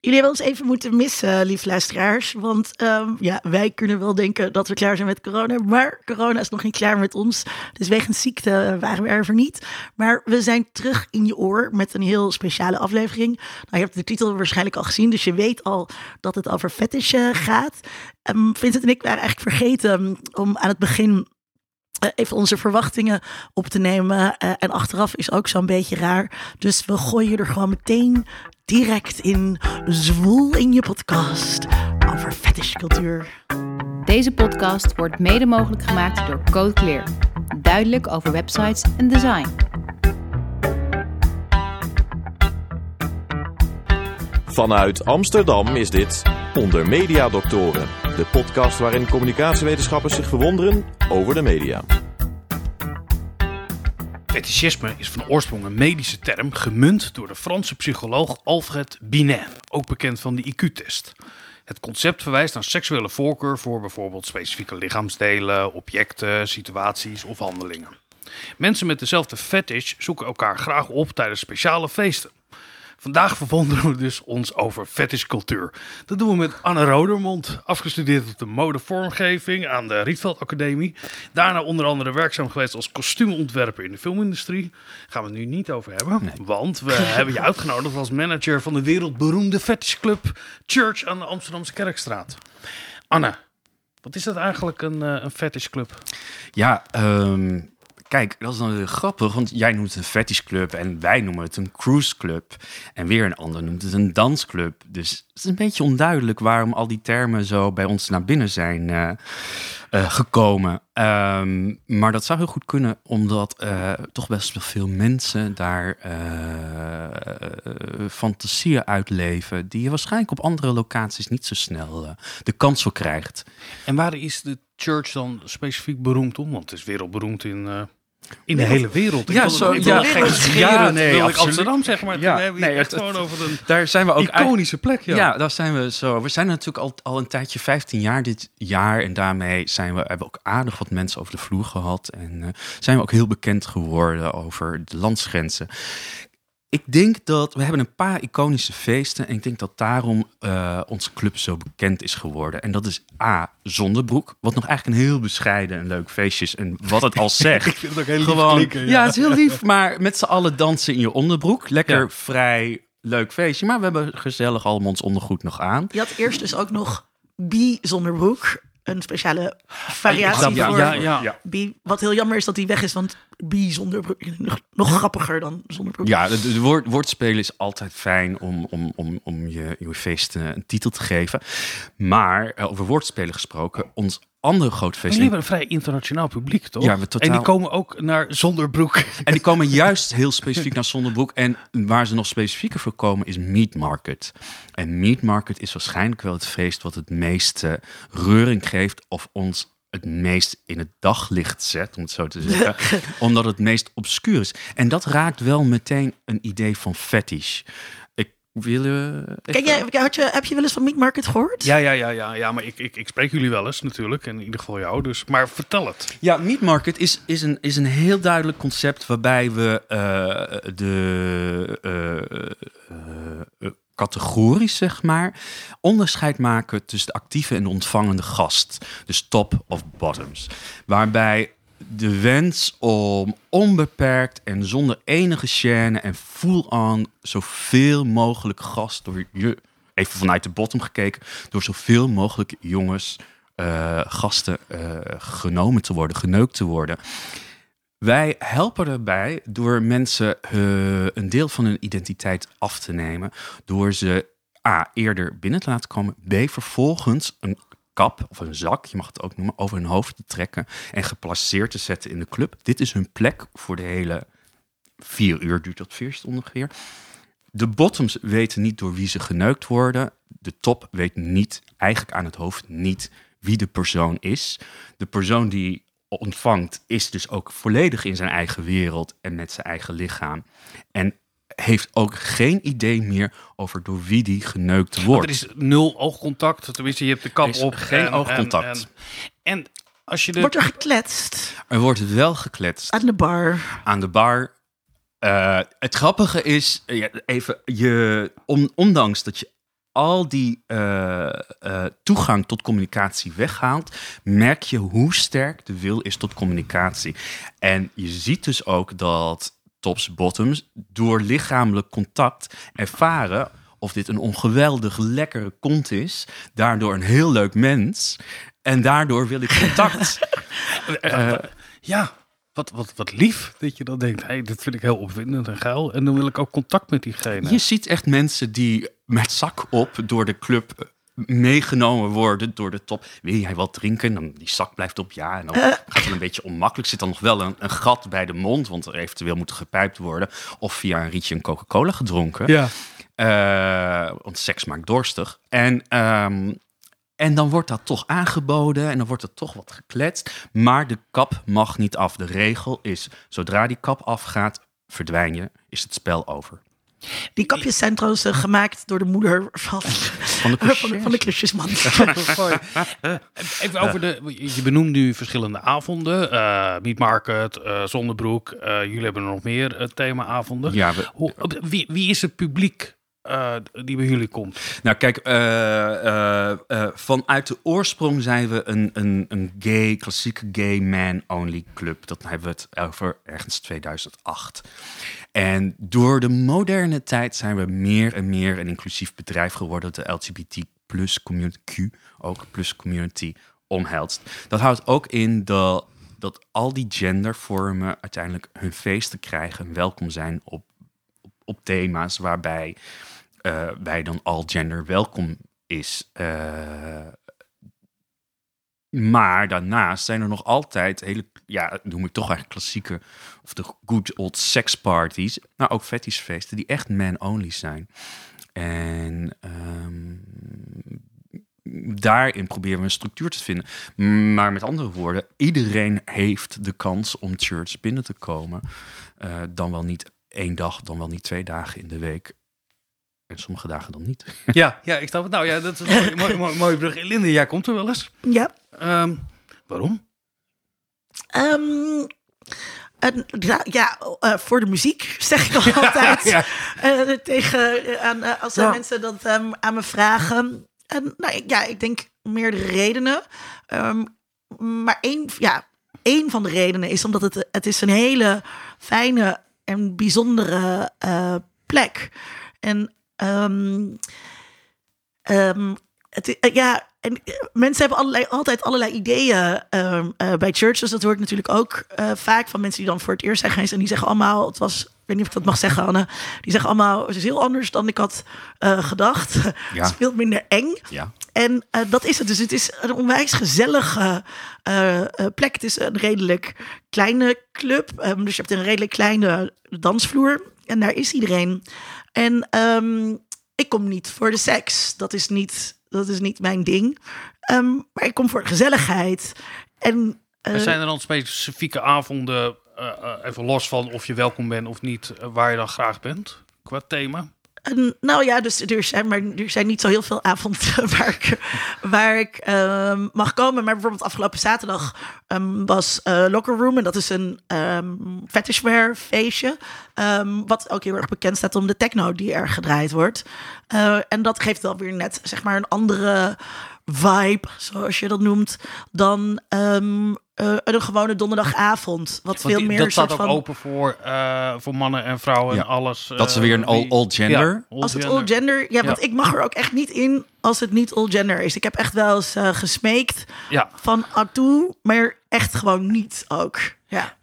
Jullie hebben ons even moeten missen, lief luisteraars. Want ehm, ja, wij kunnen wel denken dat we klaar zijn met corona. Maar corona is nog niet klaar met ons. Dus wegens ziekte waren we er niet. Maar we zijn terug in je oor met een heel speciale aflevering. Nou, je hebt de titel waarschijnlijk al gezien. Dus je weet al dat het over fetish eh, gaat. Um, Vincent en ik waren eigenlijk vergeten om aan het begin even onze verwachtingen op te nemen. Uh, en achteraf is ook zo'n beetje raar. Dus we gooien er gewoon meteen direct in Zwoel in je podcast over fetishcultuur. Deze podcast wordt mede mogelijk gemaakt door Code Clear. Duidelijk over websites en design. Vanuit Amsterdam is dit Onder Media Doctoren, de podcast waarin communicatiewetenschappers zich verwonderen over de media. Fetischisme is van oorsprong een medische term gemunt door de Franse psycholoog Alfred Binet, ook bekend van de IQ-test. Het concept verwijst naar seksuele voorkeur voor bijvoorbeeld specifieke lichaamsdelen, objecten, situaties of handelingen. Mensen met dezelfde fetish zoeken elkaar graag op tijdens speciale feesten. Vandaag verwonderen we dus ons over fetishcultuur. Dat doen we met Anne Rodermond, afgestudeerd op de modevormgeving aan de Rietveld Academie. Daarna onder andere werkzaam geweest als kostuumontwerper in de filmindustrie. Gaan we het nu niet over hebben, nee. want we hebben je uitgenodigd als manager van de wereldberoemde fetishclub Church aan de Amsterdamse Kerkstraat. Anne, wat is dat eigenlijk een, een fetishclub? Ja, um kijk, dat is dan weer grappig, want jij noemt het een fetishclub en wij noemen het een cruiseclub. En weer een ander noemt het een dansclub. Dus het is een beetje onduidelijk waarom al die termen zo bij ons naar binnen zijn uh, uh, gekomen. Um, maar dat zou heel goed kunnen, omdat uh, toch best wel veel mensen daar fantasieën uitleven, die je waarschijnlijk op andere locaties niet zo snel de kans voor krijgt. En waar is de church dan specifiek beroemd om? Want het is wereldberoemd in in de hele wereld. Ik ja, zo, ik ja, ja, nee, wil ik Amsterdam zeg maar. Ja, hebben nee, het, gewoon over een daar zijn we ook iconische plek. Ja. ja, daar zijn we zo. We zijn natuurlijk al, al een tijdje, 15 jaar dit jaar. En daarmee zijn we, hebben we ook aardig wat mensen over de vloer gehad. En uh, zijn we ook heel bekend geworden over de landsgrenzen. Ik denk dat we hebben een paar iconische feesten. En ik denk dat daarom uh, onze club zo bekend is geworden. En dat is A. Zonderbroek. Wat nog eigenlijk een heel bescheiden en leuk feestje is. En wat het al zegt. ik vind het ook heel Gewoon, lief klinken, ja. ja. het is heel lief. Maar met z'n allen dansen in je onderbroek. Lekker ja. vrij leuk feestje. Maar we hebben gezellig allemaal ons ondergoed nog aan. Je had eerst dus ook nog B zonderbroek een speciale variatie ja, voor ja, ja. B. Wat heel jammer is dat die weg is, want B zonder broek nog, nog grappiger dan zonder broek. Ja, de, de woord, woordspelen is altijd fijn om, om, om, om je, je feest een titel te geven. Maar over woordspelen gesproken, ons andere grote feest. Jullie hebben een vrij internationaal publiek, toch? Ja, we totaal... En die komen ook naar Zonderbroek. En die komen juist heel specifiek naar Zonderbroek. En waar ze nog specifieker voor komen is Meat Market. En Meat Market is waarschijnlijk wel het feest wat het meeste reuring geeft of ons het meest in het daglicht zet, om het zo te zeggen. omdat het meest obscuur is. En dat raakt wel meteen een idee van fetish. Willen Kijk, jij, had je, heb je wel eens van Meat Market gehoord? Ja, ja, ja, ja, ja maar ik, ik, ik spreek jullie wel eens natuurlijk. In ieder geval jou. Dus, maar vertel het. Ja, Meat Market is, is, een, is een heel duidelijk concept waarbij we uh, de uh, uh, categorisch, zeg maar, onderscheid maken tussen de actieve en de ontvangende gast. Dus top of bottoms. Waarbij de wens om onbeperkt en zonder enige chaîne en full-on zoveel mogelijk gast door je, even vanuit de bottom gekeken, door zoveel mogelijk jongens, uh, gasten uh, genomen te worden, geneukt te worden. Wij helpen erbij door mensen uh, een deel van hun identiteit af te nemen, door ze A. eerder binnen te laten komen, B. vervolgens een kap of een zak, je mag het ook noemen, over hun hoofd te trekken en geplaceerd te zetten in de club. Dit is hun plek voor de hele vier uur duurt dat feest ongeveer. De bottoms weten niet door wie ze geneukt worden. De top weet niet, eigenlijk aan het hoofd niet, wie de persoon is. De persoon die ontvangt is dus ook volledig in zijn eigen wereld en met zijn eigen lichaam. En heeft ook geen idee meer over door wie die geneukt wordt. Want er is nul oogcontact. Tenminste, je hebt de kap op. Geen en, oogcontact. En, en, als je de... Wordt er gekletst? Er wordt wel gekletst. Aan de bar? Aan de bar. Uh, het grappige is, even, je, on, ondanks dat je al die eh, eh, toegang tot communicatie weghaalt, merk je hoe sterk de wil is tot communicatie. En je ziet dus ook dat tops, bottoms door lichamelijk contact ervaren of dit een ongeweldig lekkere kont is, daardoor een heel leuk mens en daardoor wil ik contact. Eh, ja, wat, wat, wat lief dat je dan denkt, hey, dit vind ik heel opwindend en geil. En dan wil ik ook contact met diegene. Je ziet echt mensen die met zak op door de club meegenomen worden door de top. Wil jij wat drinken? Dan die zak blijft op ja. En dan gaat het een beetje onmakkelijk. Zit dan nog wel een, een gat bij de mond, want er eventueel moet gepijpt worden. Of via een rietje een Coca-Cola gedronken. Ja. Eh, want seks maakt dorstig. En, ehm, en dan wordt dat toch aangeboden en dan wordt er toch wat gekletst. Maar de kap mag niet af. De regel is, zodra die kap afgaat, verdwijn je, is het spel over. Die kapjes zijn trouwens eh, gemaakt door de moeder van, Van de van, de, van de klusjesman. Even over de. Je benoemt nu verschillende avonden. eh Meat Market, eh Zonnebroek. eh, jullie hebben er nog meer themaavonden. Ja, we, Hoe, wie, wie is het publiek eh, die bij jullie komt? Nou, kijk, eh, eh, eh, vanuit de oorsprong zijn we een, een, een gay, klassieke gay man-only club. Dat hebben we het over ergens 2008. En door de moderne tijd zijn we meer en meer een inclusief bedrijf geworden. Dat de LGBT plus community, Q, ook plus community, omhelst. Dat houdt ook in dat, dat al die gendervormen uiteindelijk hun feesten krijgen en welkom zijn op, op, thema's waarbij eh bij dan all gender welkom is. Eh, maar daarnaast zijn er nog altijd hele, ja, noem ik toch eigenlijk klassieke, of de good old sex parties, maar ook fetishfeesten die echt man-only zijn. En ehm, daarin proberen we een structuur te vinden. Maar met andere woorden, iedereen heeft de kans om church binnen te komen. Eh, dan wel niet één dag, dan wel niet twee dagen in de week. En sommige dagen dan niet. Ja, ja ik snap het. Nou ja, dat is een mooie, mooie, mooie, mooie brug. Linde, jij komt er wel eens. ja. Ehm, waarom? Ehm, ja, eh, voor de muziek zeg ik al altijd. Ja. Tegen, aan, als Ja. mensen dat ehm, aan me vragen. En nou, ja, ik denk meerdere redenen. Maar één, ja, één van de redenen is omdat het, het is een hele fijne en bijzondere eh, plek. En het, eh, ja, en eh, mensen hebben allerlei, altijd allerlei ideeën ehm, eh, bij churches. Dat hoor ik natuurlijk ook eh, vaak van mensen die dan voor het eerst zijn geweest. En die zeggen allemaal, het was, ik weet niet of ik dat mag zeggen, Anne. Die zeggen allemaal, het is heel anders dan ik had gedacht. Ja. het is veel minder eng. Ja. En dat is het. Dus het is een onwijs gezellige plek. Het is een redelijk kleine club. Ehm, dus je hebt een redelijk kleine dansvloer. En daar is iedereen. En ehm, ik kom niet voor de seks. Dat is niet, dat is niet mijn ding. Ehm, maar ik kom voor gezelligheid. En eh, zijn er dan specifieke avonden, eh, eh, even los van of je welkom bent of niet, waar je dan graag bent qua thema? Nou ja, dus er zijn, maar er zijn niet zo heel veel avonden waar ik, ehm, mag komen. Maar bijvoorbeeld afgelopen zaterdag ehm, was eh, Locker Room. En dat is een ehm fetishwear feestje. wat ook heel erg bekend staat om de techno die er gedraaid wordt. Eh, en dat geeft wel weer net zeg maar een andere vibe, zoals je dat noemt, dan eh, een gewone donderdagavond. Wat veel die- meer dat staat soort ook van... open voor, eh, voor mannen en vrouwen Ja. en alles. Dat is eh, weer een all, wie- all gender. Ja, all Als het gender. all gender, ja, want Ja. ik mag er ook echt niet in als het niet all gender is. Ik heb echt wel eens gesmeekt Ja. van toe, maar echt gewoon niet ook. Ja.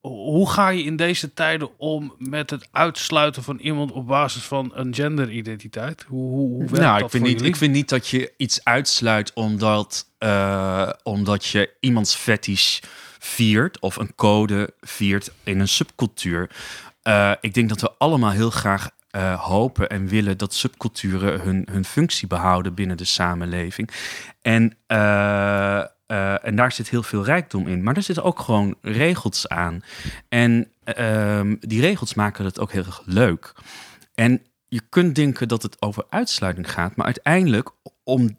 Hoe ga je in deze tijden om met het uitsluiten van iemand op basis van een genderidentiteit? Hoe, hoe, hoe werkt Nou, dat ik vind, voor niet, jullie? ik vind niet dat je iets uitsluit omdat, eh, omdat je iemands fetish viert of een code viert in een subcultuur. Eh, ik denk dat we allemaal heel graag eh, hopen en willen dat subculturen hun, hun functie behouden binnen de samenleving. En, en daar zit heel veel rijkdom in. Maar er zitten ook gewoon regels aan. En ehm, die regels maken het ook heel erg leuk. En je kunt denken dat het over uitsluiting gaat, maar uiteindelijk, om,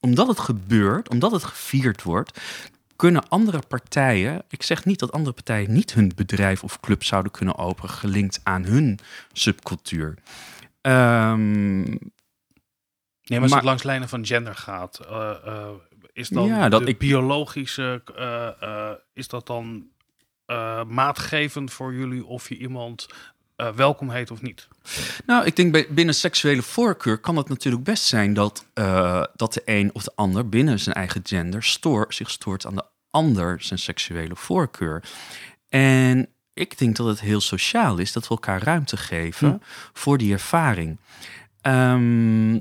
omdat het gebeurt, omdat het gevierd wordt, kunnen andere partijen, ik zeg niet dat andere partijen niet hun bedrijf of club zouden kunnen openen, gelinkt aan hun subcultuur. Ehm, Nee, maar als Maar- het langs lijnen van gender gaat, eh, eh, is dan Ja, dat ik- biologische, eh, is dat dan maatgevend voor jullie of je iemand eh, welkom heet of niet? Nou, ik denk bij, binnen seksuele voorkeur kan het natuurlijk best zijn dat, eh, dat de een of de ander binnen zijn eigen gender stoor, zich stoort aan de ander zijn seksuele voorkeur. En ik denk dat het heel sociaal is dat we elkaar ruimte geven voor die ervaring. Ehm,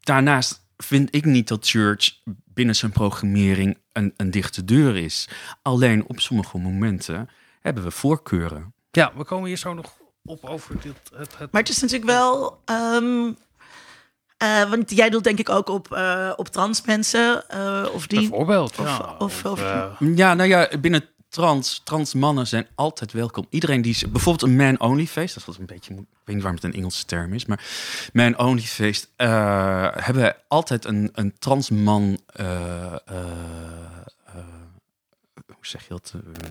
daarnaast vind ik niet dat Church binnen zijn programmering een, een dichte deur is. Alleen op sommige momenten hebben we voorkeuren. Ja, we komen hier zo nog op over dit. Het, het... Maar het is natuurlijk wel. ehm, eh, want jij doet denk ik ook op, eh, op trans mensen. eh, of die. Bijvoorbeeld, of- ja. of- of- Ja, nou ja, binnen trans, trans mannen zijn altijd welkom. Iedereen die... z- Bijvoorbeeld een man-only feest. Dat was een beetje... Ik weet niet waarom het een Engelse term is. Maar man-only feest. eh, hebben we altijd een, een trans man... eh, eh, eh, hoe zeg je dat? Eh,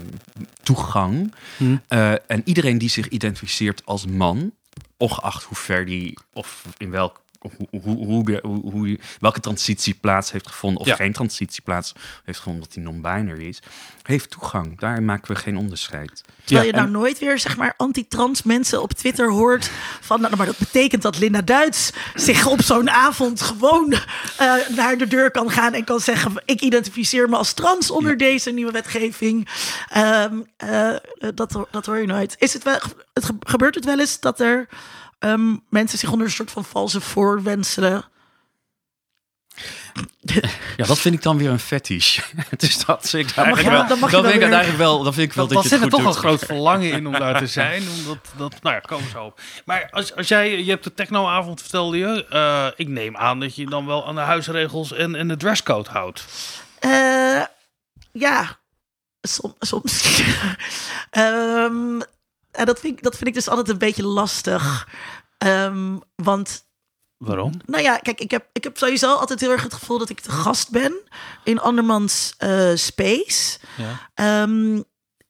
toegang. Hm. Eh, en iedereen die zich identificeert als man... ongeacht hoe ver die... of in welk... Hoe, hoe, hoe, hoe, hoe- welke transitie plaats heeft gevonden, of Ja. geen transitie plaats heeft gevonden, dat hij non-binary is, heeft toegang. Daar maken we geen onderscheid. Terwijl Ja, je nou en- nooit weer zeg maar anti-trans mensen op Twitter hoort van. Nou, maar dat betekent dat Linda Duits zich op zo'n avond gewoon eh, naar de deur kan gaan en kan zeggen: ik identificeer me als trans onder deze nieuwe wetgeving. Ehm, eh, dat, hoor- dat hoor je nooit. Is het wel? Het gebeurt het wel eens dat er ehm, mensen zich onder een soort van valse voorwenselen. Ja, dat vind ik dan weer een fetish. dus dat vind ik eigenlijk wel- wel. dan vind ik eigenlijk wel. Dan vind ik wel Dat, dat, dat je zit het er toch een groot verlangen in om daar te zijn. Omdat dat, nou ja, komen zo op. Maar als, als jij, je hebt de technoavond vertelde je. eh, ik neem aan dat je dan wel aan de huisregels en, en de dresscode houdt. Eh, ja, som- soms. Ehm, en dat, vind ik, dat vind ik dus altijd een beetje lastig. Ehm, want Waarom? Nou ja, kijk, ik heb, ik heb sowieso altijd heel erg het gevoel dat ik de gast ben in andermans eh, space. Ja. Ehm,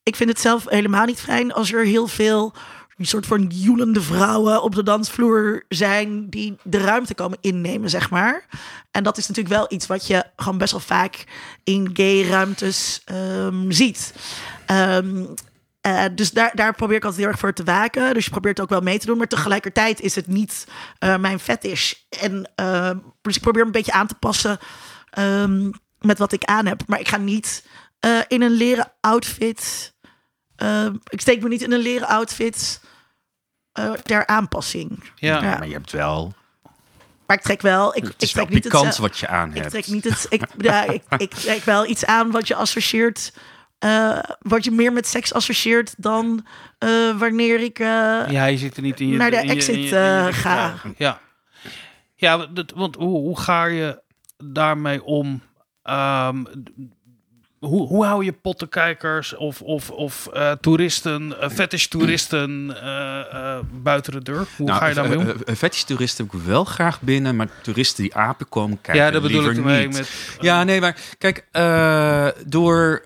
ik vind het zelf helemaal niet fijn als er heel veel een soort van joelende vrouwen op de dansvloer zijn die de ruimte komen innemen, zeg maar. En dat is natuurlijk wel iets wat je gewoon best wel vaak in gay ruimtes ehm, ziet. Ehm, eh, dus daar, daar probeer ik altijd heel erg voor te waken. Dus je probeert ook wel mee te doen. Maar tegelijkertijd is het niet eh, mijn fetish. En ehm, dus ik probeer me een beetje aan te passen ehm, met wat ik aan heb. Maar ik ga niet eh, in een leren outfit. ehm, ik steek me niet in een leren outfit eh, ter aanpassing. Ja. Ja. Maar je hebt wel. Maar ik trek wel. Ik, Het ik is wel trek niet het, pikant eh, wat je aan ik hebt. trek niet het. Ik, ja, ik, ik trek wel iets aan wat je associeert. Eh, wat je meer met seks associeert dan eh, wanneer ik. eh, Ja, je zit er niet in je... Naar de in je- in exit, je- in je- eh, ga. Ja, ja. Dat, want hoe, hoe ga je daarmee om? Ehm, hoe, hoe hou je pottenkijkers of, of, of eh, toeristen, uh, fetish-toeristen eh, eh, buiten de deur? Hoe Nou, ga je daarmee om? eh, Fetish-toeristen heb ik wel graag binnen, maar toeristen die apen komen kijken. ja, dat bedoel ik niet. met... Ja, nee, maar kijk, eh, door,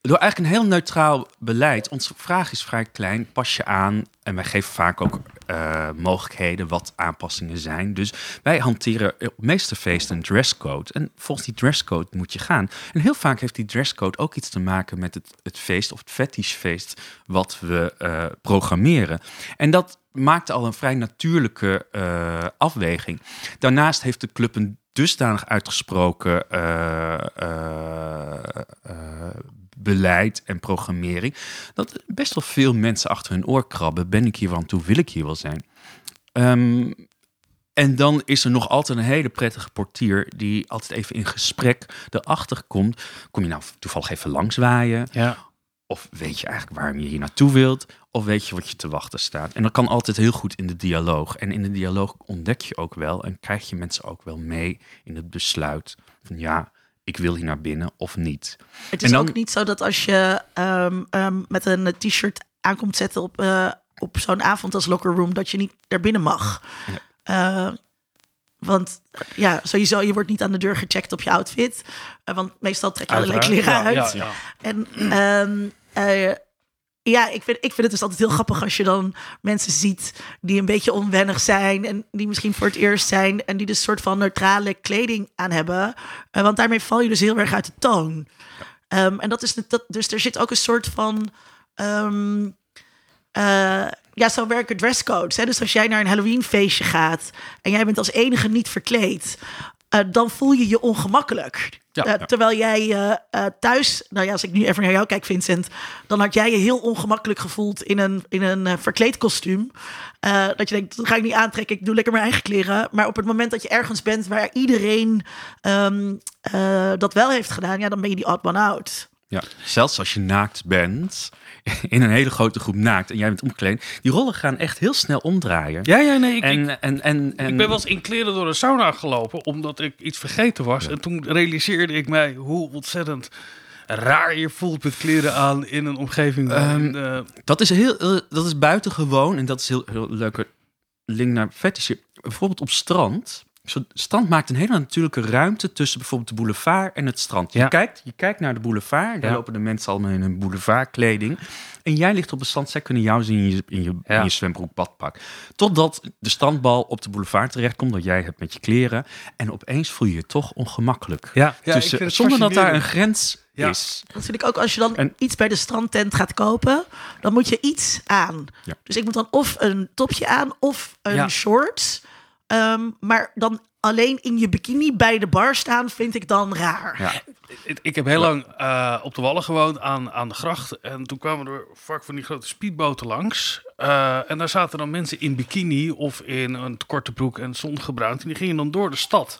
door eigenlijk een heel neutraal beleid, onze vraag is vrij klein, pas je aan en wij geven vaak ook eh, mogelijkheden wat aanpassingen zijn. Dus wij hanteren op meeste feesten een dresscode en volgens die dresscode moet je gaan. En heel vaak heeft die dresscode ook iets te maken met het, het feest of het fetishfeest wat we eh, programmeren. En dat maakt al een vrij natuurlijke eh, afweging. Daarnaast heeft de club een dusdanig uitgesproken eh, eh, eh, beleid en programmering. dat best wel veel mensen achter hun oor krabben. Ben ik hier wel aan toe? Wil ik hier wel zijn? Ehm, en dan is er nog altijd een hele prettige portier die altijd even in gesprek erachter komt. Kom je nou toevallig even langs waaien? Ja. Of weet je eigenlijk waarom je hier naartoe wilt? Of weet je wat je te wachten staat? En dat kan altijd heel goed in de dialoog. En in de dialoog ontdek je ook wel en krijg je mensen ook wel mee in het besluit van ja, ik wil hier naar binnen of niet. Het is En dan- ook niet zo dat als je ehm, ehm, met een t-shirt aankomt zetten op, eh, op zo'n avond als locker room, dat je niet naar binnen mag. Eh, want ja, sowieso, je wordt niet aan de deur gecheckt op je outfit. Eh, want meestal trek je allerlei Uiteraard. kleren uit. ja, ja. En ehm, eh, Ja, ik vind, ik vind het dus altijd heel grappig als je dan mensen ziet die een beetje onwennig zijn en die misschien voor het eerst zijn en die dus soort van neutrale kleding aan hebben. Uh, want daarmee val je dus heel erg uit de toon. Um, en dat is dat, dus er zit ook een soort van. Um, uh, ja, zo werken dresscodes. Hè? Dus als jij naar een Halloween feestje gaat en jij bent als enige niet verkleed, uh, dan voel je je ongemakkelijk. Ja, uh, terwijl jij uh, thuis, nou ja, als ik nu even naar jou kijk, Vincent, dan had jij je heel ongemakkelijk gevoeld in een, in een verkleed kostuum. dat je denkt, dat ga ik niet aantrekken, ik doe lekker mijn eigen kleren. Maar op het moment dat je ergens bent waar iedereen um, dat wel heeft gedaan, ja, dan ben je die odd man out. Ja, zelfs als je naakt bent, in een hele grote groep naakt en jij bent omgekleed, die rollen gaan echt heel snel omdraaien. Ja, ja, nee. Ik, en, en, en, en, ik ben wel eens in kleren door de sauna gelopen omdat ik iets vergeten was. En toen realiseerde ik mij hoe ontzettend raar je voelt met kleren aan in een omgeving. Um, uh, dat, is heel, dat is buitengewoon en dat is heel, heel leuke link naar fetisje. Bijvoorbeeld op strand Zo'n strand maakt een hele natuurlijke ruimte tussen bijvoorbeeld de boulevard en het strand. Je, kijkt, je kijkt naar de boulevard, daar lopen de mensen allemaal in een boulevardkleding. En jij ligt op het strand, zij kunnen jou zien in je, in je, in je zwembroek badpak. Totdat de strandbal op de boulevard terechtkomt, dat jij hebt met je kleren. En opeens voel je je toch ongemakkelijk. Ja, tussen, zonder dat daar een grens is. Dat vind ik ook als je dan iets bij de strandtent gaat kopen, dan moet je iets aan. Dus ik moet dan of een topje aan of een short. Um, maar dan alleen in je bikini bij de bar staan, vind ik dan raar. Ja. Ik, ik heb heel lang uh, op de Wallen gewoond aan, aan de gracht. En toen kwamen er vaak van die grote speedboten langs. Uh, en daar zaten dan mensen in bikini of in een korte broek en zongebruind. En die gingen dan door de stad.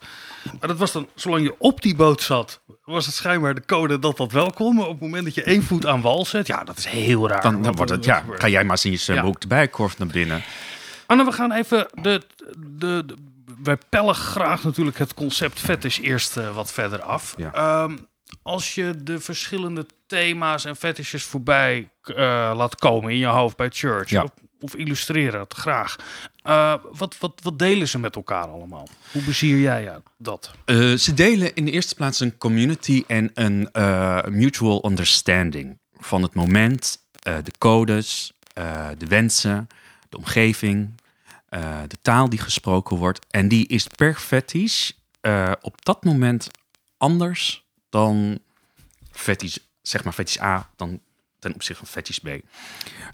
Maar dat was dan, zolang je op die boot zat, was het schijnbaar de code dat dat wel kon. Maar op het moment dat je één voet aan wal zet, ja, dat is heel raar. Dan, dan wordt het, ja, ga jij maar eens in je zwembroek ja. erbij, korf naar binnen. Anne, we gaan even de, de, de wij pellen graag natuurlijk het concept fetish eerst uh, wat verder af. Ja. Um, als je de verschillende thema's en fetishes voorbij uh, laat komen in je hoofd bij church, ja. of, of, illustreren het graag. Uh, wat, wat, wat delen ze met elkaar allemaal? Hoe bezier jij dat? ze delen in de eerste plaats een community en een mutual understanding van het moment, de codes, de wensen omgeving, uh, de taal die gesproken wordt. En die is per fetish uh, op dat moment anders dan fetish, zeg maar fetish A, dan ten opzichte van fetish B.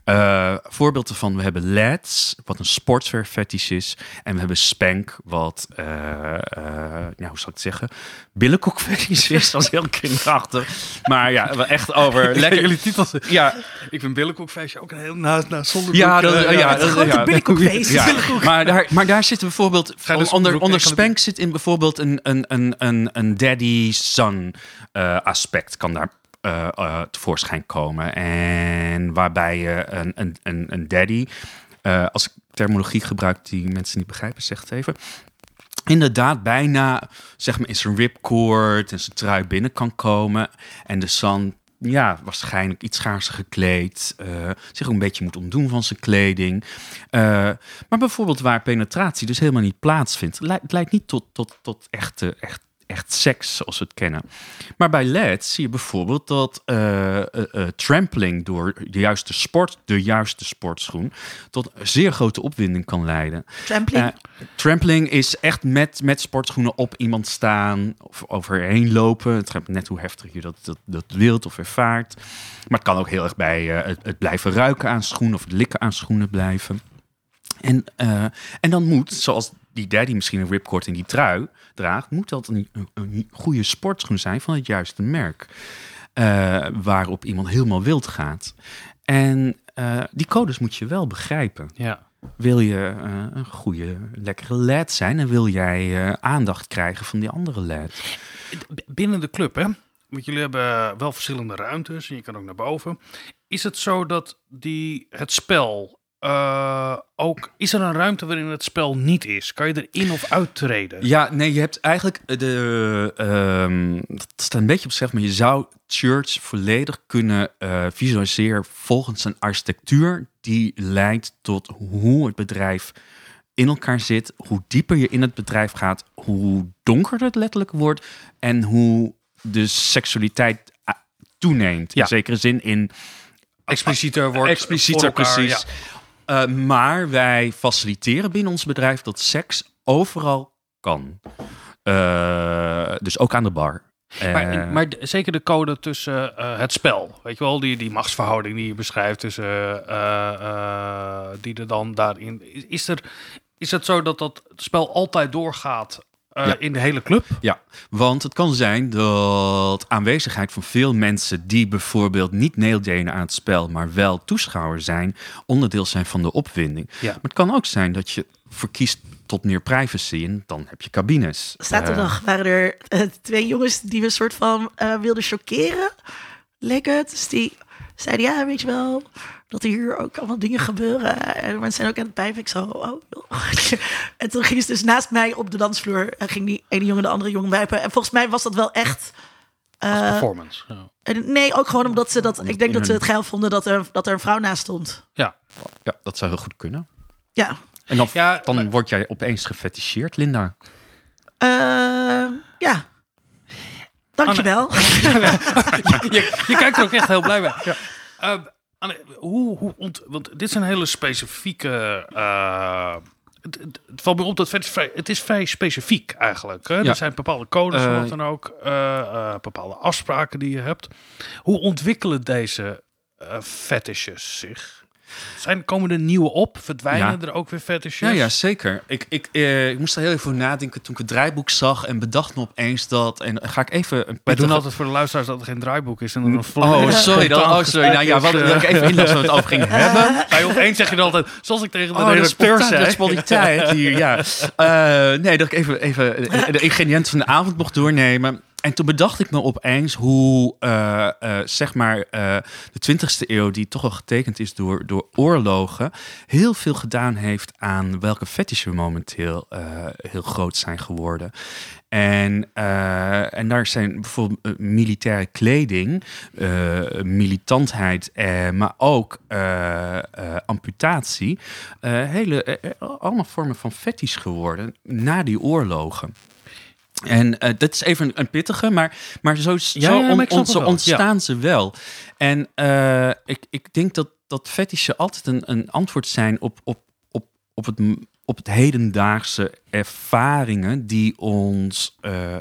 Uh, voorbeelden van, we hebben LEDs, wat een sportswear fetish is. En we hebben Spank, wat, uh, uh, nou, hoe zou ik het zeggen? Billenkoek fetish is. Dat is heel kinderachtig. Maar ja, echt over lekker... Jullie titels. Ja. Ik vind billenkoekfeestje ook een heel naast na zonder Ja, dat, ja, ja, dat, grote ja, billenkoekfeest. Ja, maar, daar, maar daar zit bijvoorbeeld... onder, onder Spank zit in bijvoorbeeld een, een, een, een, een daddy-son aspect. Kan daar uh, uh, tevoorschijn komen. En waarbij je een, een, een, een daddy, uh, als ik terminologie gebruik die mensen niet begrijpen, zeg het even. Inderdaad, bijna zeg maar in zijn ripcord en zijn trui binnen kan komen. En de son ja, waarschijnlijk iets schaarser gekleed. Zich een beetje moet ontdoen van zijn kleding. Maar bijvoorbeeld waar penetratie dus helemaal niet plaatsvindt. Het leidt niet tot, tot, tot echte, echt echt seks zoals we het kennen. Maar bij LED zie je bijvoorbeeld dat uh, uh, uh, trampling door de juiste sport, de juiste sportschoen, tot zeer grote opwinding kan leiden. Trampling? trampling is echt met, met sportschoenen op iemand staan of overheen lopen. Het gaat net hoe heftig je dat, dat, dat wilt of ervaart. Maar het kan ook heel erg bij het, het, blijven ruiken aan schoenen of het likken aan schoenen blijven. En, en dan moet, zoals die daddy misschien een ripcord in die trui draagt, moet dat een, een, goede sportschoen zijn van het juiste merk. Uh, waarop iemand helemaal wild gaat. En uh, die codes moet je wel begrijpen. Ja. Wil je uh, een goede, lekkere led zijn en wil jij aandacht krijgen van die andere led? Binnen de club, hè? Want jullie hebben wel verschillende ruimtes en je kan ook naar boven. Is het zo dat die, het spel uh, ook, is er een ruimte waarin het spel niet is? Kan je er in of uittreden? Ja, nee, je hebt eigenlijk de. Um, dat staat een beetje op zich, maar je zou Church volledig kunnen uh, visualiseren volgens een architectuur die leidt tot hoe het bedrijf in elkaar zit, hoe dieper je in het bedrijf gaat, hoe donkerder het letterlijk wordt en hoe de seksualiteit toeneemt. Ja. In zekere zin in explicieter wordt. explicieter, precies. ja. Eh, maar wij faciliteren binnen ons bedrijf dat seks overal kan. Eh, dus ook aan de bar. Maar, Eh, maar zeker de code tussen het spel, weet je wel, die, die machtsverhouding die je beschrijft tussen die er dan daarin is, is er is het zo dat dat spel altijd doorgaat eh, Ja. in de hele club? Ja, want het kan zijn dat aanwezigheid van veel mensen die bijvoorbeeld niet deelnemen aan het spel, maar wel toeschouwer zijn, onderdeel zijn van de opwinding. Ja. Maar het kan ook zijn dat je verkiest tot meer privacy en dan heb je cabines. Zaterdag waren er eh, twee jongens die we een soort van eh, wilden chockeren. Lekker. Dus die zeiden, ja, weet je wel, dat er hier ook allemaal dingen gebeuren. En mensen zijn ook aan het pijpen. Ik zo, oh. En toen ging ze dus naast mij op de dansvloer. En ging die ene jongen de andere jongen pijpen. En volgens mij was dat wel echt... eh, Performance. Ja. en nee, ook gewoon omdat ze dat... Omdat Ik denk dat ze het geil vonden dat er, dat er een vrouw naast stond. ja. Ja, dat zou heel goed kunnen. Ja. En dan, Ja, dan word jij opeens gefeticheerd, Linda. Eh, ja. Dankjewel. je, je kijkt er ook echt heel blij bij. Eh, Anne, hoe, hoe ont, want dit zijn hele specifieke. eh, het, het, het valt me op dat het vrij, het is vrij specifiek eigenlijk. Hè? Ja. Er zijn bepaalde codes, Eh, wat dan ook, eh, eh, bepaalde afspraken die je hebt. Hoe ontwikkelen deze fetishes zich? Zijn, komen er nieuwe op? Verdwijnen Ja. er ook weer fetishes? Ja, ja, zeker. Ik, ik, eh, ik moest er heel even over nadenken toen ik het draaiboek zag en bedacht me opeens dat. En ga ik even een Wij doen pittige- altijd voor de luisteraars dat er geen draaiboek is. En dan een Oh, sorry. Dan, oh, sorry. Nou ja, wat ik even waar we het over gingen hebben. Bij opeens zeg je dan altijd, zoals ik tegen de Oh, de redacteur spontaan- zei. de spontaniteit hier, ja. Eh, nee, dat ik even, even de ingrediënten van de avond mocht doornemen. En toen bedacht ik me opeens hoe, eh, eh, zeg maar, eh, de 20e eeuw, die toch wel getekend is door, door oorlogen, heel veel gedaan heeft aan welke fetishen momenteel heel groot zijn geworden. En, en daar zijn bijvoorbeeld militaire kleding, militantheid, maar ook amputatie. hele, allemaal vormen van fetish geworden na die oorlogen. En eh, dat is even een, een pittige, maar, maar zo, zo, ja, on- on- ontstaan ze wel. En eh, ik, ik denk dat, dat fetishen altijd een, een antwoord zijn op, op, op, op, het, op het hedendaagse ervaringen die ons eh,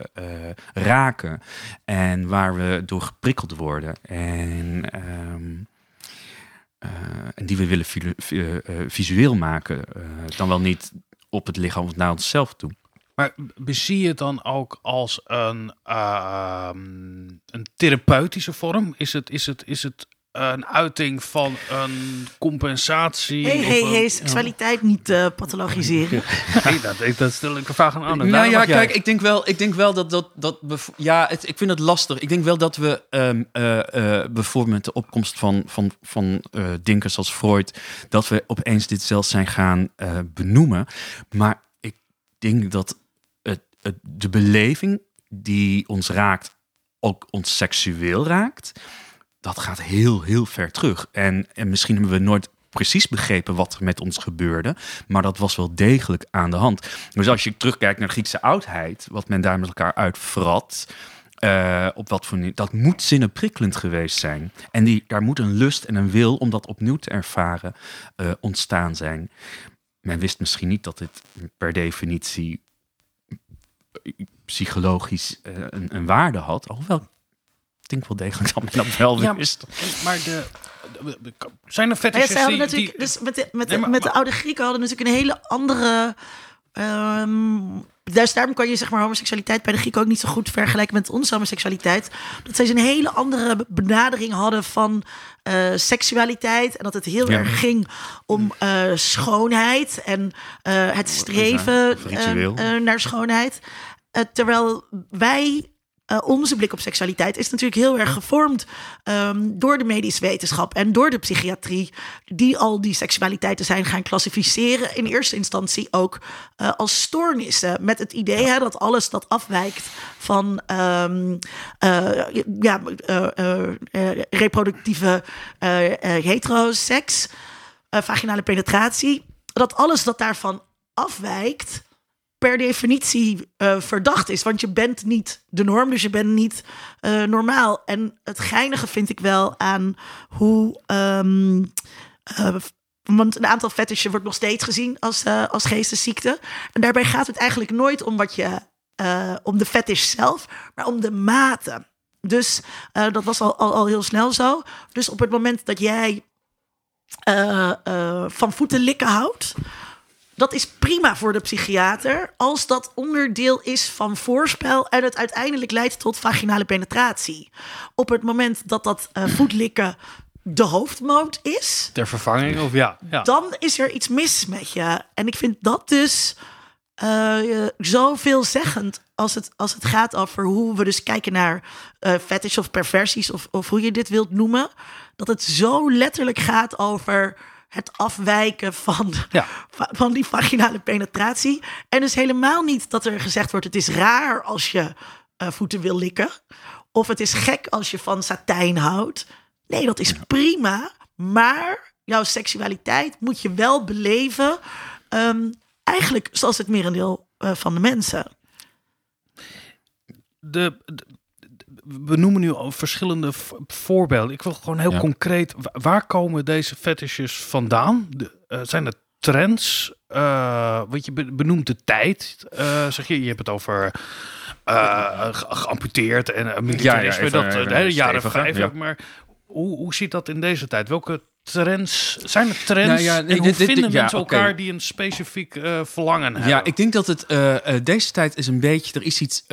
raken en waar we door geprikkeld worden. En, ehm, eh, en die we willen vi- vi- visueel maken. dan wel niet op het lichaam of naar onszelf toe. Maar bezie je het dan ook als een, ehm, een therapeutische vorm? Is het, is, het, is het een uiting van een compensatie? Hey, of hey, hey, seksualiteit niet eh, pathologiseren. Nee, dat, dat stel ik een vraag aan Anne. Nou Daarom ja, jij. kijk, ik denk wel, ik denk wel dat dat, dat ja, het, ik vind het lastig. Ik denk wel dat we ehm, eh, eh, bijvoorbeeld met de opkomst van, van, van eh denkers als Freud, dat we opeens dit zelfs zijn gaan eh, benoemen. Maar ik denk dat de beleving die ons raakt, ook ons seksueel raakt, dat gaat heel, heel ver terug. En, en misschien hebben we nooit precies begrepen wat er met ons gebeurde, maar dat was wel degelijk aan de hand. Dus als je terugkijkt naar Griekse oudheid, wat men daar met elkaar uitvrat, eh, op wat voor dat moet zinnenprikkelend geweest zijn. En die, daar moet een lust en een wil om dat opnieuw te ervaren eh, ontstaan zijn. Men wist misschien niet dat dit per definitie psychologisch eh, een, een waarde had. Alhoewel, ik denk wel degelijk dat men dat wel Ja, wist. Maar de, de- de- zijn er ja, fetishes zij hadden die, natuurlijk, die- dus met de, met, de, Nee, maar- met de oude Grieken hadden natuurlijk een hele andere. ehm dus daarom kan je zeg maar homoseksualiteit bij de Grieken ook niet zo goed vergelijken met onze homoseksualiteit. Dat zij een hele andere benadering hadden van eh, seksualiteit. En dat het heel Ja. erg ging om eh, schoonheid en eh, het streven naar schoonheid. Terwijl wij eh, onze blik op seksualiteit is natuurlijk heel erg gevormd ehm, door de medische wetenschap en door de psychiatrie, die al die seksualiteiten zijn gaan klassificeren. In eerste instantie ook eh, als stoornissen. Met het idee hè, dat alles dat afwijkt van ehm, eh, ja, reproductieve heteroseks, vaginale penetratie, dat alles dat daarvan afwijkt per definitie eh, verdacht is. Want je bent niet de norm, dus je bent niet eh, normaal. En het geinige vind ik wel aan hoe. ehm, eh, want een aantal fetishen wordt nog steeds gezien als, als geestesziekte. En daarbij gaat het eigenlijk nooit om wat je. om de fetish zelf, maar om de mate. Dus dat was al, al, al heel snel zo. Dus op het moment dat jij van voeten likken houdt. Dat is prima voor de psychiater als dat onderdeel is van voorspel en het uiteindelijk leidt tot vaginale penetratie. Op het moment dat dat eh, voetlikken de hoofdmoot is, Ter vervanging of ja. ja. dan is er iets mis met je. En ik vind dat dus eh zo veelzeggend als het, als het gaat over hoe we dus kijken naar eh fetish of perversies of, of hoe je dit wilt noemen. Dat het zo letterlijk gaat over het afwijken van, Ja. van die vaginale penetratie. En dus helemaal niet dat er gezegd wordt: het is raar als je eh, voeten wil likken. Of het is gek als je van satijn houdt. Nee, dat is prima. Maar jouw seksualiteit moet je wel beleven. ehm, eigenlijk zoals het merendeel eh, van de mensen. de, de- we noemen nu al verschillende voorbeelden. Ik wil gewoon heel Ja. concreet. wa- Waar komen deze fetishes vandaan? De, eh, zijn het trends? Eh want je be- benoemt de tijd. Eh, zeg je, je hebt het over ge- geamputeerd en militarisme. even- dat, de jaren steviger, 50. ja. Maar hoe, hoe zit dat in deze tijd? Welke trends zijn er trends? Nou ja, en hoe dit- dit- vinden ja, mensen elkaar die een specifiek verlangen hebben? Ja, ik denk dat het deze tijd is een beetje. Er is iets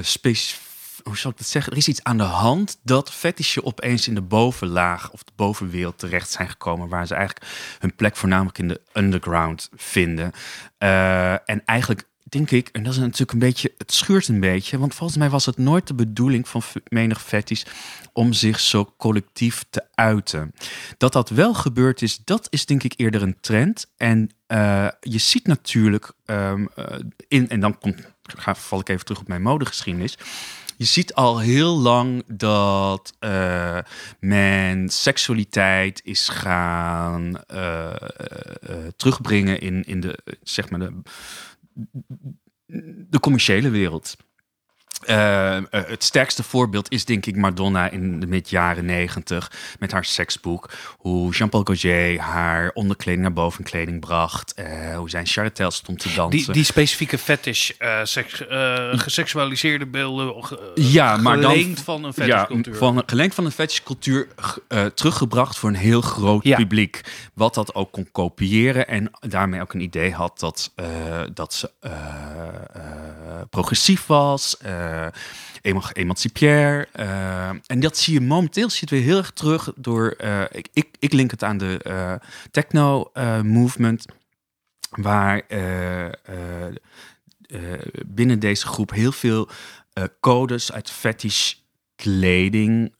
specifiek. Hoe zal ik dat zeggen? Er is iets aan de hand dat fetishen opeens in de bovenlaag of de bovenwereld terecht zijn gekomen, waar ze eigenlijk hun plek voornamelijk in de underground vinden. Uh, en eigenlijk denk ik, en dat is natuurlijk een beetje, het schuurt een beetje, want volgens mij was het nooit de bedoeling van menig fetish om zich zo collectief te uiten. Dat dat wel gebeurd is, dat is denk ik eerder een trend. En uh, je ziet natuurlijk um, uh, in, en dan ga, val ik even terug op mijn modegeschiedenis. Je ziet al heel lang dat uh, men seksualiteit is gaan uh, terugbrengen in, in de, zeg maar de, de commerciële wereld. Uh, uh, het sterkste voorbeeld is denk ik Madonna in de mid-jaren negentig met haar seksboek. Hoe Jean-Paul Gaultier haar onderkleding naar bovenkleding bracht. Uh, hoe zijn Charatel stond te dansen. Die, die specifieke fetish, seks, geseksualiseerde beelden, ja, maar dan, van een fetishcultuur. Ja, van, geleend van een fetishcultuur teruggebracht voor een heel groot ja. publiek. Wat dat ook kon kopiëren en daarmee ook een idee had dat, dat ze progressief was. Uh, emancipair. Uh, en dat zie je momenteel zit weer heel erg terug door. Uh, ik, ik, ik link het aan de uh, techno movement. Waar binnen deze groep heel veel codes uit fetish kleding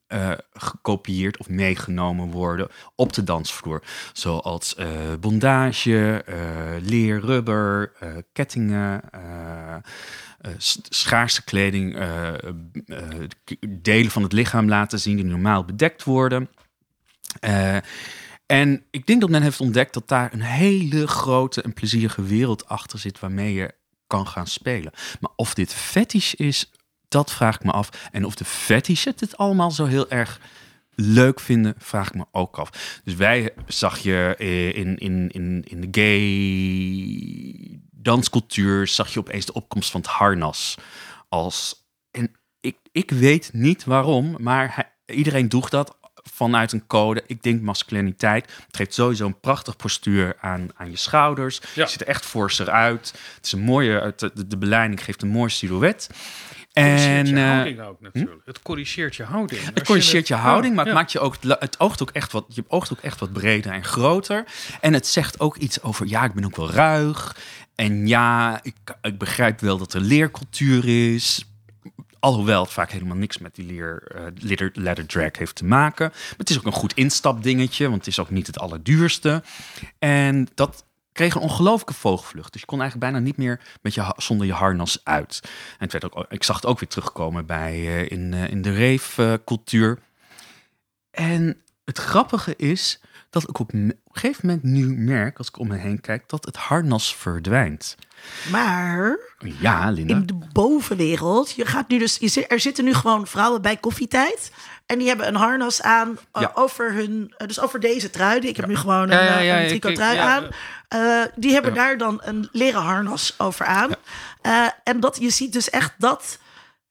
gekopieerd of meegenomen worden op de dansvloer. Zoals bondage, uh, leer, rubber, kettingen, schaarse kleding, delen van het lichaam laten zien die normaal bedekt worden. en ik denk dat men heeft ontdekt dat daar een hele grote en plezierige wereld achter zit waarmee je kan gaan spelen. Maar of dit fetish is, dat vraag ik me af. En of de fetish het allemaal zo heel erg leuk vinden, vraag ik me ook af. Dus wij zag je in, in, in, in de gay danscultuur, zag je opeens de opkomst van het harnas. Als, en ik, ik weet niet waarom, maar hij, iedereen droeg dat vanuit een code. Ik denk masculiniteit. Het geeft sowieso een prachtig postuur aan, aan je schouders. Ja. Je ziet er echt forser uit. Het is een mooie, de, de beleiding geeft een mooi silhouet. En je houding ook natuurlijk. Hm? Het corrigeert je houding. Het corrigeert je, houding, maar ja. het maakt je ook het oogt ook echt wat je oogt ook echt wat breder en groter. En het zegt ook iets over ja, ik ben ook wel ruig. En ja, ik, ik begrijp wel dat er leercultuur is. Alhoewel het vaak helemaal niks met die leer, uh, leather, leather drag heeft te maken. Maar het is ook een goed instapdingetje, want het is ook niet het allerduurste. En dat kreeg een ongelooflijke vogelvlucht. Dus je kon eigenlijk bijna niet meer met je, zonder je harnas uit. En het werd ook, ik zag het ook weer terugkomen bij, uh, in, uh, in de rave-cultuur. en het grappige is dat ik op een gegeven moment nu merk, als ik om me heen kijk, dat het harnas verdwijnt. Maar Ja, Linda. in de bovenwereld, je gaat nu dus, je er zitten nu gewoon vrouwen bij koffietijd. En die hebben een harnas aan eh, Ja. over hun, eh, dus over deze trui. Ik heb nu gewoon een, Ja, ja, eh, ja, een ik- tricot ik- trui ja. aan. Eh, die hebben daar dan een leren harnas over aan. Eh, en dat, je ziet dus echt dat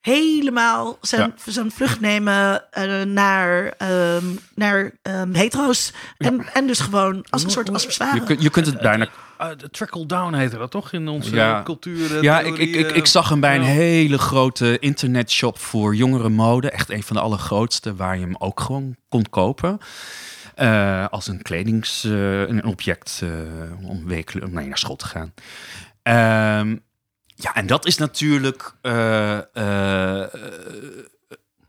helemaal zijn, zijn vlucht nemen eh, naar, ehm, naar ehm, hetero's. En, en dus gewoon als een soort accessoire. Je, kunt, je kunt het bijna Eh, de trickle down heette dat toch in onze Ja. cultuur? eh, Ja, ik, ik, ik, eh, ik zag hem bij een ja. hele grote internetshop voor jongere mode. Echt een van de allergrootste, waar je hem ook gewoon kon kopen. Eh, als een kledings, eh, een object eh, om wekelijk om mee naar school te gaan. Ehm, ja, en dat is natuurlijk eh, eh,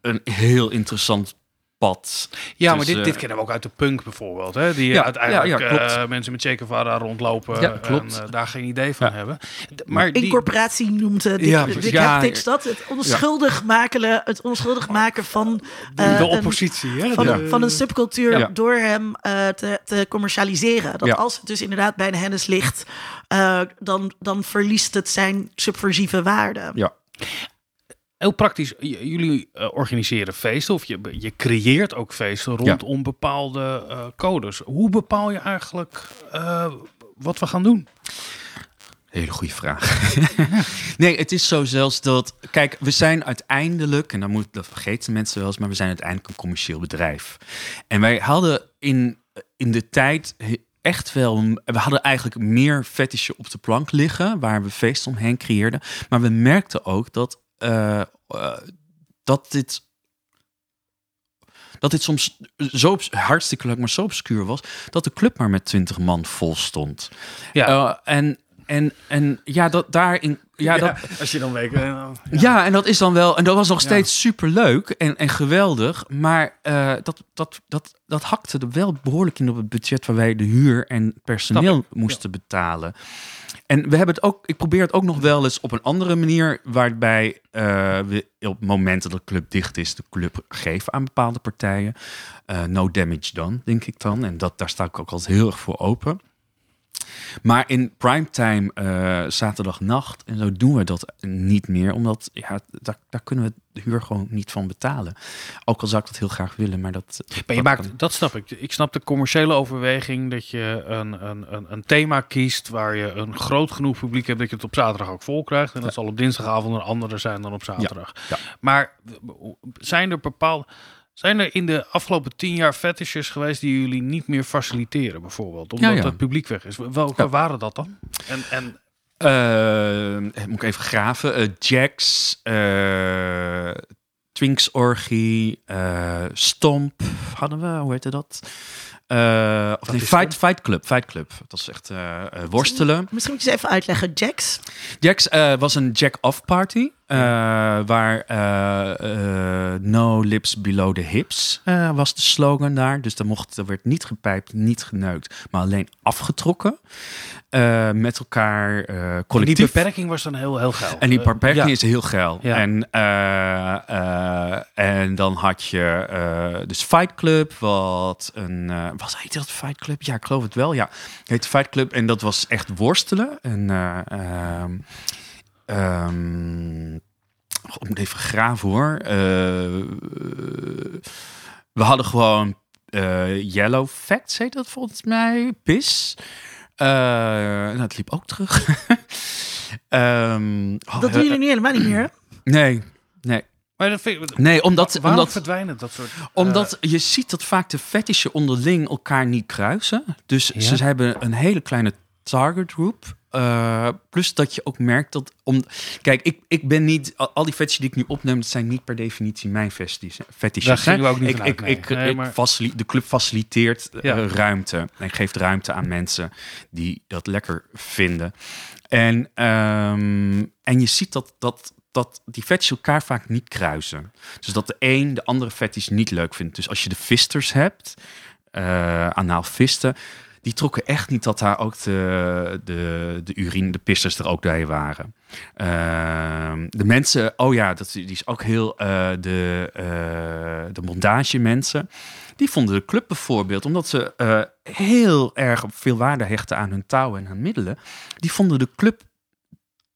een heel interessant pad. Ja, maar Dus, dit, eh, dit kennen we ook uit de punk bijvoorbeeld. Hè? Die Ja, uiteindelijk ja, ja, klopt. eh, mensen met Che Guevara rondlopen Ja, klopt. en eh, daar geen idee van Ja. hebben. D- Maar die, Incorporatie noemt uh, Dick, Ja. Ja, Haptics dat. Het onschuldig, maken, het onschuldig maken van, eh, de een, oppositie. Hè? van, van een subcultuur Ja. door hem eh, te, te commercialiseren. Dat Ja. als het dus inderdaad bij de hennis ligt, eh, dan, dan verliest het zijn subversieve waarde. Ja. Heel praktisch, j- jullie eh, organiseren feesten of je, je creëert ook feesten rondom bepaalde eh, codes. Hoe bepaal je eigenlijk eh, wat we gaan doen? Hele goede vraag. nee, het is zo zelfs dat. Kijk, we zijn uiteindelijk, en dan moet, dat vergeten mensen wel eens, maar we zijn uiteindelijk een commercieel bedrijf. En wij hadden in, in de tijd echt wel. We hadden eigenlijk meer fetishen op de plank liggen, waar we feesten omheen creëerden. Maar we merkten ook dat, eh, eh, dat dit. Dat dit soms zo hartstikke leuk, maar zo obscuur was. dat de club maar met 20 man vol stond. Ja, Eh, en, en, en ja, dat daarin. Ja, dat, als je dan weet. eh, ja. en dat is dan wel. En dat was nog Ja. steeds super leuk en, en geweldig. Maar eh, dat, dat, dat, dat hakte er wel behoorlijk in op het budget waar wij de huur en personeel moesten betalen. En we hebben het ook, ik probeer het ook nog wel eens op een andere manier, waarbij eh, we op momenten dat de club dicht is, de club geven aan bepaalde partijen. No damage done, denk ik dan. En dat, daar sta ik ook altijd heel erg voor open. Maar in primetime uh, zaterdagnacht en zo doen we dat niet meer. Omdat ja, daar, daar kunnen we de huur gewoon niet van betalen. Ook al zou ik dat heel graag willen, maar dat... Maar je maakt, dat snap ik. Ik snap de commerciële overweging dat je een, een, een, een thema kiest waar je een groot genoeg publiek hebt dat je het op zaterdag ook vol krijgt. En dat zal op dinsdagavond een andere zijn dan op zaterdag. Ja. Maar zijn er bepaalde... Zijn er in de afgelopen tien jaar fetishes geweest die jullie niet meer faciliteren, bijvoorbeeld? Omdat Ja, ja. het publiek weg is. Welke Ja. waren dat dan? En, en Uh, moet ik even graven. Uh, Jax, uh, Twinks Orgie, uh, Stomp hadden we, hoe heette dat? Uh, of nee, Fight, dat? Fight Club. Fight Club. Dat is echt uh, uh, worstelen. Misschien moet je eens even uitleggen. Jax. Jax uh, was een jack-off party. Uh, waar uh, no lips below the hips was de slogan daar. Dus er, mocht, er werd niet gepijpt, niet geneukt, maar alleen afgetrokken. Met elkaar collectief. die beperking was dan heel, heel geil. En die beperking ja. is heel geil. Ja. En, en dan had je dus Fight Club, wat een... Wat heette dat Fight Club? Ja, ik geloof het wel. Ja, het heette Fight Club en dat was echt worstelen. En... Ik moet even graven hoor. Uh, we hadden gewoon uh, Yellow Facts, heet dat volgens mij. PIS. Uh, nou, het liep ook terug. um, oh, dat doen jullie nu helemaal niet meer. Nee, nee. Maar dat vind ik, nee, omdat, waarom omdat verdwijnen dat soort. Omdat uh, je ziet dat vaak de fetishen onderling elkaar niet kruisen. Dus ja? ze hebben een hele kleine target group. Uh, plus dat je ook merkt dat om. Kijk, ik, ik ben niet. Al die fetishen die ik nu opneem, dat zijn niet per definitie mijn fetishes. Daar gingen we ook niet ik, vanuit, ik, nee. ik, nee, ik maar... De club faciliteert Ja. uh, ruimte. En ik geef ruimte aan mensen die dat lekker vinden. En, um, en je ziet dat, dat, dat die fetishes elkaar vaak niet kruisen. Dus dat de een de andere fetish niet leuk vindt. Dus als je de fisters hebt, uh, anaal visten, die trokken echt niet dat daar ook de, de, de urine, de pissers er ook bij waren. Uh, de mensen, oh ja, dat, die is ook heel, uh, de, uh, de mondage mensen, die vonden de club bijvoorbeeld, omdat ze uh, heel erg veel waarde hechten aan hun touwen en hun middelen, die vonden de club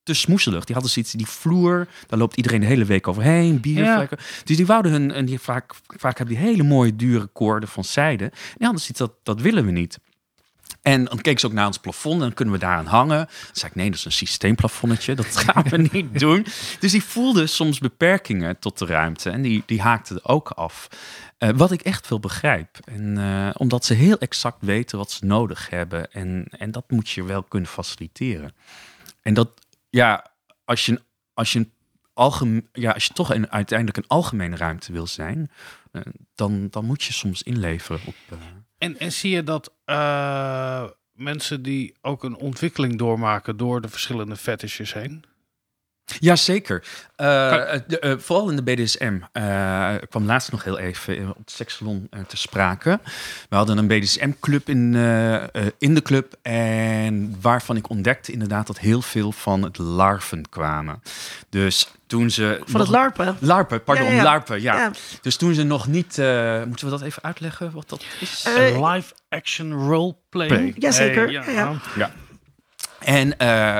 te smoezelig. Die hadden zoiets, die vloer, daar loopt iedereen de hele week overheen, biervlekken. Dus die wouden hun, en die vaak, vaak hebben die hele mooie dure koorden van zijde. En hadden zoiets, dat, dat willen we niet. En dan keek ze ook naar ons plafond en dan kunnen we daaraan hangen. Dan zei ik, nee, dat is een systeemplafonnetje, dat gaan we niet doen. Dus die voelde soms beperkingen tot de ruimte en die, die haakte er ook af. Uh, wat ik echt veel begrijp. En, uh, omdat ze heel exact weten wat ze nodig hebben. En, en dat moet je wel kunnen faciliteren. En dat, ja, als je, als je, een algemeen, ja, als je toch een, uiteindelijk een algemene ruimte wil zijn, uh, dan, dan moet je soms inleveren op. En, en zie je dat mensen die ook een ontwikkeling doormaken door de verschillende fetishes heen? Jazeker. Uh, uh, vooral in de BDSM. Uh, ik kwam laatst nog heel even op het sekssalon te sprake. We hadden een BDSM-club in, in de club. En waarvan ik ontdekte inderdaad dat heel veel van het larven kwamen. Dus toen ze... Van het larpen? Larpen, pardon, ja, ja. larpen, ja. ja. Dus toen ze nog niet... moeten we dat even uitleggen, wat dat is? live action roleplay. Play. Jazeker, hey, ja. En uh,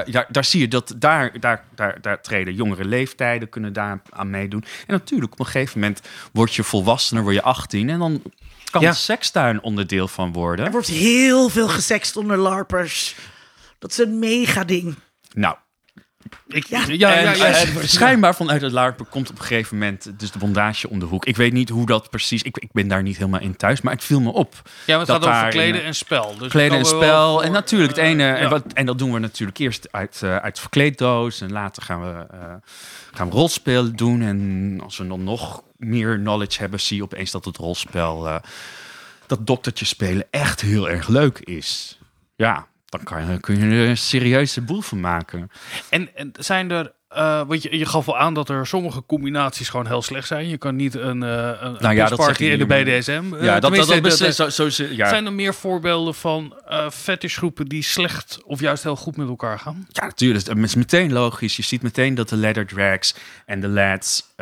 ja, daar zie je dat daar, daar, daar, daar treden jongere leeftijden, kunnen daar aan meedoen. En natuurlijk, op een gegeven moment word je volwassener, word je 18 en dan kan ja. seks daar een onderdeel van worden. Er wordt heel veel gesext onder larpers. Dat is een mega ding. Nou, ik, ja, ja, ja, ja, en schijnbaar vanuit het larpen komt op een gegeven moment dus de bondage om de hoek. Ik weet niet hoe dat precies. Ik, ik ben daar niet helemaal in thuis, maar het viel me op. Ja, het gaat over kleden en spel. Dus kleden en spel. Voor, en natuurlijk het ene. Uh, en, wat, en dat doen we natuurlijk eerst uit, uh, uit verkleeddoos. En later gaan we, uh, gaan we rolspel doen. En als we dan nog meer knowledge hebben, zie je opeens dat het rolspel, dat doktertje spelen, echt heel erg leuk is. Ja, dan kan kun je er een serieuze boel van maken. En, en zijn er uh, want je, je gaf wel aan dat er sommige combinaties gewoon heel slecht zijn. Je kan niet een, uh, een nou ja, dat in de BDSM. Ja, uh, dat, dat, dat, dat zo, zo, ja. Zijn er meer voorbeelden van uh, fetishgroepen die slecht of juist heel goed met elkaar gaan? Ja, natuurlijk. Dat is meteen logisch. Je ziet meteen dat de ladder drags en de lads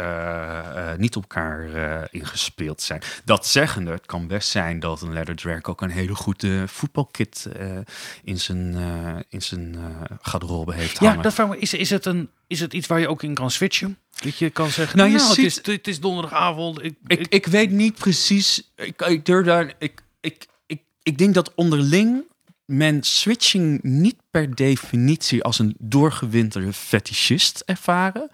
niet op elkaar ingespeeld zijn. Dat zeggende, het kan best zijn dat een ladder drag ook een hele goede voetbalkit in zijn, in zijn garderobe heeft hangen. Ja, dat vraag me, is, is het een is het iets waar je ook in kan switchen? Dat je kan zeggen, nou, je nou, ziet... het, is, het is donderdagavond. Ik, ik, ik, ik weet niet precies. Ik, ik durf daar. Ik, ik, ik, ik denk dat onderling men switching niet per definitie als een doorgewinterde fetischist ervaren.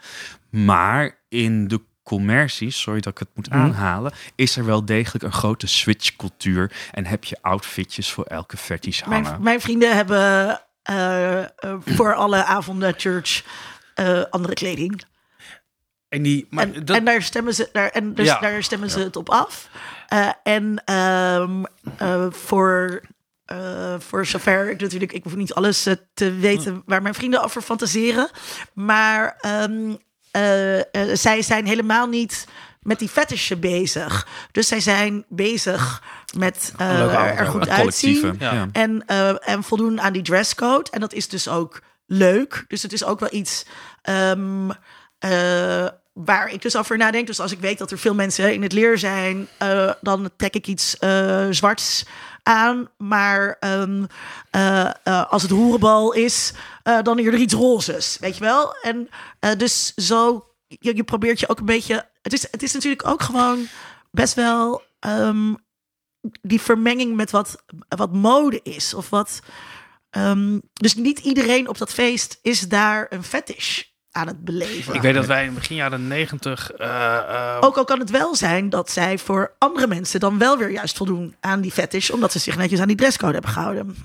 Maar in de commercie, sorry dat ik het moet aanhalen, is er wel degelijk een grote switchcultuur. En heb je outfitjes voor elke fetish hangen. Mijn, mijn vrienden hebben uh, uh, voor alle avonden church uh, andere kleding. En, die, maar en, dat... en daar stemmen ze, daar, en dus Ja. daar stemmen ze Ja. het op af. Eh, en ehm, eh, voor, eh, voor zover ik natuurlijk, ik hoef niet alles eh, te weten waar mijn vrienden over fantaseren. Maar ehm, eh, eh, zij zijn helemaal niet met die fetishen bezig. Dus zij zijn bezig met eh, er goed uitzien. Ja. Ja. En, eh, en voldoen aan die dresscode. En dat is dus ook leuk. Dus het is ook wel iets ehm, eh, waar ik dus over nadenk. Dus als ik weet dat er veel mensen in het leer zijn, eh, dan trek ik iets eh, zwarts aan. Maar ehm, eh, eh, als het hoerenbal is, dan eerder iets rozes. Weet je wel? En dus zo, je, probeert je ook een beetje. Het is, het is natuurlijk ook gewoon best wel. ehm, die vermenging met wat, wat mode is. Of wat. dus niet iedereen op dat feest is daar een fetish aan het beleven. Ik weet dat wij in begin jaren negentig... eh, eh, Ook al kan het wel zijn dat zij voor andere mensen dan wel weer juist voldoen aan die fetish, omdat ze zich netjes aan die dresscode hebben gehouden.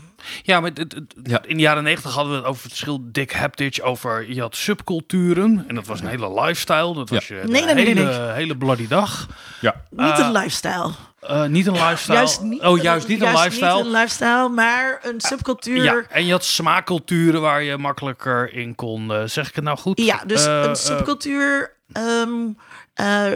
Ja, maar het, het- Ja. in de jaren negentig hadden we het over het verschil dik haptic over je had subculturen en dat was een hele lifestyle. Dat was je de Nee, nee, nee, hele, nee, hele bloody dag. Ja. Niet een lifestyle. Eh, niet een lifestyle. Juist niet, oh, juist niet een lifestyle. Niet een lifestyle, maar een subcultuur. Ja, en je had smaakculturen waar je makkelijker in kon. eh, zeg ik het nou goed? Ja, dus Eh, een subcultuur. ehm,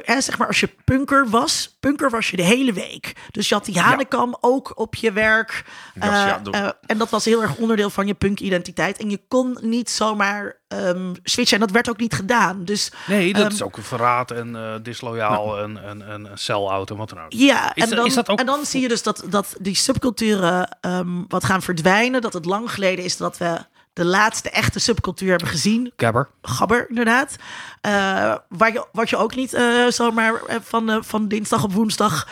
hè, zeg maar als je punker was, punker was je de hele week. Dus je had die hanenkam ook op je werk. Eh, ja, eh, en dat was heel erg onderdeel van je punk-identiteit. En je kon niet zomaar ehm, switchen. En dat werd ook niet gedaan. Dus nee, dat ehm, is ook een verraad en disloyaal en, en, en een sell-out en wat dan ook. Ja, Is en, dat- dan, is dat ook- en dan zie je dus dat, dat die subculturen ehm, wat gaan verdwijnen. Dat het lang geleden is dat we de laatste echte subcultuur hebben gezien. Gabber. Gabber, inderdaad. Uh, waar je, wat je ook niet uh, zomaar van, uh, van dinsdag op woensdag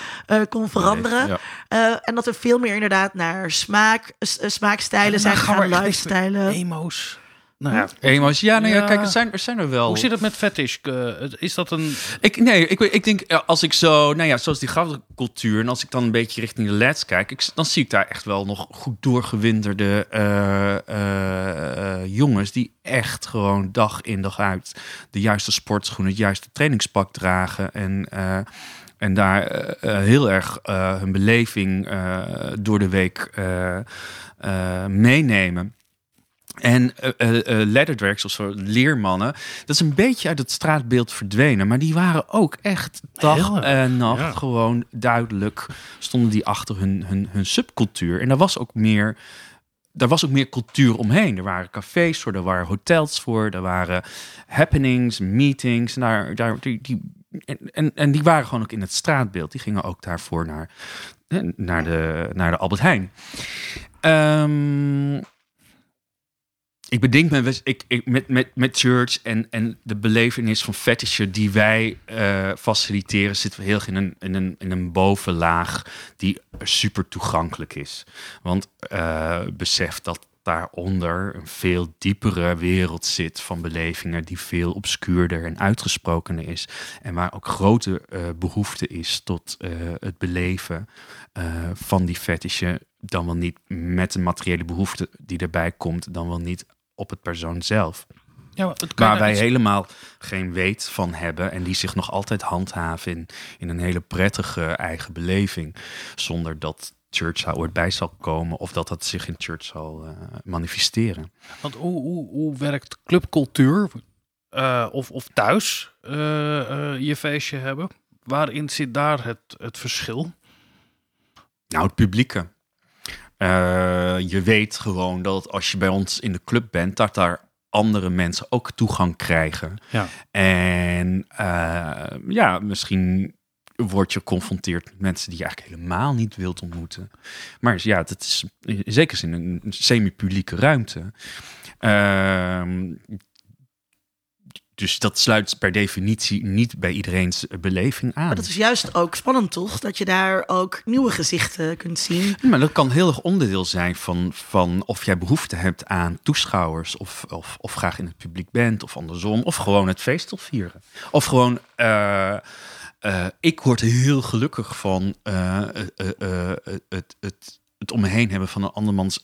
kon veranderen. Nee, ja. en dat er veel meer inderdaad naar smaak, smaakstijlen zijn gegaan, lifestijlen. Emo's. Nou ja. Ja, nou ja, kijk, er zijn, er zijn er wel. Hoe zit het met fetish? Uh, is dat een. Ik, nee, ik, ik denk als ik zo, nou ja, zoals die cultuur. En als ik dan een beetje richting de lads kijk, ik, dan zie ik daar echt wel nog goed doorgewinterde uh, uh, jongens. die echt gewoon dag in dag uit de juiste sportschoenen, het juiste trainingspak dragen. En. En daar heel erg hun beleving door de week meenemen. En uh, uh, of zo, leermannen, dat is een beetje uit het straatbeeld verdwenen. Maar die waren ook echt dag en nacht gewoon duidelijk, stonden die achter hun, hun, hun subcultuur. En daar was ook meer daar was ook meer cultuur omheen. Er waren cafés voor, er waren hotels voor, er waren happenings, meetings. Daar, daar, die, die, en, en die waren gewoon ook in het straatbeeld. Die gingen ook daarvoor naar, naar, de, naar de Albert Heijn. Um, ik bedenk me ik, ik, met, met, met church en, en de belevenis van fetishen die wij uh, faciliteren, zitten we heel erg in een, in, een, in een bovenlaag die super toegankelijk is. Want uh, besef dat daaronder een veel diepere wereld zit van belevingen die veel obscuurder en uitgesprokener is. En waar ook grote uh, behoefte is tot het beleven van die fetishen dan wel niet met een materiële behoefte die erbij komt, dan wel niet op het persoon zelf. Ja, waar wij helemaal geen weet van hebben en die zich nog altijd handhaven in, in een hele prettige eigen beleving, zonder dat church daar ooit bij zal komen of dat dat zich in church zal uh, manifesteren. Want hoe, hoe, hoe werkt clubcultuur uh, of, of thuis uh, je feestje hebben? Waarin zit daar het, het verschil? Nou, het publieke. Uh, je weet gewoon dat als je bij ons in de club bent, dat daar andere mensen ook toegang krijgen. Ja. En uh, ja, misschien word je geconfronteerd met mensen die je eigenlijk helemaal niet wilt ontmoeten. Maar ja, dat is in zekere zin een semi-publieke ruimte. Uh, dus dat sluit per definitie niet bij iedereen's beleving aan. Maar dat is juist ook spannend, toch? Dat je daar ook nieuwe gezichten kunt zien. Maar dat kan heel erg onderdeel zijn van, van of jij behoefte hebt aan toeschouwers, of, of, of graag in het publiek bent, of andersom, of gewoon het feest wil vieren. Of gewoon. Uh, uh, ik word heel gelukkig van uh, het, het, het om me heen hebben van een andermans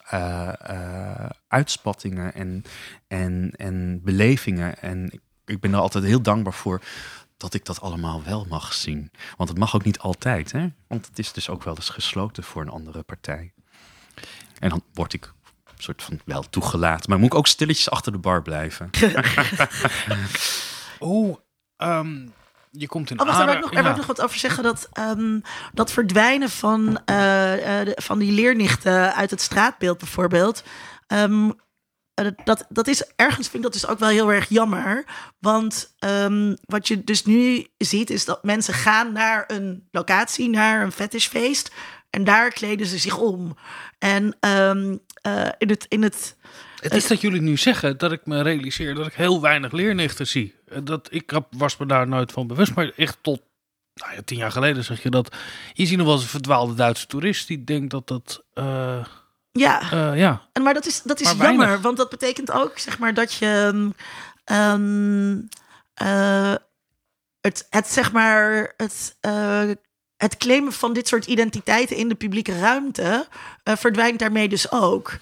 uitspattingen en, en, en belevingen. En ik ben er altijd heel dankbaar voor dat ik dat allemaal wel mag zien. Want het mag ook niet altijd, hè? Want het is dus ook wel eens gesloten voor een andere partij. En dan word ik soort van wel toegelaten. Maar moet ik ook stilletjes achter de bar blijven. Oeh, um, je komt in oh, wacht, er, nog, er nog wat over zeggen. Dat, um, dat verdwijnen van, uh, uh, de, van die leernichten uit het straatbeeld bijvoorbeeld... Um, eh, dat, dat is ergens vind ik dat dus ook wel heel erg jammer. Want um, wat je dus nu ziet, is dat mensen gaan naar een locatie, naar een fetishfeest. En daar kleden ze zich om. En um, uh, in het. In het het is dat jullie nu zeggen dat ik me realiseer dat ik heel weinig leernichten zie. Dat, ik was me daar nooit van bewust, maar echt tot nou ja, tien jaar geleden zeg je dat. Je ziet nog wel eens een verdwaalde Duitse toerist die denkt dat dat. Uh, ja. Uh, ja. En, maar dat is, dat is jammer, want dat betekent ook zeg maar, dat je um, uh, het, het, zeg maar, het, uh, het claimen van dit soort identiteiten in de publieke ruimte verdwijnt daarmee dus ook.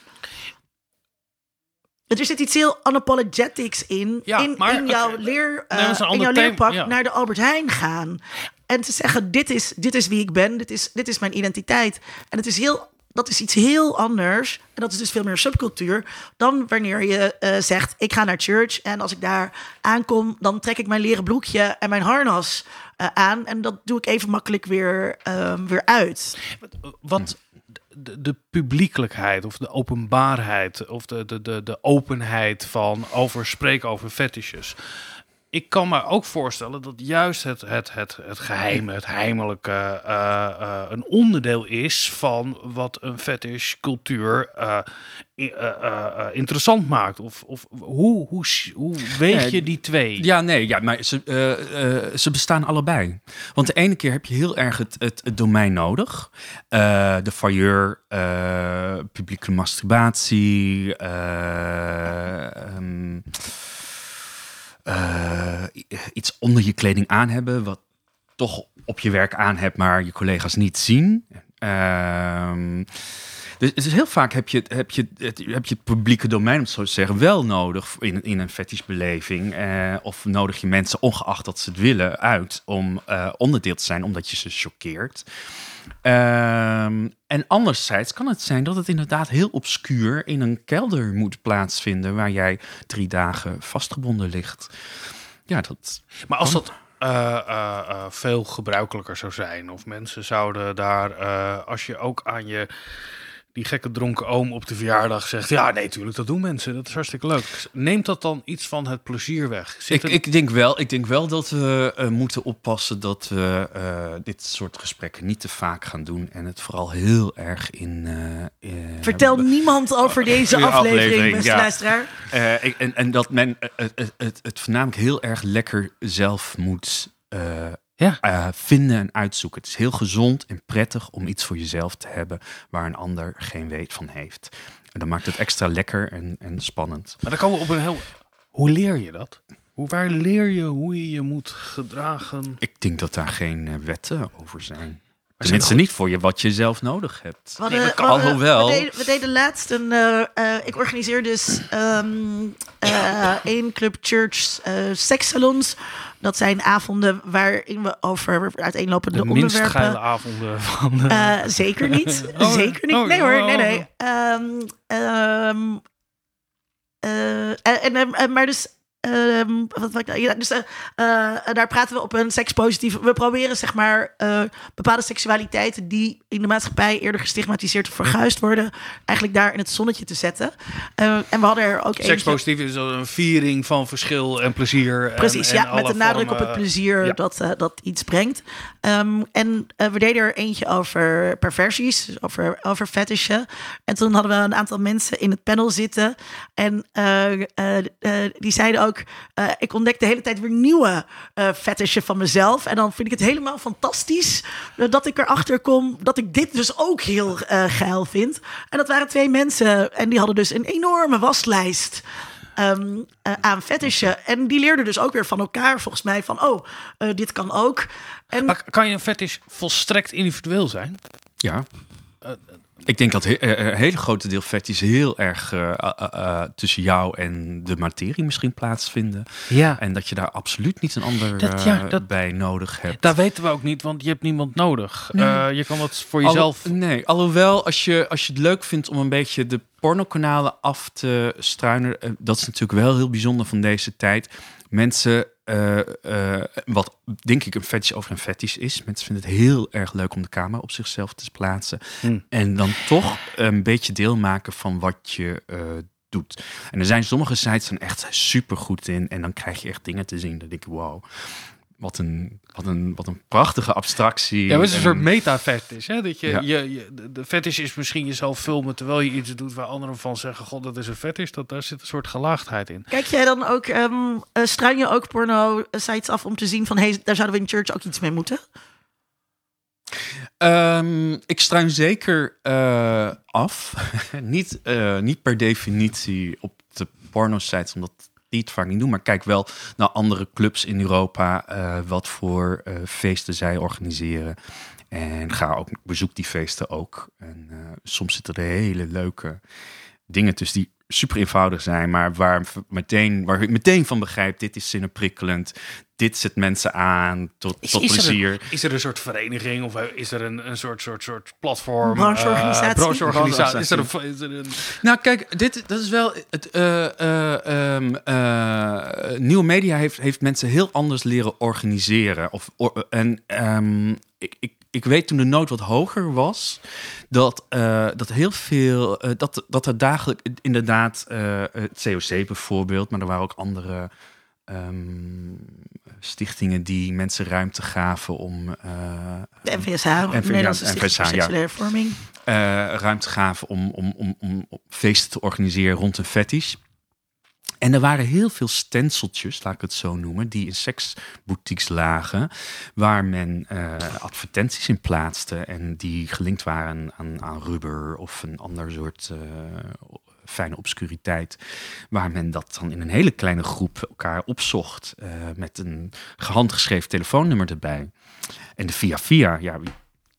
Er zit iets heel unapologetics in, ja, in, maar, in jouw, leer, uh, in jouw leerpak ja. naar de Albert Heijn gaan. En te zeggen, dit is, dit is wie ik ben, dit is, dit is mijn identiteit. En het is heel dat is iets heel anders. En dat is dus veel meer subcultuur. Dan wanneer je uh, zegt: Ik ga naar church. En als ik daar aankom, dan trek ik mijn leren broekje en mijn harnas uh, aan. En dat doe ik even makkelijk weer, uh, weer uit. Wat de, de, publiekelijkheid of de openbaarheid of de, de, de, de openheid van over spreken over fetishes ik kan me ook voorstellen dat juist het, het, het, het geheime, het heimelijke, eh, eh, een onderdeel is van wat een fetish cultuur eh, interessant maakt. Of, of hoe, hoe, hoe weeg Ja, je die twee? Ja, nee, ja, maar ze, ze bestaan allebei. Want de ene keer heb je heel erg het, het, het domein nodig. De failleur, publieke masturbatie, eh, eh, iets onder je kleding aan hebben, wat toch op je werk aan hebt, maar je collega's niet zien. Ehm, dus, dus heel vaak heb je, heb, je, het, heb je het publieke domein, om het zo te zeggen, wel nodig in, in een fetishbeleving. Eh, of nodig je mensen, ongeacht dat ze het willen, uit om eh, onderdeel te zijn, omdat je ze choqueert. Ehm, en anderzijds kan het zijn dat het inderdaad heel obscuur in een kelder moet plaatsvinden, waar jij drie dagen vastgebonden ligt. Ja, dat, Maar als dat eh, eh, eh, veel gebruikelijker zou zijn, of mensen zouden daar, als je ook aan je die gekke dronken oom op de verjaardag zegt, ja, nee, tuurlijk, dat doen mensen, dat is hartstikke leuk. Neemt dat dan iets van het plezier weg? Zit Ik, ik, denk wel, ik denk wel dat we eh, moeten oppassen dat we eh, dit soort gesprekken niet te vaak gaan doen. En het vooral heel erg in. eh, Vertel niemand over deze Goeie aflevering, aflevering, beste ja. luisteraar. eh, ik- en, en dat men het, het, het, het voornamelijk heel erg lekker zelf moet eh, Ja. eh, vinden en uitzoeken. Het is heel gezond en prettig om iets voor jezelf te hebben waar een ander geen weet van heeft. En dan maakt het extra lekker en, en spannend. Maar dan komen we op een heel... Hoe leer je dat? Hoe, waar leer je hoe je je moet gedragen? Ik denk dat daar geen eh, wetten over zijn. Tenminste, niet voor je wat je zelf nodig hebt. We, hadden, Nee, Alhoewel- we, deden, we deden laatst een. eh, eh, ik organiseer dus ehm eh, één Club Church sekssalons. Dat zijn avonden waarin we over uiteenlopende De minst onderwerpen. geile avonden van de... Eh, zeker niet. Oh, zeker niet. oh, Nee hoor, nee, oh. nee. Ehm, ehm, eh, en, en, en- maar dus... ehm, wat, wat, ja, dus eh, eh, daar praten we op een sekspositieve... We proberen zeg maar eh, bepaalde seksualiteiten... die in de maatschappij eerder gestigmatiseerd of verguisd worden... eigenlijk daar in het zonnetje te zetten. Eh, en we hadden er ook eentje... Sekspositief is een viering van verschil en plezier. Precies, en ja, met de nadruk op het plezier ja. dat, eh, dat iets brengt. Ehm, en eh, we deden er eentje over perversies, dus over, over fetishen. En toen hadden we een aantal mensen in het panel zitten. En eh, eh, eh, die zeiden ook, eh, ik ontdek de hele tijd weer nieuwe eh fetishen van mezelf. En dan vind ik het helemaal fantastisch eh, dat ik erachter kom dat ik dit dus ook heel eh, geil vind. En dat waren twee mensen en die hadden dus een enorme waslijst ehm, eh, aan fetishen. En die leerden dus ook weer van elkaar, volgens mij, van oh, eh, dit kan ook. En Maar kan je een fetish volstrekt individueel zijn? Ja. Ik denk dat he- eh, een hele grote deel fetish heel erg eh, eh, eh, tussen jou en de materie misschien plaatsvinden. Ja. En dat je daar absoluut niet een ander Dat- ja, eh, dat- bij nodig hebt. Dat weten we ook niet, want je hebt niemand nodig. Nee. Eh, je kan het voor jezelf... nee, alhoewel als je, als je het leuk vindt om een beetje de pornokanalen af te struinen, eh, dat is natuurlijk wel heel bijzonder van deze tijd. Mensen, eh, eh, wat denk ik een fetish over een fetish is, mensen vinden het heel erg leuk om de camera op zichzelf te plaatsen. Hmm. En dan toch een beetje deel maken van wat je eh, doet. En er zijn sommige sites zijn echt super goed in. En dan krijg je echt dingen te zien. Dat ik, wow, wat een, wat een, wat een prachtige abstractie. Ja, het is een En- soort meta-fetish. Hè? Dat je, Ja. je, je, de- de fetish is misschien jezelf filmen terwijl je iets doet waar anderen van zeggen: God, dat is een fetish. Dat, daar zit een soort gelaagdheid in. kijk jij dan ook, ehm eh, struin je ook porno-sites af om te zien van hey, daar zouden we in church ook iets mee moeten? Ehm, ik struin zeker eh, af. niet, eh, niet per definitie op de porno-sites, omdat die het vaak niet. Maar kijk wel naar andere clubs in Europa, eh, wat voor eh, feesten zij organiseren. En ga ook, bezoek die feesten ook. En eh, soms zitten er hele leuke dingen tussen die super eenvoudig zijn, maar waar, meteen, waar ik meteen van begrijp, dit is zinneprikkelend. Dit zet mensen aan tot, tot er, plezier. een, is er een soort vereniging of is er een, een soort, soort, soort platform? Brancheorganisatie? eh, brancheorganisatie. Is er een, is er een, Nou, kijk, dit dat is wel. Het, eh, eh, ehm, eh, nieuwe media heeft, heeft mensen heel anders leren organiseren. Of, or- en ehm, ik, ik, ik weet toen de nood wat hoger was, dat, eh, dat heel veel. eh, dat, dat er dagelijks inderdaad. eh, het COC bijvoorbeeld, maar er waren ook andere. ehm, stichtingen die mensen ruimte gaven om de NVSH, de Nederlandse Seksuele Hervorming, uh, ruimte gaven om, om, om, om feesten te organiseren rond een fetish. En er waren heel veel stenseltjes, laat ik het zo noemen, die in seksboutiques lagen, waar men uh, advertenties in plaatste en die gelinkt waren aan, aan rubber of een ander soort uh, fijne obscuriteit, waar men dat dan in een hele kleine groep elkaar opzocht uh, met een gehandgeschreven telefoonnummer erbij. En de via via, ja,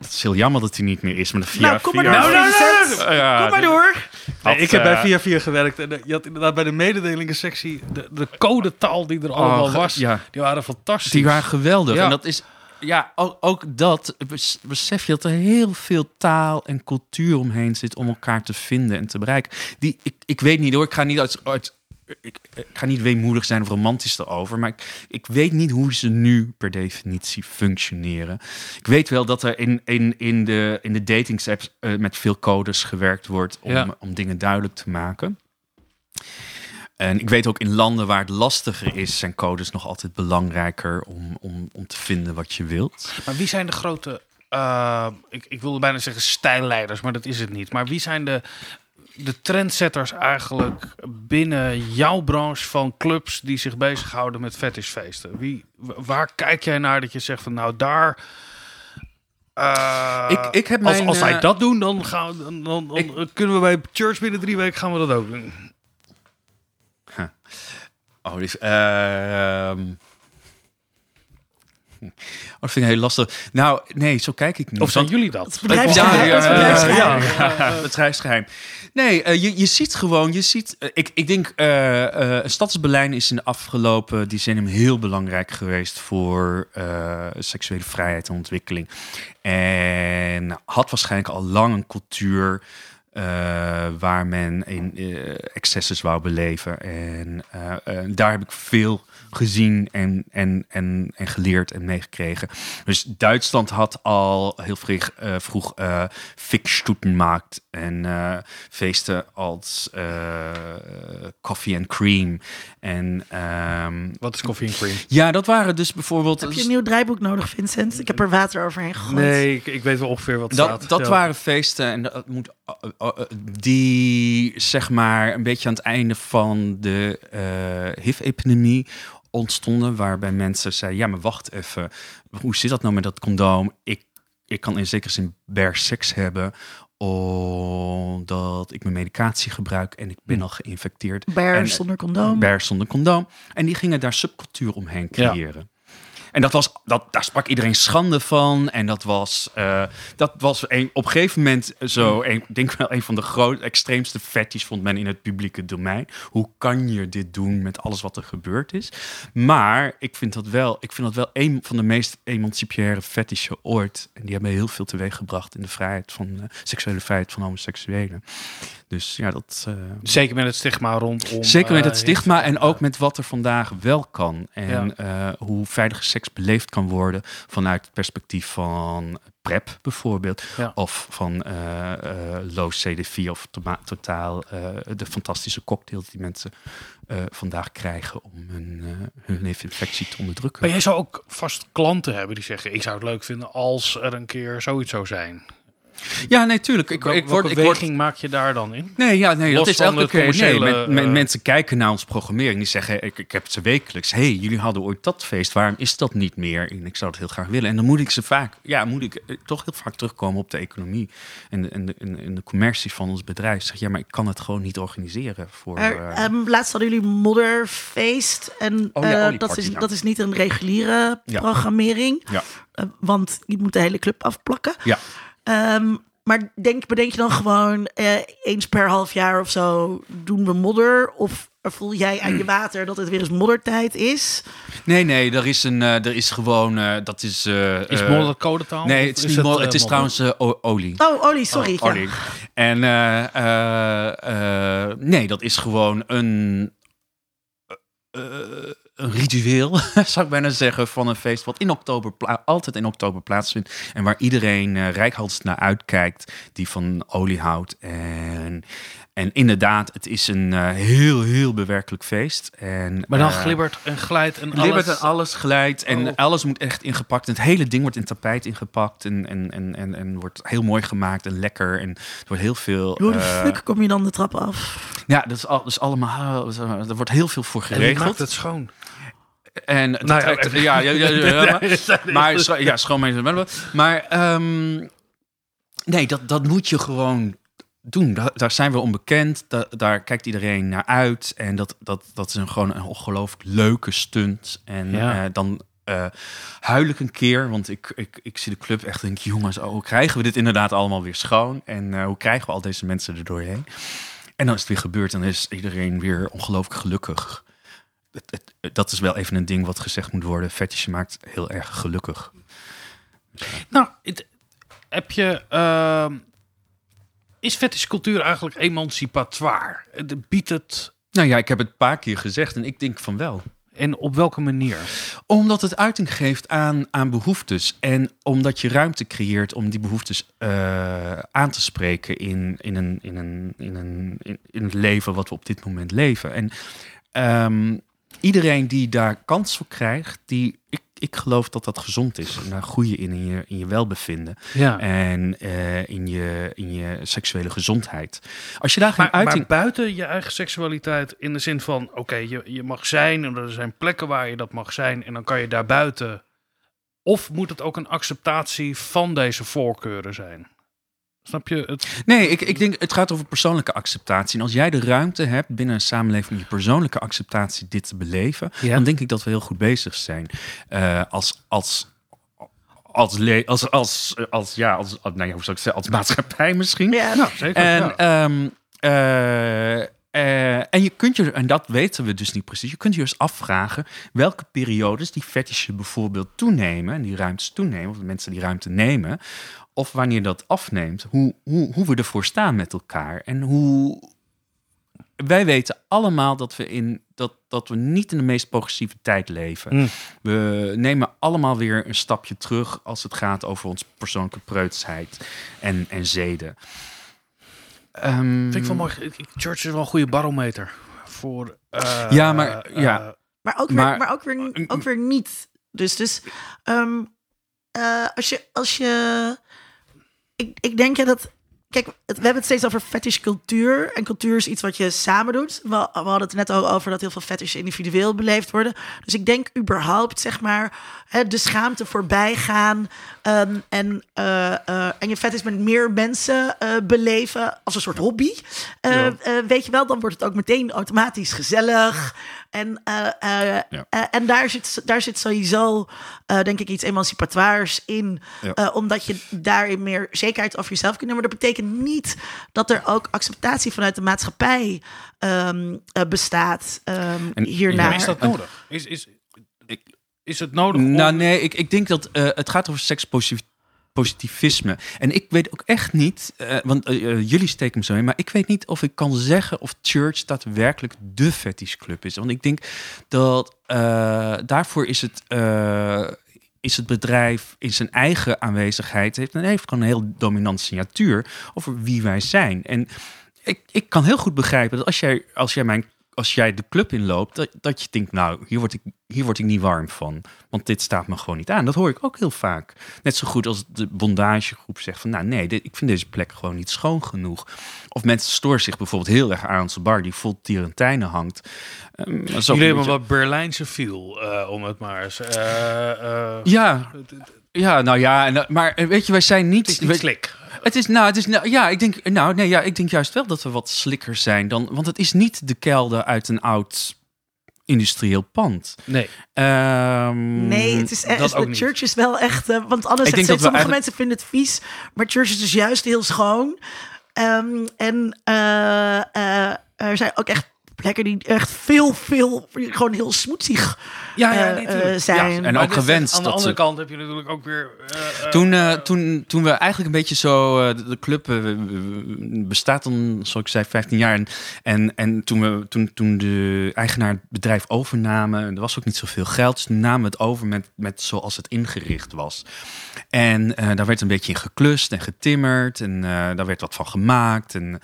het is heel jammer dat hij niet meer is, maar de via nou, kom maar door, nou, nou, nou, ja, kom maar door. Nee, ik heb bij Via Via gewerkt en je had inderdaad bij de mededelingensectie de, de codetaal die er allemaal Oh, was, ja. die waren fantastisch. Die waren geweldig. Ja. En dat is, ja, ook, ook dat bes- besef je dat er heel veel taal en cultuur omheen zit om elkaar te vinden en te bereiken. Die, ik, ik weet niet hoor, ik ga niet uit. uit ik, ik ga niet weemoedig zijn of romantisch erover, maar ik, ik weet niet hoe ze nu per definitie functioneren. Ik weet wel dat er in, in, in de, in de datingsapps eh, met veel codes gewerkt wordt om, Ja. om dingen duidelijk te maken. En ik weet ook in landen waar het lastiger is, zijn codes nog altijd belangrijker om, om, om te vinden wat je wilt. Maar wie zijn de grote, eh, ik, ik wilde bijna zeggen stijlleiders, maar dat is het niet. Maar wie zijn de, de trendsetters eigenlijk binnen jouw branche van clubs die zich bezighouden met fetishfeesten? Wie, wa- waar kijk jij naar dat je zegt van nou daar... eh, Ik- ik heb als, mijn, als wij eh, dat doen, dan, gaan, we- dan, dan, dan Ik- kunnen we bij Church binnen drie weken gaan we dat ook doen. Oh, die is, ehm, Oh, dat vind ik heel lastig. Nou, nee, zo kijk ik niet. Of zijn jullie dat? bedrijfsgeheim. Ja, ja, bedrijfsgeheim. ja, ja. bedrijfsgeheim. Nee, eh, je, je ziet gewoon, je ziet, eh, ik, ik denk, eh Stadsbeleid is in de afgelopen decennium heel belangrijk geweest voor seksuele vrijheid en ontwikkeling. En had waarschijnlijk al lang een cultuur waar men in excesses wou beleven. En daar heb ik veel gezien en, en, en, en geleerd en meegekregen. Dus Duitsland had al heel vroeg, vroeg eh Fickstutenmarkt en eh, feesten als eh, Coffee and Cream. En ehm, Wat is Coffee and Cream? ja, dat waren dus bijvoorbeeld... Heb je een nieuw draaiboek nodig, Vincent? Ik heb er water overheen gegooid. Nee, ik, ik weet wel ongeveer wat Dat, staat. dat Ja. waren feesten en dat moet, uh, uh, uh, die zeg maar een beetje aan het einde van de eh HIV-epidemie ontstonden, waarbij mensen zeiden: ja, maar wacht even, hoe zit dat nou met dat condoom? Ik, ik kan in zekere zin bare seks hebben omdat ik mijn medicatie gebruik en ik ben al geïnfecteerd. Bear En- zonder condoom. Bears zonder condoom. En die gingen daar subcultuur omheen creëren. En dat was, dat, daar sprak iedereen schande van. En dat was, eh, dat was een, op een gegeven moment zo, een, denk wel een van de groot, extreemste fetish vond men in het publieke domein. Hoe kan je dit doen met alles wat er gebeurd is? Maar ik vind dat wel, ik vind dat wel een van de meest emancipaire fetishen ooit. En die hebben heel veel teweeg gebracht in de vrijheid van, eh, seksuele vrijheid van homoseksuelen. Dus ja, dat... eh, Zeker met het stigma rondom. Zeker met eh, het stigma en ook met wat er vandaag wel kan. En Ja. eh, hoe veilige seks beleefd kan worden vanuit het perspectief van PrEP bijvoorbeeld. Ja. Of van eh eh low CD4 of totaal eh, de fantastische cocktail die mensen eh, vandaag krijgen om hun, eh hun infectie te onderdrukken. Maar jij zou ook vast klanten hebben die zeggen: Ik zou het leuk vinden als er een keer zoiets zou zijn. Ja, nee, tuurlijk. Ik, Wel- ik word, welke ik word, maak je daar dan in? Nee, ja, nee, Los dat is elke keer. Nee, commerciële, men- men- eh, mensen kijken naar onze programmering. Die zeggen, ik, ik heb ze wekelijks. hey, jullie hadden ooit dat feest. Waarom is dat niet meer? En ik zou het heel graag willen. En dan moet ik ze vaak, ja, moet ik eh, toch heel vaak terugkomen op de economie en de, en de, en de- en de commercie van ons bedrijf. Zeg, ja, maar ik kan het gewoon niet organiseren voor. Er, eh, ehm, laatst hadden jullie Modderfeest. En Oh ja, eh, dat, is, ja. dat is niet een reguliere Ja. programmering. Ja. Want je moet de hele club afplakken. ja. Ehm, maar denk, bedenk je dan gewoon eh, eens per half jaar of zo doen we modder? Of voel jij aan je water dat het weer eens moddertijd is? Nee, nee, er is, een, eh, er is gewoon, eh, dat is... eh, Is modder codetaal? Nee, het is, niet het, modder, het is trouwens olie. Oh, olie, sorry. Oh, ja. olie. En eh, eh, eh, nee, dat is gewoon een, eh, een ritueel, zou ik bijna zeggen, van een feest wat in oktober altijd in oktober plaatsvindt. En waar iedereen uh, rijkhalsend naar uitkijkt, die van olie houdt. En, En inderdaad, het is een eh, heel, heel bewerkelijk feest. En, Maar dan eh, glibbert en glijdt en alles. Glibbert en alles glijdt en Oh. alles moet echt ingepakt. En het hele ding wordt in tapijt ingepakt en, en, en, en, en wordt heel mooi gemaakt en lekker. En er wordt heel veel... Hoe de eh, fuck kom je dan de trap af? ja, dat is, al, dat is allemaal... Er wordt heel veel voor En die maakt geregeld. het schoon. En Nou ja, trekt- ja, ja, ja, maar- Nee, dat is- maar scho- ja, schoonmaken. Maar ehm, nee, dat, dat moet je gewoon doen. Da- daar zijn we onbekend. Da- daar kijkt iedereen naar uit. En dat, dat, dat is een, gewoon een ongelooflijk leuke stunt. En Ja. eh, dan eh huil ik een keer. Want ik, ik, ik zie de club echt en denk, jongens, oh, hoe krijgen we dit inderdaad allemaal weer schoon? En eh, hoe krijgen we al deze mensen er doorheen? En dan is het weer gebeurd en dan is iedereen weer ongelooflijk gelukkig. Het- het- dat is wel even een ding wat gezegd moet worden. Fetish maakt heel erg gelukkig. Nou, het- heb je... ehm, is fetishcultuur eigenlijk emancipatoire? Het Biedt het... Nou ja, ik heb het een paar keer gezegd en ik denk van wel. En op welke manier? Omdat het uiting geeft aan, aan behoeftes. En omdat je ruimte creëert om die behoeftes eh, aan te spreken in, in, een, in, een, in, een, in, in het leven wat we op dit moment leven. En ehm, iedereen die daar kans voor krijgt, die, ik, ik geloof dat dat gezond is. En daar groei je in, in je, in je welbevinden. Ja. En eh, in, je, in je seksuele gezondheid. Als je daar geen Maar, uiting... maar buiten je eigen seksualiteit, in de zin van, oké, je, je mag zijn en er zijn plekken waar je dat mag zijn en dan kan je daar buiten. Of moet het ook een acceptatie van deze voorkeuren zijn? Snap je het? Nee, ik, ik denk het gaat over persoonlijke acceptatie. En als jij de ruimte hebt binnen een samenleving je persoonlijke acceptatie dit te beleven, Ja. dan denk ik dat we heel goed bezig zijn. Eh, als, als, als, le- als, als, als, ja, als, nou ja, hoe zou ik zeggen, als maatschappij misschien. Ja, Nou, zeker. En, ja. ehm, eh, eh, en je kunt je, en dat weten we dus niet precies, je kunt je dus afvragen welke periodes die fetishen bijvoorbeeld toenemen, en die ruimtes toenemen, of de mensen die ruimte nemen, of wanneer dat afneemt, hoe, hoe, hoe we ervoor staan met elkaar. En hoe. Wij weten allemaal dat we, in, dat, dat we niet in de meest progressieve tijd leven. Mm. We nemen allemaal weer een stapje terug als het gaat over onze persoonlijke preutsheid en, en zeden. Ehm, Vind ik wel mooi. Church is wel een goede barometer voor. eh, Ja, maar- eh, ja. Maar ook weer, Maar- maar, ook weer, ook weer niet. Dus, dus ehm, eh, als je. Als je ik, ik denk ja dat. Kijk, we hebben het steeds over fetish cultuur. En cultuur is iets wat je samen doet. We, we hadden het net al over dat heel veel fetish individueel beleefd worden. Dus ik denk überhaupt, zeg maar, hè, de schaamte voorbij gaan. ehm, en, eh, eh, en je fetish met meer mensen eh, beleven als een soort hobby. Ja. weet je wel, dan wordt het ook meteen automatisch gezellig. En, eh, eh, Ja. eh, en daar, zit, daar zit sowieso, eh, denk ik, iets emancipatoires in. Ja. Eh, omdat je daarin meer zekerheid over jezelf kunt nemen. Maar dat betekent niet dat er ook acceptatie vanuit de maatschappij ehm, eh, bestaat um, En- hiernaar. Maar is dat nodig? Is, is, is het nodig? Nou, om- nee, ik, ik denk dat eh, het gaat over sekspositivisme. En ik weet ook echt niet, eh, want eh, eh, jullie steken me zo in, maar ik weet niet of ik kan zeggen of Church daadwerkelijk de fetishclub is. Want ik denk dat daarvoor is het. is het bedrijf in zijn eigen aanwezigheid heeft, en heeft een heel dominant signatuur over wie wij zijn. En ik, ik kan heel goed begrijpen dat als jij, als jij mijn als jij de club inloopt, dat, dat je denkt, nou, hier word, ik, hier word ik niet warm van. Want dit staat me gewoon niet aan. Dat hoor ik ook heel vaak. Net zo goed als de bondagegroep zegt van, nou nee, dit, ik vind deze plek gewoon niet schoon genoeg. Of mensen storen zich bijvoorbeeld heel erg aan onze bar die vol tirantijnen hangt. Um, Jullie hebben wat Berlijnse feel, eh, om het maar eens. eh, eh, Ja, ja, nou ja, maar weet je, wij zijn niet... Het is niet wij- slik. Het is, nou, het is, nou, ja, ik denk, nou, nee, ja, ik denk juist wel dat we wat slikker zijn dan, want het is niet de kelder uit een oud industrieel pand. Nee. Ehm, Nee, het is echt. De church is wel echt. eh, want anders Ik denk zegt dat sommige eigenlijk- mensen vinden het vies. Maar church is dus juist heel schoon. Ehm, en eh, eh, er zijn ook echt plekken die echt veel, veel. gewoon heel smoetsig Ja, ja, eh, nee, eh, zijn. en Maar ook gewenst Aan de andere kant heb je natuurlijk ook weer... eh, Toen, toen, toen we eigenlijk een beetje zo, eh, de, club bestaat dan, zoals ik zei, 15 jaar. En, en, en toen, we, toen, toen de eigenaar het bedrijf overnamen, er was ook niet zoveel geld. Dus namen we het over met, met zoals het ingericht was. En eh, daar werd een beetje in geklust en getimmerd. En eh, daar werd wat van gemaakt. En,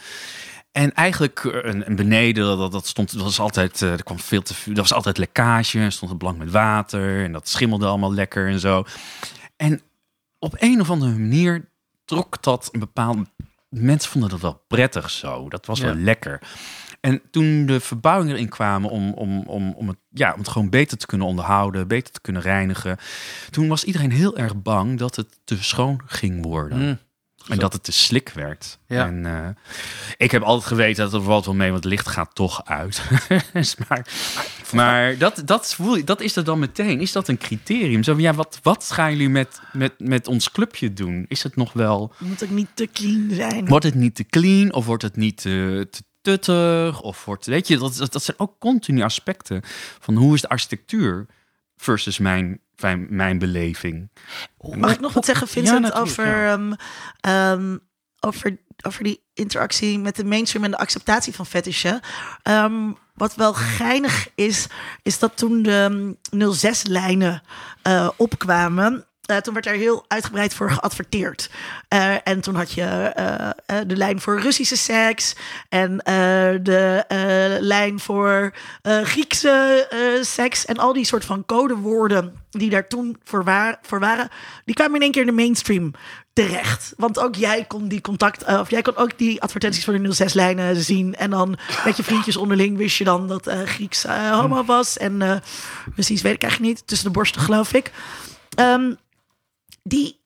En eigenlijk eh, en, en beneden, dat, dat stond, dat was altijd, eh, er kwam veel te veel, er was altijd lekkage, stond het blank met water en dat schimmelde allemaal lekker en zo. En op een of andere manier trok dat een bepaalde, mensen vonden dat wel prettig zo, dat was Ja. wel lekker. En toen de verbouwingen erin kwamen om, om, om, om, het, ja, om het gewoon beter te kunnen onderhouden, beter te kunnen reinigen, toen was iedereen heel erg bang dat het te schoon ging worden. Mm. En dat het te slik werd. Ja. En eh, ik heb altijd geweten dat er valt wel mee, want het licht gaat toch uit. Dus maar maar dat, dat, voel, dat is er dan meteen. Is dat een criterium? Zo, ja, wat, wat gaan jullie met, met, met ons clubje doen? Is het nog wel... Het moet ook niet te clean zijn. Wordt het niet te clean of wordt het niet te, te tuttig? Of wordt, weet je, dat, dat, dat zijn ook continu aspecten van hoe is de architectuur versus mijn, mijn, mijn beleving. Mag ik nog wat zeggen, Vincent, over, ehm, ehm, over, over die interactie met de mainstream en de acceptatie van fetishen? Ehm, wat wel geinig is, is dat toen de 06-lijnen opkwamen. Eh, toen werd er heel uitgebreid voor geadverteerd. Eh, en toen had je eh, de lijn voor Russische seks en de lijn voor Griekse seks. En al die soort van codewoorden die daar toen voor, wa- voor waren, die kwamen in één keer in de mainstream terecht. Want ook jij kon die contact, of jij kon ook die advertenties voor de 06-lijnen zien. En dan met je vriendjes onderling wist je dan dat Grieks homo was. En precies weet ik eigenlijk niet, tussen de borsten geloof ik. Ehm, die,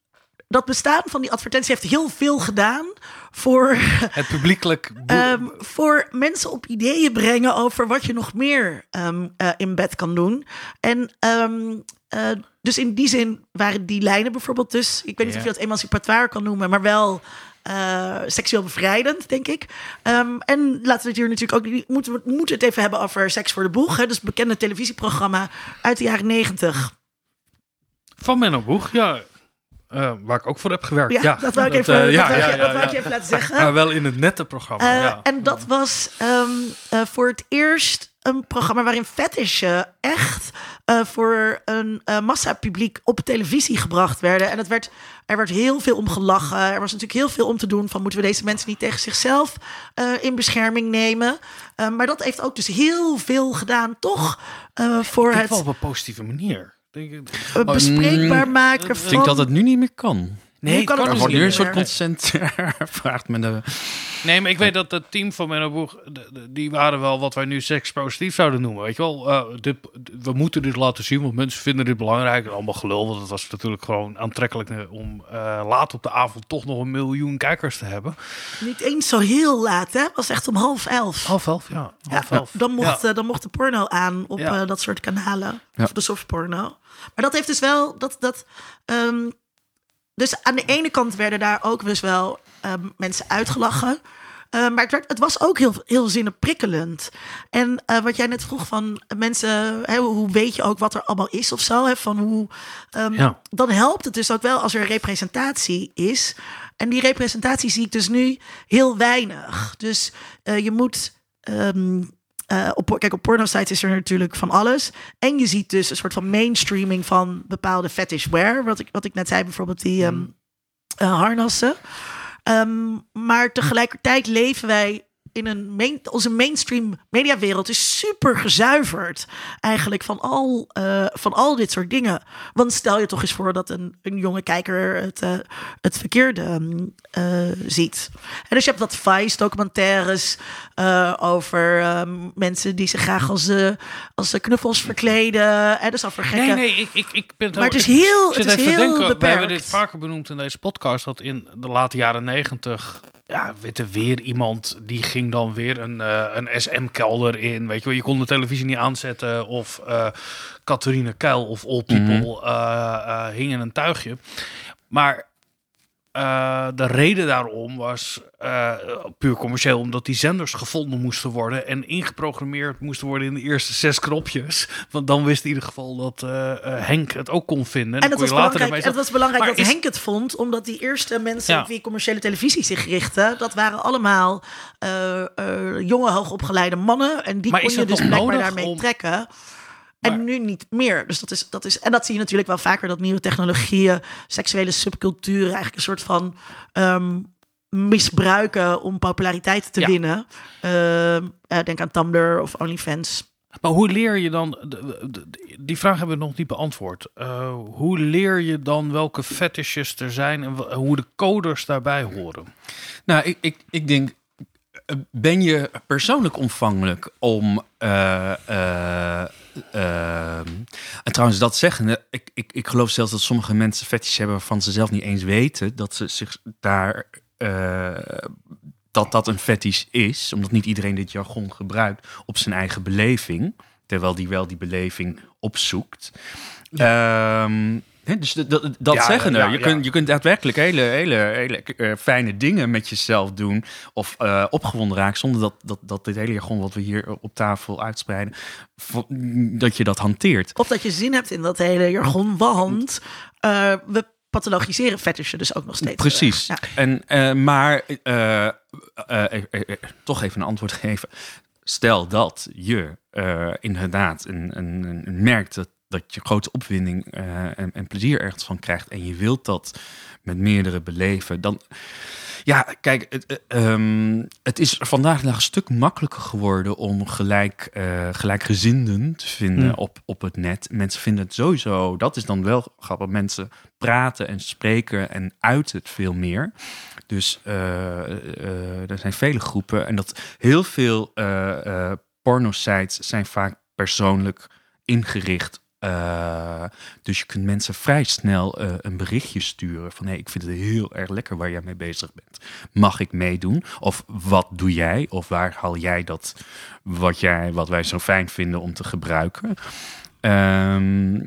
dat bestaan van die advertentie heeft heel veel gedaan voor, Het publiekelijk... ehm, voor mensen op ideeën brengen over wat je nog meer ehm, eh, in bed kan doen. En ehm, eh, dus in die zin waren die lijnen bijvoorbeeld dus, ik weet niet of je dat emancipatoire kan noemen, maar wel eh, seksueel bevrijdend, denk ik. En laten we het hier natuurlijk ook, moeten we moeten het even hebben over Seks voor de Boeg. Hè? Dus bekende televisieprogramma uit de jaren negentig. Van Menno Boeg, ja. Eh, waar ik ook voor heb gewerkt. Ja, Ja, dat wou ik even, eh, dat ja, ja, dat wou ik je even laten zeggen. Maar wel in het nette programma. Eh, ja. En dat was ehm, eh, voor het eerst een programma waarin fetishen echt eh, voor een eh massapubliek op televisie gebracht werden. En het werd, er werd heel veel om gelachen. Er was natuurlijk heel veel om te doen van moeten we deze mensen niet tegen zichzelf eh, in bescherming nemen. Eh, maar dat heeft ook dus heel veel gedaan toch eh, voor Ik het wel op een positieve manier. Denk ik- eh, bespreekbaar maken Ik van... denk dat het nu niet meer kan. Nee, Nu kan het dus niet nu een soort consent vraagt men de... Nee, maar ik weet dat het team van Menno Boeg, de- de- die waren wel wat wij nu sekspositief zouden noemen. Weet je wel, Eh, dit, we moeten dit laten zien, want mensen vinden dit belangrijk. Allemaal gelul, want het was natuurlijk gewoon aantrekkelijk eh, om eh, laat op de avond toch nog een miljoen kijkers te hebben. Niet eens zo heel laat, hè? Het was echt om half elf. Half elf, ja. Ja, Half elf. dan, mocht, Ja. eh, dan mocht de porno aan op Ja. eh, dat soort kanalen. Ja. Of de softporno. Maar dat heeft dus wel... Dat, dat, ehm, dus aan de ene kant werden daar ook dus wel ehm, mensen uitgelachen. Eh, maar het, werd, het was ook heel, heel zinnenprikkelend. En eh, wat jij net vroeg van mensen, hè, hoe weet je ook wat er allemaal is of zo? Hè, van hoe, ehm, Ja. Dan helpt het dus ook wel als er representatie is. En die representatie zie ik dus nu heel weinig. Dus eh, je moet. ehm, eh, op, kijk, op porno-sites is er natuurlijk van alles. En je ziet dus een soort van mainstreaming van bepaalde fetishwear. Wat ik, wat ik net zei, bijvoorbeeld die eh, harnassen. Ehm, maar tegelijkertijd leven wij in een main, onze mainstream mediawereld is super gezuiverd eigenlijk van al, eh, van al dit soort dingen. Want stel je toch eens voor dat een, een jonge kijker het, eh, het verkeerde ehm, eh, ziet. En dus je hebt wat Vice documentaires over ehm, mensen die zich graag als, als knuffels verkleden. En dus over gekke... Nee, nee, ik, ik, ik ben Maar het is heel- het is heel denken, We hebben beperkt. dit vaker benoemd in deze podcast, dat in de late jaren negentig, ja, weet je, weer iemand die ging dan weer een, eh, een SM-kelder in. Weet je wel, je kon de televisie niet aanzetten of eh Catharine Kuil of All People eh, eh, hing in een tuigje. Maar eh, de reden daarom was eh, puur commercieel, omdat die zenders gevonden moesten worden en ingeprogrammeerd moesten worden in de eerste zes knopjes. Want dan wist in ieder geval dat eh, Henk het ook kon vinden. En het kon was belangrijk, en het was belangrijk Maar dat is- Henk het vond, omdat die eerste mensen Ja. op wie commerciële televisie zich richtten, dat waren allemaal jonge, hoogopgeleide mannen. En die Maar kon je dus blijkbaar daarmee om- trekken. En Maar- nu niet meer. Dus dat is, dat is, en dat zie je natuurlijk wel vaker, dat nieuwe technologieën, seksuele subculturen, eigenlijk een soort van ehm, misbruiken om populariteit te Ja. winnen. Ehm, eh, denk aan Tumblr of OnlyFans. Maar hoe leer je dan, die vraag hebben we nog niet beantwoord. Eh, hoe leer je dan welke fetishes er zijn en hoe de coders daarbij horen? Nou, ik, ik, ik denk, ben je persoonlijk omvangelijk om. eh, eh, eh, en trouwens, dat zeggen, ik, ik, ik geloof zelfs dat sommige mensen fetish hebben waarvan ze zelf niet eens weten dat ze zich daar. eh, dat dat een fetish is, omdat niet iedereen dit jargon gebruikt op zijn eigen beleving, terwijl die wel die beleving opzoekt. Ehm, dus dat, dat, dat Ja, zeggen ja, je, ja. kunt, je kunt daadwerkelijk hele, hele, hele eh, fijne dingen met jezelf doen of eh, opgewonden raken zonder dat, dat, dat dit hele jargon wat we hier op tafel uitspreiden, dat je dat hanteert. Of dat je zin hebt in dat hele jargon, want eh, we pathologiseren fetishen dus ook nog steeds. Precies. Ja. En, eh, maar toch even een antwoord geven. Stel dat je eh, inderdaad een, een, een- een merkt dat, dat je grote opwinding eh, en, en plezier ergens van krijgt en je wilt dat met meerdere beleven, dan ja, kijk, het, eh, ehm, het is vandaag een stuk makkelijker geworden om gelijk, eh, gelijkgezinden te vinden Hmm. op, op het net. Mensen vinden het sowieso, dat is dan wel grappig. Mensen praten en spreken en uiten het veel meer. Dus er zijn vele groepen en dat heel veel pornosites zijn vaak persoonlijk ingericht. Eh, dus je kunt mensen vrij snel eh, een berichtje sturen van hey, ik vind het heel erg lekker waar jij mee bezig bent. Mag ik meedoen? Of wat doe jij? Of waar haal jij dat wat, jij, wat wij zo fijn vinden om te gebruiken? Ehm,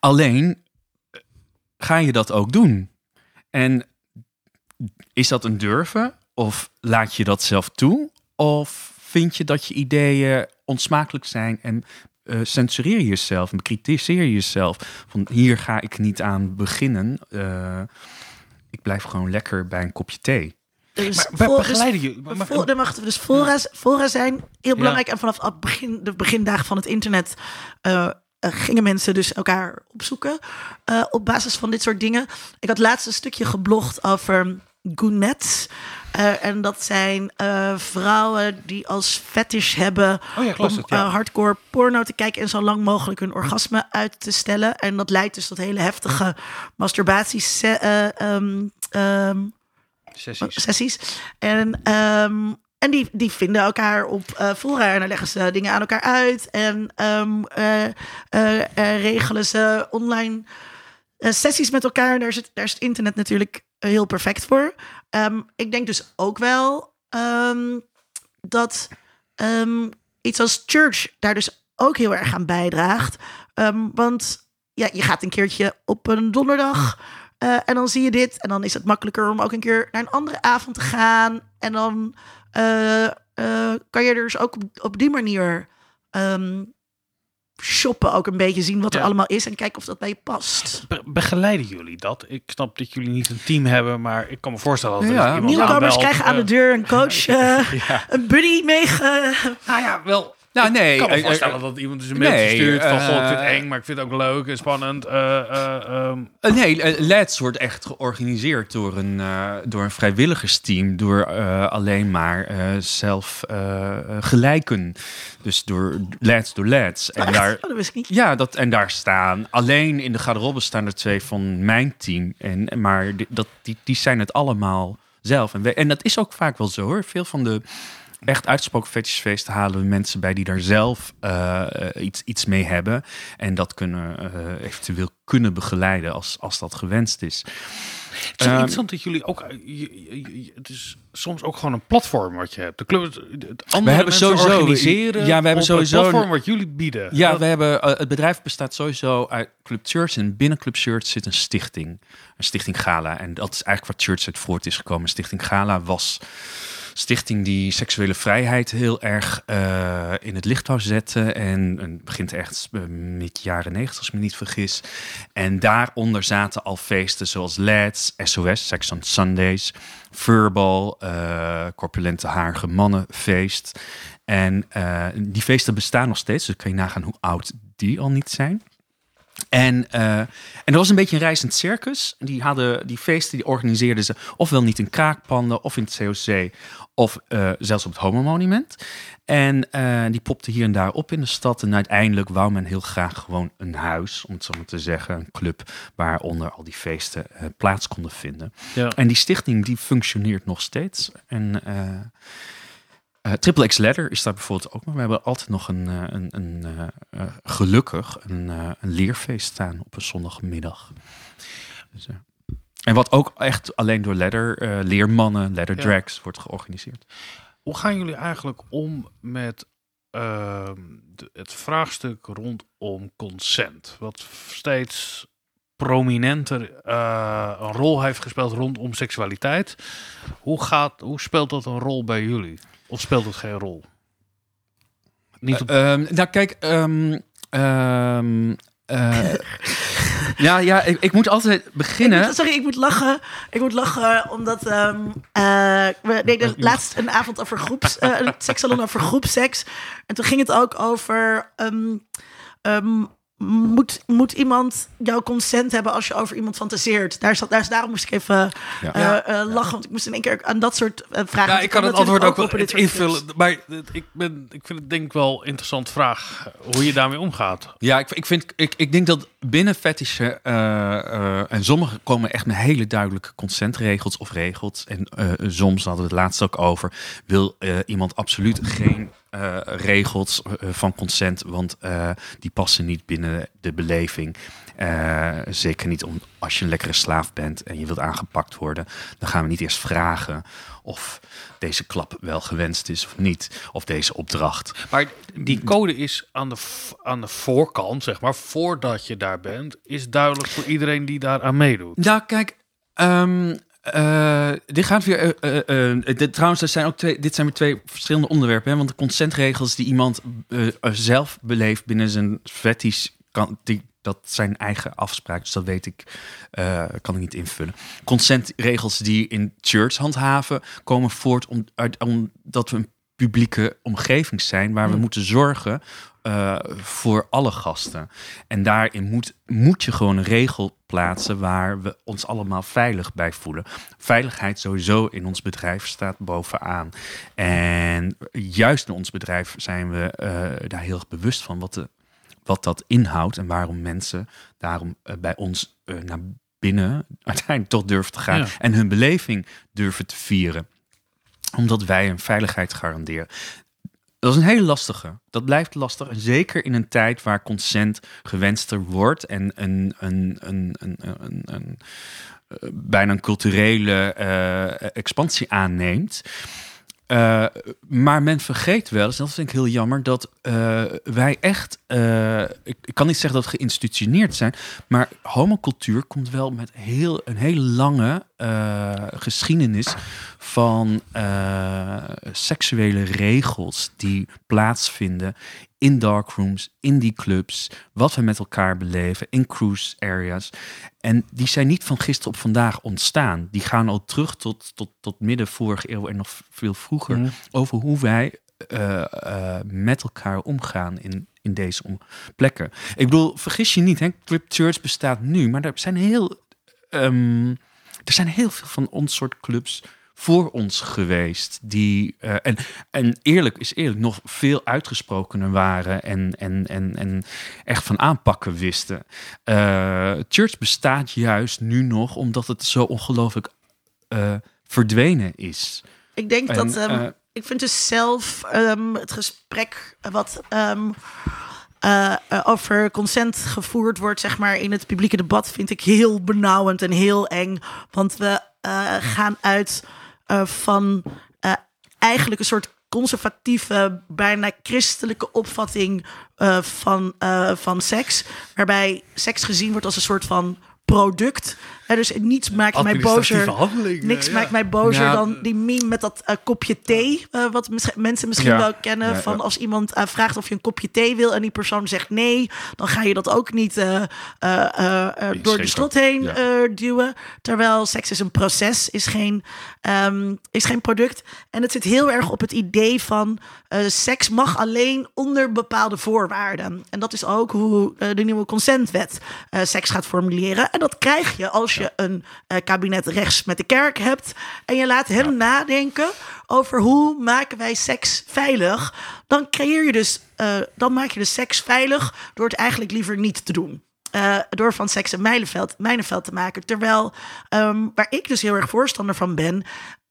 alleen eh, ga je dat ook doen? En is dat een durven? Of laat je dat zelf toe? Of vind je dat je ideeën onsmakelijk zijn en eh, censureer jezelf en bekritiseer jezelf? Van hier ga ik niet aan beginnen. Eh, ik blijf gewoon lekker bij een kopje thee. Dus Maar voor- dus begeleiden jullie? maar- Voor, we dus fora, fora zijn heel belangrijk. En vanaf het begin, de begindagen van het internet eh, gingen mensen dus elkaar opzoeken op basis van dit soort dingen. Ik had laatst een stukje geblogd over Goonets. Eh, en dat zijn eh, vrouwen die als fetish hebben Oh ja, om het, ja. eh, hardcore porno te kijken en zo lang mogelijk hun orgasme uit te stellen. En dat leidt dus tot hele heftige masturbaties. eh, ehm, ehm, Sessies. sessies. En, ehm, en die, die vinden elkaar op eh fora en dan leggen ze dingen aan elkaar uit. En regelen ze online sessies met elkaar. En daar is, het, daar is het internet natuurlijk heel perfect voor. Ehm, ik denk dus ook wel ehm, dat ehm, iets als church daar dus ook heel erg aan bijdraagt. Want ja, je gaat een keertje op een donderdag. eh, en dan zie je dit. En dan is het makkelijker om ook een keer naar een andere avond te gaan. En dan eh, eh, kan je er dus ook op, op die manier shoppen. Ook een beetje zien wat er Ja. allemaal is. En kijken of dat bij je past. Be- begeleiden jullie dat? Ik snap dat jullie niet een team hebben, maar ik kan me voorstellen dat er Ja, iemand Nieuwkomers aanbelt, krijgen aan de deur een coach, eh, Ja. een buddy meege. Nou ja, wel. Nou, nee. Ik kan me eh, voorstellen eh, dat iemand dus een mailtje nee, stuurt van... God, ik vind het eh, eng, maar ik vind het ook leuk en spannend. eh, eh, ehm. Eh, nee, Let's wordt echt georganiseerd door een, door een vrijwilligersteam. Door alleen maar zelf gelijken. Dus door Let's door Let's. En daar, Oh, dat ja, dat, en daar staan alleen in de garderobe staan er twee van mijn team. En, maar die, dat, die, die zijn het allemaal zelf. En, we- en dat is ook vaak wel zo hoor. Veel van de echt uitgesproken fetishfeesten halen we mensen bij die daar zelf eh, eh, iets, iets mee hebben. En dat kunnen eh, eventueel kunnen begeleiden als, als dat gewenst is. Het is Ehm, interessant dat jullie ook... je- je- je- het is soms ook gewoon een platform wat je hebt. De club, het andere hebben mensen sowieso- organiseren ja, we hebben sowieso het een- platform wat jullie bieden. Ja, Dat- we hebben, het bedrijf bestaat sowieso uit Club Church. En binnen Club Church zit een stichting. Een stichting Gala. En dat is eigenlijk waar Church uit voort is gekomen. Stichting Gala was stichting die seksuele vrijheid heel erg eh, in het licht wou zetten. En, en begint echt eh, mid jaren negentig, als ik me niet vergis. En daaronder zaten al feesten zoals Lads, SOS, Sex on Sundays, Furball, eh Corpulente Haarige Mannenfeest. En die feesten bestaan nog steeds, dus kan je nagaan hoe oud die al niet zijn. En, eh, en er was een beetje een reizend circus. Die hadden die feesten, die organiseerden ze ofwel niet in kraakpanden of in het COC of eh, zelfs op het Homo Monument. En eh, die popte hier en daar op in de stad. En uiteindelijk wou men heel graag gewoon een huis, om het zo maar te zeggen, een club waaronder al die feesten eh, plaats konden vinden. Ja. En die stichting die functioneert nog steeds. En Triple X Ladder is daar bijvoorbeeld ook nog. We hebben altijd nog een, een, een gelukkig een, een leerfeest staan op een zondagmiddag. Dus, en wat ook echt alleen door ladder, eh, leermannen, ladder Ja. drags wordt georganiseerd. Hoe gaan jullie eigenlijk om met ehm, de- het vraagstuk rondom consent? Wat steeds prominenter eh, een rol heeft gespeeld rondom seksualiteit. Hoe, gaat, hoe speelt dat een rol bij jullie? Of speelt het geen rol? Niet op, Eh, ehm, nou, kijk. eh, ja, ja ik, ik moet altijd Ik beginnen. moet- sorry, ik moet lachen. Ik moet lachen omdat ehm, eh, we deden laatst een avond over groeps, eh, een sekssalon over groepseks. En toen ging het ook over. ehm, ehm, moet, moet iemand jouw consent hebben als je over iemand fantaseert? Daar zat, daar, daarom moest ik even Ja. eh, eh, lachen. Want ik moest in één keer aan dat soort eh, vragen. ja, ik kan het antwoord ook wel invullen. Maar ik, ben, ik vind het denk ik wel een interessante vraag. Hoe je daarmee omgaat. Ja, ik, ik, vind, ik, ik denk dat binnen fetishen, eh, eh, en sommigen komen echt met hele duidelijke consentregels of regels. En eh, soms hadden we het laatst ook over, wil eh, iemand absoluut geen eh, regels eh, van consent, want eh, die passen niet binnen de beleving. Eh, zeker niet om, als je een lekkere slaaf bent en je wilt aangepakt worden, dan gaan we niet eerst vragen of deze klap wel gewenst is of niet, of deze opdracht. Maar die code is aan de, aan de voorkant, zeg maar, voordat je daar bent, is duidelijk voor iedereen die daar aan meedoet. Ja, kijk. ehm, eh, dit gaat weer. eh, eh, dit, trouwens, zijn ook twee, dit zijn weer twee verschillende onderwerpen. Hè? Want de consentregels die iemand zelf beleeft binnen zijn fetish, kan, die, dat zijn eigen afspraken. Dus dat weet ik, kan ik niet invullen. Consentregels die in church handhaven, komen voort om, omdat we een publieke omgeving zijn waar we moeten zorgen eh, voor alle gasten. En daarin moet, moet je gewoon een regel plaatsen waar we ons allemaal veilig bij voelen. Veiligheid sowieso in ons bedrijf staat bovenaan. En juist in ons bedrijf zijn we eh, daar heel erg bewust van wat, de, wat dat inhoudt en waarom mensen daarom eh, bij ons naar binnen uiteindelijk toch durven te gaan Ja. en hun beleving durven te vieren omdat wij een veiligheid garanderen. Dat is een hele lastige. Dat blijft lastig. Zeker in een tijd waar consent gewenster wordt en een, een, een, een, een, een, eh, bijna een culturele eh, expansie aanneemt. Eh, maar men vergeet wel en dat vind ik heel jammer, dat eh, wij echt, eh, ik, kan niet zeggen dat we geïnstitutioneerd zijn, maar homocultuur komt wel met heel, een hele lange geschiedenis van seksuele regels die plaatsvinden in darkrooms, in die clubs, wat we met elkaar beleven, in cruise areas. En die zijn niet van gisteren op vandaag ontstaan. Die gaan al terug tot, tot, tot midden vorige eeuw en nog veel vroeger. Mhm. Over hoe wij eh, eh, met elkaar omgaan in, in deze om- plekken. Ik bedoel, vergis je niet, hè? Church bestaat nu, maar er zijn heel, ehm, er zijn heel veel van ons soort clubs voor ons geweest. Die, eh, en, en eerlijk is eerlijk, nog veel uitgesprokener waren en, en, en, en echt van aanpakken wisten. Eh, Church bestaat juist nu nog omdat het zo ongelooflijk eh, verdwenen is. Ik denk En, dat. ehm, eh, ik vind dus zelf ehm, het gesprek wat ehm, eh, eh, over consent gevoerd wordt, zeg maar, in het publieke debat, vind ik heel benauwend en heel eng. Want we gaan uit eh, van eh, eigenlijk een soort conservatieve, bijna christelijke opvatting eh, van, van seks. Waarbij seks gezien wordt als een soort van product. Dus niets maakt mij bozer. handeling. Niks ja. maakt mij bozer dan die meme met dat eh, kopje thee. eh, wat mis- mensen misschien Ja. wel kennen. Ja, van ja. als iemand eh, vraagt of je een kopje thee wil en die persoon zegt nee, dan ga je dat ook niet eh, eh, eh, eh, door de strot heen Ja. eh, duwen. Terwijl seks is een proces, is geen, ehm, is geen product. En het zit heel erg op het idee van eh, seks mag alleen onder bepaalde voorwaarden. En dat is ook hoe de nieuwe consentwet eh, seks gaat formuleren. En dat krijg je als je een eh, kabinet rechts met de kerk hebt. En je laat hen nadenken over hoe maken wij seks veilig. Dan creëer je dus, eh, dan maak je dus seks veilig door het eigenlijk liever niet te doen. Eh, door van seks een mijnenveld, mijnenveld te maken. Terwijl ehm, waar ik dus heel erg voorstander van ben,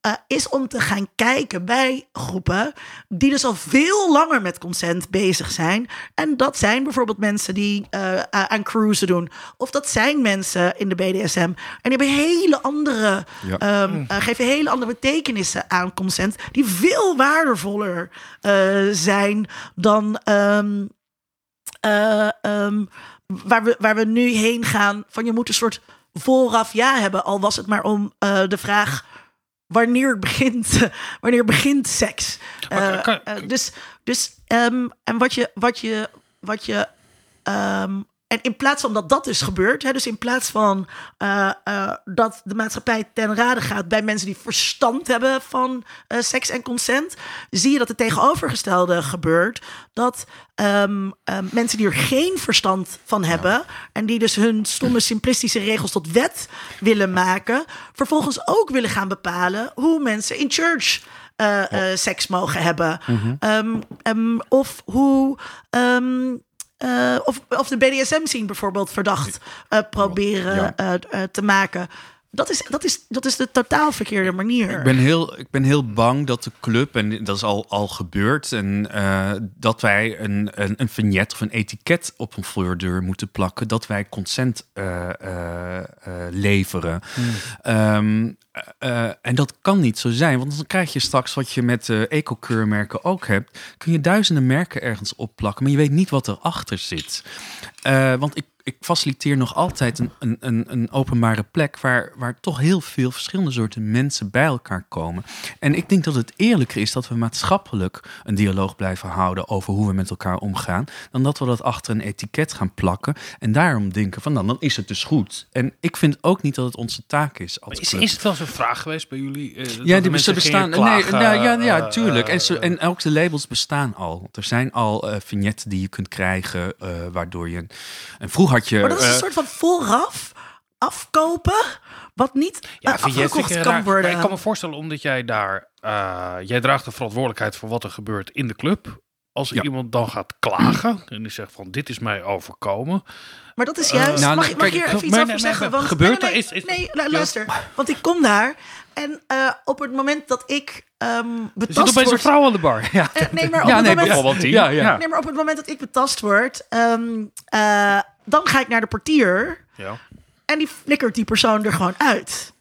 eh, is om te gaan kijken bij groepen die dus al veel langer met consent bezig zijn. En dat zijn bijvoorbeeld mensen die eh, aan cruisen doen. Of dat zijn mensen in de BDSM. En die hebben hele andere, Ja. ehm, eh, geven hele andere betekenissen aan consent. Die veel waardevoller eh, zijn dan. ehm, eh, ehm, waar, we, waar we nu heen gaan. Van je moet een soort vooraf ja hebben. Al was het maar om eh, de vraag. Wanneer begint, wanneer begint seks? Kan- eh, dus dus ehm, en wat je, wat je, wat je ehm, en in plaats van dat dat dus gebeurt, hè, dus in plaats van eh, eh, dat de maatschappij ten rade gaat bij mensen die verstand hebben van eh, seks en consent, zie je dat het tegenovergestelde gebeurt. Dat ehm, mensen die er geen verstand van hebben en die dus hun stomme simplistische regels tot wet willen maken, vervolgens ook willen gaan bepalen hoe mensen in church seks mogen hebben. Ehm, ehm, of hoe. Eh, of, of de BDSM-scene bijvoorbeeld verdacht eh, proberen eh, te maken. Dat is, dat, is, dat is de totaal verkeerde manier. Ik ben, heel, ik ben heel bang dat de club, en dat is al, al gebeurd, en eh, dat wij een, een, een vignet of een etiket op een voordeur moeten plakken, dat wij consent eh, eh, leveren. Ehm, eh, en dat kan niet zo zijn, want dan krijg je straks wat je met de eco-keurmerken ook hebt. Kun je duizenden merken ergens opplakken, maar je weet niet wat erachter zit. Eh, want ik, ik faciliteer nog altijd een, een, een, openbare plek waar, waar toch heel veel verschillende soorten mensen bij elkaar komen. En ik denk dat het eerlijker is dat we maatschappelijk een dialoog blijven houden over hoe we met elkaar omgaan, dan dat we dat achter een etiket gaan plakken en daarom denken van nou, dan is het dus goed. En ik vind ook niet dat het onze taak is als Is, het wel zo'n vraag geweest bij jullie? eh, Ja, die bestaan. Nee, nou, ja, ja, eh, tuurlijk. En, ze, eh, en ook de labels bestaan al. Er zijn al eh vignetten die je kunt krijgen, waardoor je. een- En vroeger had je. maar dat is een eh, soort van vooraf afkopen, wat niet Ja, eh, afgekocht kan raar? worden. Maar ik kan me voorstellen, omdat jij daar... eh, jij draagt de verantwoordelijkheid voor wat er gebeurt in de club. Als Ja. iemand dan gaat klagen en die zegt van dit is mij overkomen. Maar dat is juist. nou, mag, mag ik kijk, hier even iets over zeggen? Want, gebeurt nee, nee, er- is- is- nee, lu- luister. Want ik kom daar en eh, op het moment dat ik ehm Er zit betast opeens een vrouw aan de bar. Ja, nee, maar op ja, het nee, moment, bijvoorbeeld die. Ja, ja. nee, maar op het moment dat ik betast word, ehm, eh, dan ga ik naar de portier. ja. En die flikkert die persoon er gewoon uit.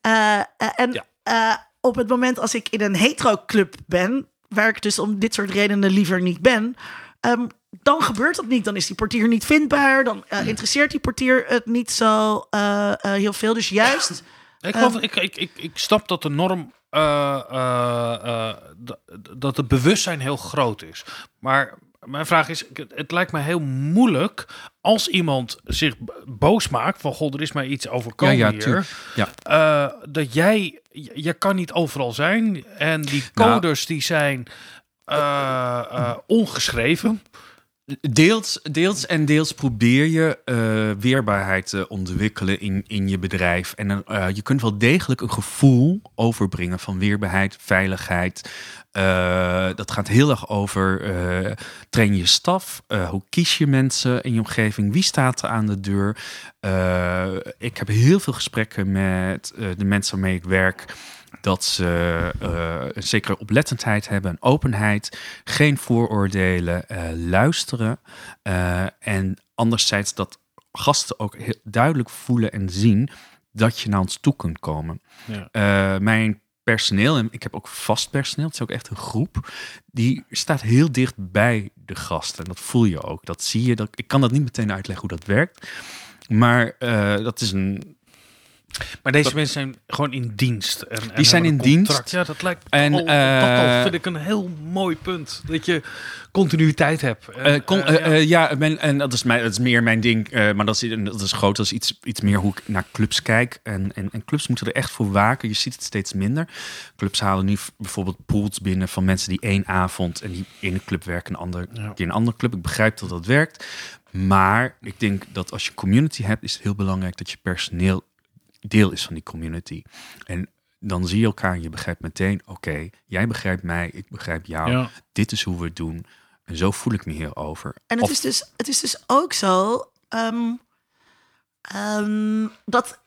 Eh, eh, en Ja. eh, op het moment als ik in een hetero-club ben, waar ik dus om dit soort redenen liever niet ben, ehm, dan gebeurt dat niet. Dan is die portier niet vindbaar. Dan interesseert die portier het niet zo eh, eh, heel veel. Dus juist. Ik, geloof, Ehm. ik, ik, ik, ik snap dat de norm, eh, eh, eh, dat het bewustzijn heel groot is. Maar mijn vraag is, het, lijkt me heel moeilijk als iemand zich boos maakt van, god, er is mij iets overkomen Ja, ja, hier. Ja. Dat jij, je kan niet overal zijn en die Nou. coders die zijn ongeschreven. Deels, deels en deels probeer je eh, weerbaarheid te ontwikkelen in, in je bedrijf. En eh, je kunt wel degelijk een gevoel overbrengen van weerbaarheid, veiligheid. Eh, dat gaat heel erg over train je staf. hoe kies je mensen in je omgeving? Wie staat er aan de deur? Ik heb heel veel gesprekken met de mensen waarmee ik werk dat ze eh, een zekere oplettendheid hebben, een openheid, geen vooroordelen, eh, luisteren. eh, en anderzijds dat gasten ook heel duidelijk voelen en zien dat je naar ons toe kunt komen. Ja. Mijn personeel, en ik heb ook vast personeel, het is ook echt een groep, die staat heel dicht bij de gasten. En dat voel je ook, dat zie je. Dat, ik kan dat niet meteen uitleggen hoe dat werkt. Maar dat is een Maar deze Dat- mensen zijn gewoon in dienst. En, en Die zijn in dienst. Ja, dat lijkt En, al, dat al eh, vind ik een heel mooi punt. Dat je continuïteit hebt. En, Eh, kon- eh, ja. en dat is, mijn, dat is meer mijn ding. eh, maar dat is, dat is groot. Dat is iets, iets meer hoe ik naar clubs kijk. En, en, en clubs moeten er echt voor waken. Je ziet het steeds minder. Clubs halen nu bijvoorbeeld pools binnen van mensen die één avond en die in een club werken, een ander Ja. in een andere club. Ik begrijp dat dat werkt. Maar ik denk dat als je community hebt, is het heel belangrijk dat je personeel deel is van die community. En dan zie je elkaar en je begrijpt meteen, oké, jij begrijpt mij, ik begrijp jou. Ja. Dit is hoe we het doen. En zo voel ik me hierover. En het Of- is, dus, het is dus ook zo ehm, ehm, dat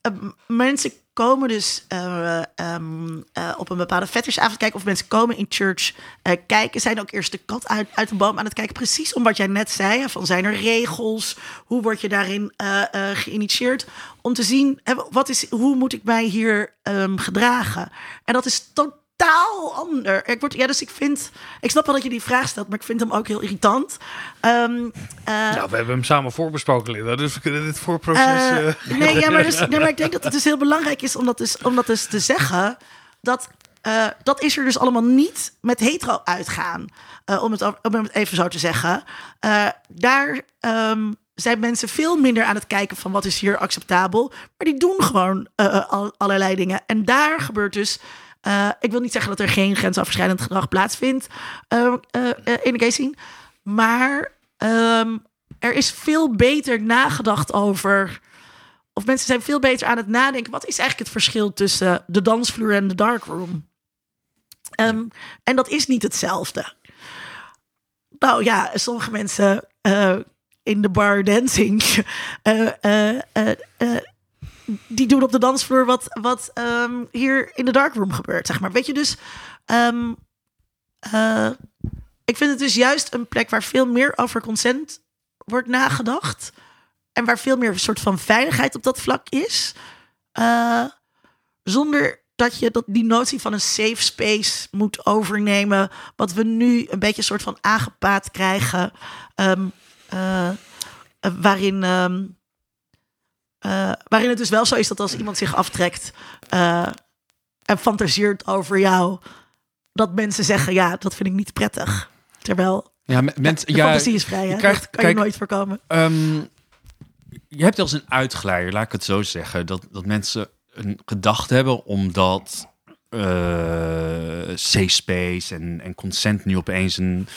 ehm, mensen komen dus eh, ehm, eh, op een bepaalde fetishavond kijken of mensen komen in church eh, kijken, zijn ook eerst de kat uit, uit de boom aan het kijken. Precies om wat jij net zei, van zijn er regels, hoe word je daarin geïnitieerd, om te zien wat is, hoe moet ik mij hier ehm, gedragen. En dat is totaal ander. Ik word, ja, dus ik vind, ik snap wel dat je die vraag stelt, maar ik vind hem ook heel irritant. Ehm, eh, Nou, we hebben hem samen voorbesproken, Linda. Dus we kunnen dit voorproces... eh, eh, nee, ja, maar, dus, nee, maar ik denk dat het dus heel belangrijk is om dat dus, om dat dus te zeggen. Dat, dat is er dus allemaal niet met hetero uitgaan. Om, het, om het even zo te zeggen. Daar ehm, zijn mensen veel minder aan het kijken van wat is hier acceptabel. Maar die doen gewoon al, allerlei dingen. En daar gebeurt dus... eh, ik wil niet zeggen dat er geen grensoverschrijdend gedrag plaatsvindt eh, in de gay. Maar ehm, er is veel beter nagedacht over. Of mensen zijn veel beter aan het nadenken. Wat is eigenlijk het verschil tussen de dansvloer en de darkroom? Ehm, en dat is niet hetzelfde. Nou ja, sommige mensen in de bar dancing. eh, die doen op de dansvloer wat, wat ehm, hier in de darkroom gebeurt, zeg maar. Weet je, dus... ehm, eh, ik vind het dus juist een plek waar veel meer over consent wordt nagedacht. En waar veel meer een soort van veiligheid op dat vlak is. Eh, zonder dat je dat, die notie van een safe space moet overnemen. Wat we nu een beetje een soort van aangepaard krijgen. ehm, eh, waarin, eh, waarin het dus wel zo is dat als iemand zich aftrekt eh, en fantaseert over jou, dat mensen zeggen: ja, dat vind ik niet prettig. Terwijl Ja, mensen, ja, fantasie is vrij, hè? krijgt- kan kijk- je nooit voorkomen. Ehm, je hebt als een uitglijer, laat ik het zo zeggen, dat, dat mensen een gedachte hebben omdat eh, safe space en, en consent nu opeens een,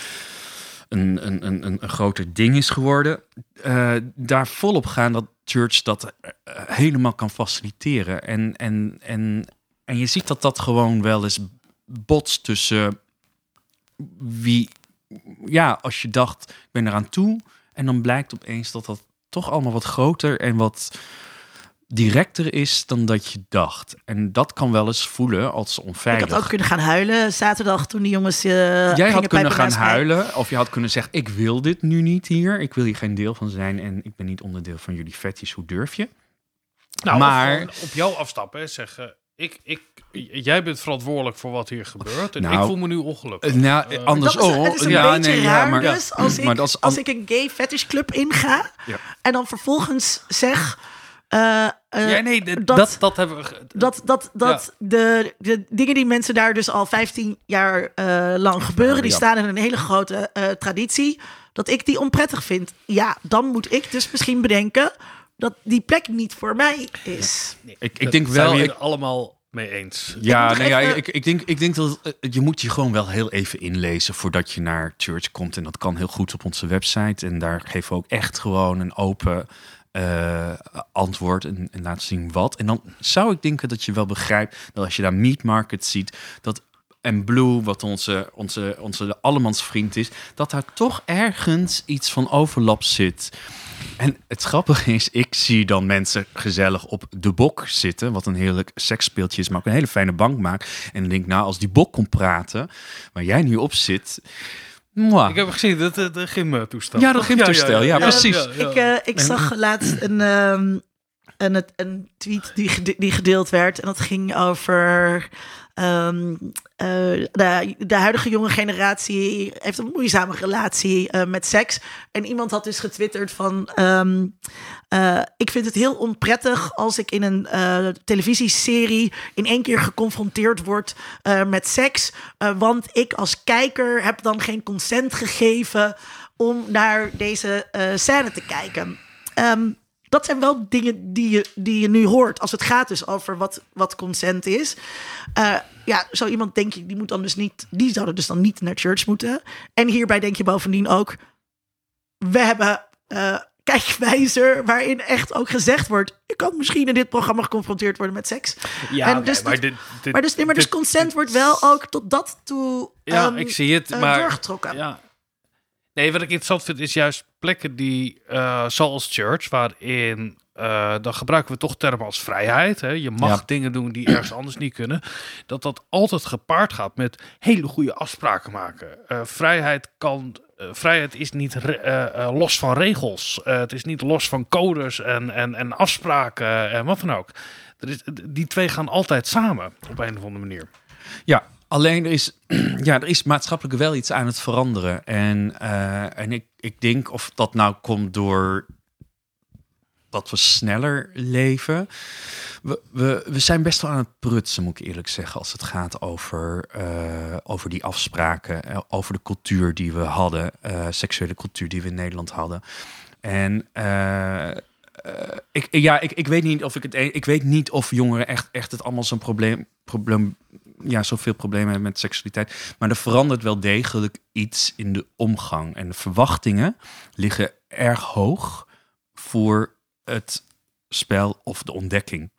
een, een, een, een, groter ding is geworden. eh, daar volop gaan dat church dat eh, helemaal kan faciliteren. En, en, en, en je ziet dat dat gewoon wel eens botst tussen wie, ja, als je dacht, ik ben eraan toe. En dan blijkt opeens dat dat toch allemaal wat groter en wat directer is dan dat je dacht. En dat kan wel eens voelen als Ik onveilig. had ook kunnen gaan huilen zaterdag toen die jongens. eh Jij had kunnen gaan huilen of je had kunnen zeggen, ik wil dit nu niet hier. Ik wil hier geen deel van zijn en ik ben niet onderdeel van jullie fetish. Hoe durf je? Nou, Maar- maar op jou afstappen en zeggen: ik, ik, jij bent verantwoordelijk voor wat hier gebeurt. En Nou, ik voel me nu ongelukkig. Eh, nou, Eh, anders Dat is, het is een beetje raar dus als, ik, maar als ik een gay fetish club inga Ja. en dan vervolgens zeg eh, eh, ja, nee, dat- dat, dat, hebben we. dat, dat, dat de, de dingen die mensen daar dus al 15 jaar eh, lang gebeuren, die Ja. staan in een hele grote eh, traditie, dat ik die onprettig vind. Ja, dan moet ik dus misschien bedenken dat die plek niet voor mij is. ik, ik dat denk zijn wel... we hier ik- allemaal mee eens. Ja, nee, ja ik, ik, denk, ik denk dat je moet je gewoon wel heel even inlezen voordat je naar church komt. En dat kan heel goed op onze website. En daar geven we ook echt gewoon een open eh, antwoord en, en laten zien wat. En dan zou ik denken dat je wel begrijpt dat als je daar Meat Market ziet, dat en Blue, wat onze, onze, onze allemansvriend is, dat daar toch ergens iets van overlap zit. En het grappige is, ik zie dan mensen gezellig op de bok zitten, wat een heerlijk seksspeeltje is, maar ook een hele fijne bank maakt. En dan denk nou, als die bok kon praten, waar jij nu op zit, mwah. Ik heb gezien dat de, de gymtoestel. Ja, dat gymtoestel, ja, Eh, precies. Ik, eh, ik zag laatst een, ehm, een, een tweet die, die gedeeld werd. En dat ging over ehm, eh, de, de huidige jonge generatie heeft een moeizame relatie eh, met seks. En iemand had dus getwitterd van... ehm, eh, ik vind het heel onprettig als ik in een televisieserie in één keer geconfronteerd word met seks. Want ik als kijker heb dan geen consent gegeven om naar deze scène te kijken. Ehm, dat zijn wel dingen die je, die je nu hoort als het gaat dus over wat, wat consent is. Eh, ja, zo iemand denk je, die moet dan dus niet, die zouden dus dan niet naar church moeten. En hierbij denk je bovendien ook, we hebben eh kijkwijzer waarin echt ook gezegd wordt, je kan misschien in dit programma geconfronteerd worden met seks. Ja, En nee, dus maar, dit- dit, dit- Maar dus, nee, maar dus dit- consent wordt wel ook tot dat toe Ja, ehm, ik zie het, eh, maar... doorgetrokken. Ja. Nee, wat ik interessant vind is juist plekken die, eh, zoals church, waarin... eh, dan gebruiken we toch termen als vrijheid. Hè? Je mag Ja. dingen doen die ergens anders niet kunnen. Dat dat altijd gepaard gaat met hele goede afspraken maken. Eh, vrijheid kan... vrijheid is niet los van regels. Het is niet los van codes en, en, en afspraken en wat dan ook. Er is, die twee gaan altijd samen op een of andere manier. Ja, alleen er is, ja, er is maatschappelijk wel iets aan het veranderen. En, eh, en ik, ik denk of dat nou komt door dat we sneller leven. We, we, we zijn best wel aan het prutsen, moet ik eerlijk zeggen, als het gaat over, eh, over die afspraken, eh, over de cultuur die we hadden, seksuele cultuur die we in Nederland hadden. En ik, ja, ik, ik weet niet of ik het. e- Ik weet niet of jongeren echt, echt het allemaal zo'n probleem, probleem. Ja, zoveel problemen hebben met seksualiteit. Maar er verandert wel degelijk iets in de omgang. En de verwachtingen liggen erg hoog voor het spel of de ontdekking.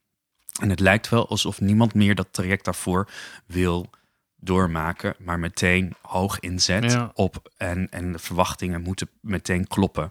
En het lijkt wel alsof niemand meer dat traject daarvoor wil doormaken, maar meteen hoog inzet Ja. op en, en de verwachtingen moeten meteen kloppen.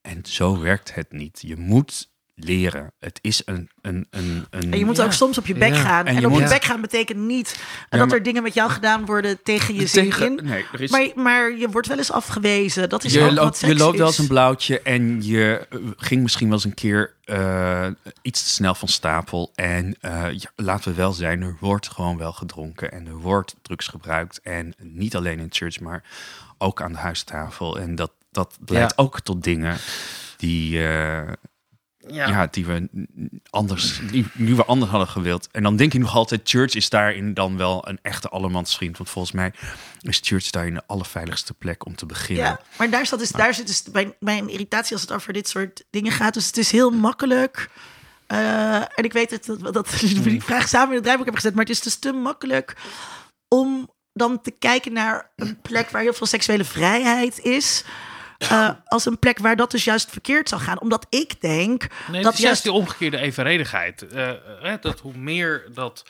En zo werkt het niet. Je moet leren. Het is een. een, een, een En je moet Ja. ook soms op je bek Ja. gaan. En En, je op je bek gaan betekent niet Ja, dat maar- er dingen met jou gedaan worden tegen je zin tegen- in. Nee, er is, Maar, maar je wordt wel eens afgewezen. Dat is je, ook wat loopt, seks je loopt wel eens een blauwtje en je eh, ging misschien wel eens een keer eh, iets te snel van stapel. En eh, ja, laten we wel zijn, er wordt gewoon wel gedronken en er wordt drugs gebruikt. En niet alleen in church, maar ook aan de huistafel. En dat, dat leidt Ja. ook tot dingen die, eh, ja. die we anders, die, die we anders hadden gewild. En dan denk je nog altijd, church is daarin dan wel een echte allemansvriend. Want volgens mij is church daarin de allerveiligste plek om te beginnen. Ja, maar daar, staat dus, daar zit dus mijn, mijn irritatie als het over dit soort dingen gaat. Dus het is heel makkelijk. eh, en ik weet het, dat, dat we die vraag samen in het draaiboek hebben gezet. Maar het is dus te makkelijk om dan te kijken naar een plek waar heel veel seksuele vrijheid is. Eh, als een plek waar dat dus juist verkeerd zou gaan. Omdat ik denk Nee, dat is juist die omgekeerde evenredigheid. Eh, eh, dat hoe meer dat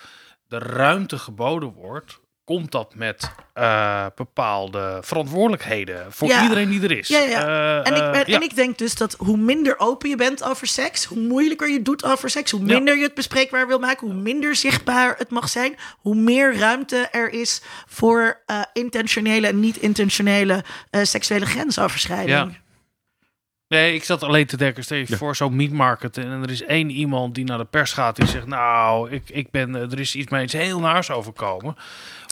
de ruimte geboden wordt, komt dat met eh, bepaalde verantwoordelijkheden voor Ja. iedereen die er is. Ja, ja. Eh, En ik, eh, en ik denk dus dat hoe minder open je bent over seks, hoe moeilijker je doet over seks, hoe Ja. minder je het bespreekbaar wil maken, hoe minder zichtbaar het mag zijn, hoe meer ruimte er is voor eh, intentionele en niet-intentionele eh, seksuele grensoverschrijding. Ja. Nee, ik zat alleen te denken, stel je voor zo'n meat market en er is één iemand die naar de pers gaat die zegt, nou, ik, ik ben, er is iets mij iets heel naars overkomen.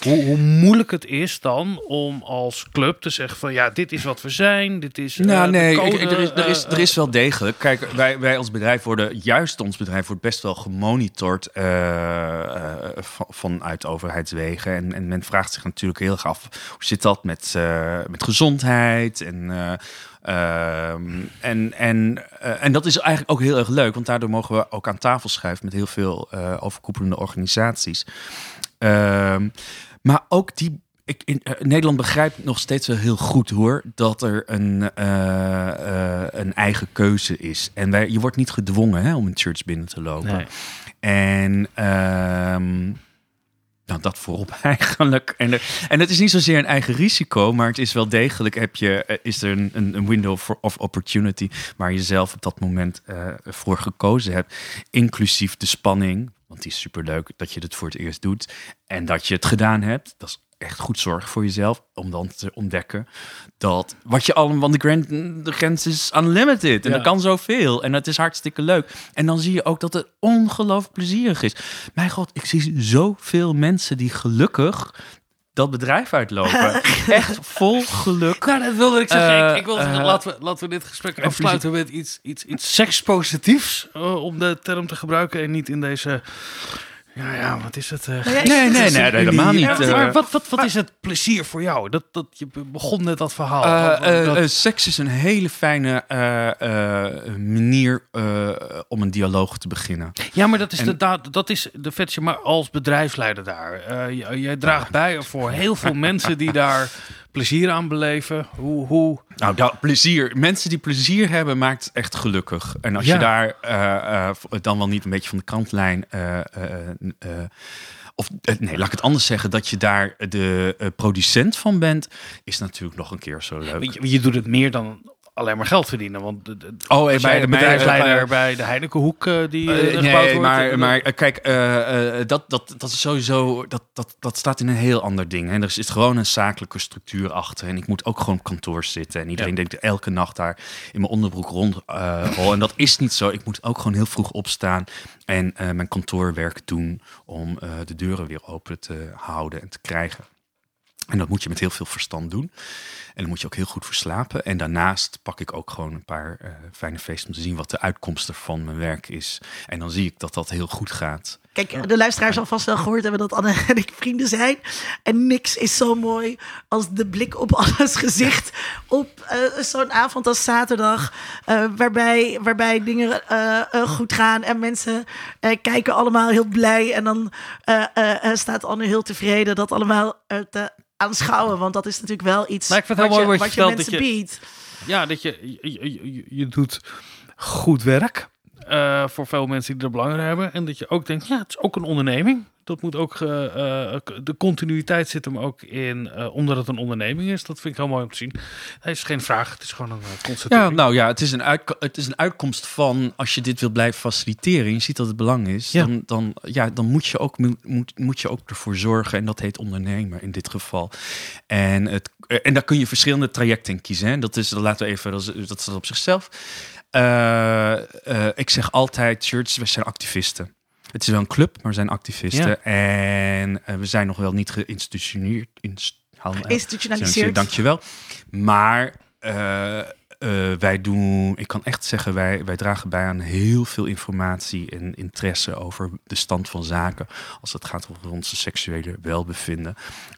Hoe, hoe moeilijk het is dan om als club te zeggen van, ja, dit is wat we zijn, dit is eh, Nou, de nee, code, ik- ik- er, is, er, is, eh, er is wel degelijk. Kijk, wij, wij als bedrijf worden, juist ons bedrijf wordt best wel gemonitord eh, eh, van- vanuit overheidswegen. En, en men vraagt zich natuurlijk heel erg af, hoe zit dat met, eh, met gezondheid? En, eh, ehm, en, en, eh, en dat is eigenlijk ook heel erg leuk, want daardoor mogen we ook aan tafel schuiven met heel veel eh, overkoepelende organisaties. Ehm, maar ook die. Ik, in, eh, Nederland begrijpt nog steeds wel heel goed hoor dat er een, eh, eh, een eigen keuze is. En wij, je wordt niet gedwongen hè, om een church binnen te lopen. Nee. En ehm, nou, dat voorop eigenlijk. En, er- en het is niet zozeer een eigen risico, maar het is wel degelijk heb je, is er een, een window for- of opportunity waar je zelf op dat moment voor gekozen hebt. Inclusief de spanning, want die is superleuk dat je het voor het eerst doet. En dat je het gedaan hebt, dat is echt goed zorgen voor jezelf. Om dan te ontdekken dat wat je allemaal, want de, grand, de grens is unlimited. En Ja. dat kan zoveel. En dat is hartstikke leuk. En dan zie je ook dat het ongelooflijk plezierig is. Mijn god, ik zie zoveel mensen die gelukkig dat bedrijf uitlopen. echt vol geluk. Nou, dat wilde ik zeggen. Ik, ik wilde eh, laten, we, laten we dit gesprek en afsluiten met iets, iets, iets sekspositiefs. eh, om de term te gebruiken. En niet in deze... Ja, ja, wat is het? eh, Nou ja, Nee, nee, nee, helemaal niet. Ja, eh. maar wat, wat, wat is het plezier voor jou? Dat, dat, je begon net dat verhaal. Eh, dat- seks is een hele fijne eh, eh, manier eh, om een dialoog te beginnen. ja, maar dat is, en- de, daad- dat is de vetje, maar als bedrijfsleider daar. Eh, jij draagt bij voor heel veel mensen die daar plezier aan beleven. Hoe, hoe, Nou, dat plezier. Mensen die plezier hebben, maakt echt gelukkig. En als Ja. je daar eh, eh, dan wel niet een beetje van de kantlijn. eh, eh, of nee, laat ik het anders zeggen. Dat je daar de producent van bent, is natuurlijk nog een keer zo leuk. je, je doet het meer dan alleen maar geld verdienen. Want de, de, Oh, jij de mij- bedrijfsleider eh, bij de Heinekenhoek eh, die gebouwd nee, wordt. maar, maar kijk, dat, dat, dat is sowieso, dat, dat, dat staat in een heel ander ding. Hè. Er zit gewoon een zakelijke structuur achter. En ik moet ook gewoon op kantoor zitten. En iedereen Ja. denkt elke nacht daar in mijn onderbroek rond. en dat is niet zo. Ik moet ook gewoon heel vroeg opstaan en mijn kantoorwerk doen om de deuren weer open te houden en te krijgen. En dat moet je met heel veel verstand doen. En dan moet je ook heel goed voor slapen. En daarnaast pak ik ook gewoon een paar eh, fijne feesten om te zien wat de uitkomst van mijn werk is. En dan zie ik dat dat heel goed gaat. Kijk, de luisteraar zal vast wel gehoord hebben dat Anne en ik vrienden zijn. En niks is zo mooi als de blik op Anne's gezicht op eh, zo'n avond als zaterdag. eh, waarbij, waarbij dingen goed gaan en mensen eh, kijken allemaal heel blij. En dan eh, eh, eh, staat Anne heel tevreden dat allemaal te aanschouwen. Want dat is natuurlijk wel iets Maar ik vind het heel wat, mooi je, wat je wat je vertelt, mensen dat je- biedt. Ja, dat je, je, je, je- je doet goed werk eh, voor veel mensen die er belang in hebben. En dat je ook denkt, ja, het is ook een onderneming. Dat moet ook, eh, eh, de continuïteit zit hem ook in, eh, omdat het een onderneming is. Dat vind ik heel mooi om te zien. Het is geen vraag, het is gewoon een uh, Ja, constatering. nou ja, het is, een het is een uitkomst van als je dit wil blijven faciliteren. Je ziet dat het belang is. Ja. Dan, dan, ja, dan moet, je ook, moet, moet je ook ervoor zorgen. En dat heet ondernemer in dit geval. En, het, en daar kun je verschillende trajecten in kiezen. Hè. Dat, is, dat laten we even, dat, is- dat staat op zichzelf. Ik zeg altijd, church, we zijn activisten. Het is wel een club, maar we zijn activisten. En eh, we zijn nog wel niet geïnstitutioneerd. inst- Institutionaliseerd. Dankjewel. Maar eh, eh, wij doen, ik kan echt zeggen, wij, wij dragen bij aan heel veel informatie en interesse over de stand van zaken. Als het gaat over onze seksuele welbevinden.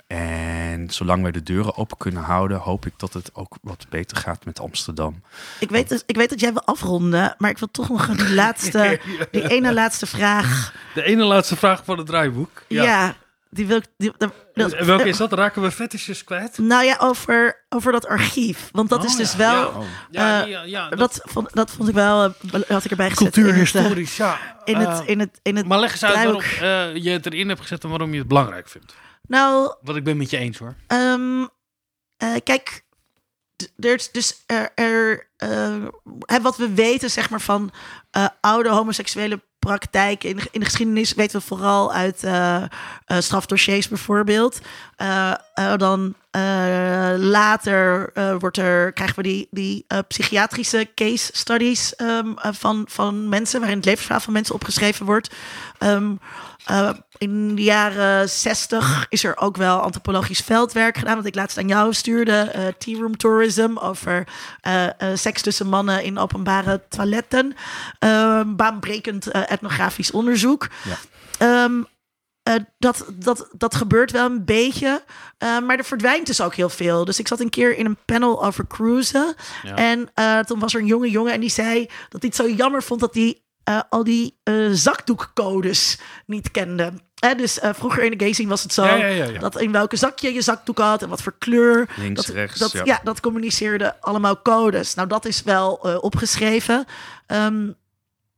En zolang wij de deuren open kunnen houden, hoop ik dat het ook wat beter gaat met Amsterdam. Ik weet, dat, ik weet dat jij wil afronden, maar ik wil toch nog die laatste, die ene laatste vraag. De ene laatste vraag van het draaiboek. Ja, die wil ik. Die, dat- En welke is dat? Raken we fetishes kwijt? Nou ja, over, over dat archief. Want dat Oh, is dus ja. wel. Ja. Ja, eh, ja, ja, dat- dat, vond, dat vond ik wel. eh, had ik erbij gezet. in het, eh, Cultuurhistorisch, ja. In het, Eh, in het, in het maar leg eens uit waarom eh, je het erin hebt gezet en waarom je het belangrijk vindt. Nou, Wat ik ben met je eens hoor. Ehm, eh, kijk, er is dus er, er eh, hè, wat we weten, zeg maar, van eh, oude homoseksuele praktijken in, de- in de geschiedenis weten we vooral uit eh, eh, strafdossiers bijvoorbeeld. Eh, dan later wordt er, krijgen we die, die psychiatrische case studies ehm, eh, van, van mensen, waarin het levensverhaal van mensen opgeschreven wordt. Ehm, eh, in de jaren 60 is er ook wel antropologisch veldwerk gedaan. Wat ik laatst aan jou stuurde. tea room tourism over eh, eh, seks tussen mannen in openbare toiletten. Ehm, baanbrekend etnografisch onderzoek. Ja. Ehm, eh, dat, dat, dat gebeurt wel een beetje. maar er verdwijnt dus ook heel veel. Dus ik zat een keer in een panel over cruisen. Ja. En toen was er een jonge jongen en die zei dat hij het zo jammer vond dat hij eh, al die eh, zakdoekcodes niet kende. Hè, dus eh, vroeger in de gay scene was het zo Ja, ja, ja, ja. dat in welke zakje je zakdoek had en wat voor kleur. Links, dat, rechts, Dat, ja. ja. dat communiceerde allemaal codes. Nou, dat is wel eh, opgeschreven. Ehm,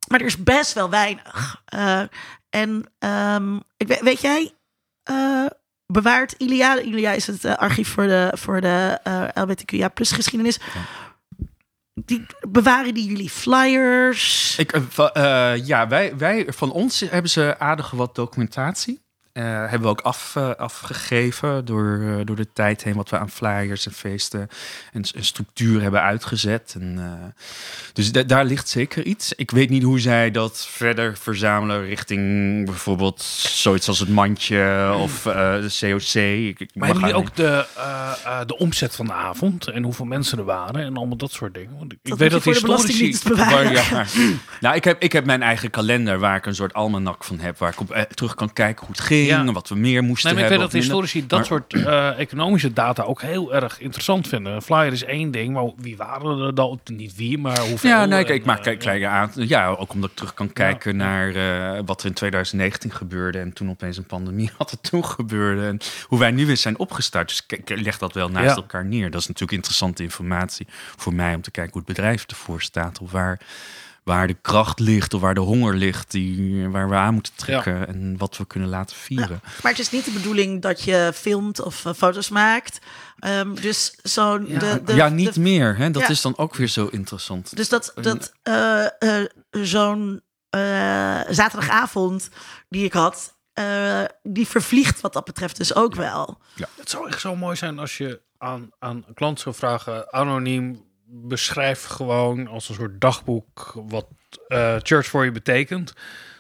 maar er is best wel weinig. Eh, en ehm, ik weet, weet jij, eh, bewaart Ilia, Ilia is het archief voor de, voor de eh LBTQIA plus geschiedenis. Die, bewaren die jullie flyers? Ik, eh, eh, ja, wij, wij, van ons hebben ze aardig wat documentatie. Eh, hebben we ook af, eh, afgegeven door, eh, door de tijd heen... wat we aan flyers en feesten en, structuur hebben uitgezet. En, eh, dus da- daar ligt zeker iets. Ik weet niet hoe zij dat verder verzamelen... richting bijvoorbeeld zoiets als het mandje of eh, de COC. Ik, ik Maar hebben jullie ook de, eh, eh, de omzet van de avond en hoeveel mensen er waren en allemaal dat soort dingen? Want ik Dat weet dat historici... Belastingdienst bewaren. Waar- ja. nou, ik heb, ik heb mijn eigen kalender waar ik een soort almanak van heb. Waar ik op terug kan kijken hoe het ging Ja. wat we meer moesten Nee, maar ik weet hebben. dat historici dat Maar- soort eh, economische data ook heel erg interessant vinden. Een flyer is één ding, maar wie waren er dan? Niet wie, maar hoeveel. Ja, nee, ik, en, ik maak eh, kijk, kleine aan. Ja, ook omdat ik terug kan kijken naar eh, wat er in 2019 gebeurde. En toen opeens een pandemie had er toen gebeurde. En hoe wij nu weer zijn opgestart. Dus ik, leg dat wel naast elkaar neer. Dat is natuurlijk interessante informatie voor mij om te kijken hoe het bedrijf ervoor staat. Of waar, waar de kracht ligt of waar de honger ligt. Die, waar we aan moeten trekken. En wat we kunnen laten vieren. Maar het is niet de bedoeling dat je filmt of eh, foto's maakt. Ehm, dus zo'n. Ja. de, de, ja, niet de- meer. Hè? Dat Ja. is dan ook weer zo interessant. dus dat, dat eh, eh, zo'n eh, zaterdagavond die ik had, eh, die vervliegt wat dat betreft dus ook wel. Het zou echt zo mooi zijn als je aan, aan een klant zou vragen, anoniem, beschrijf gewoon als een soort dagboek wat eh, Church voor je betekent.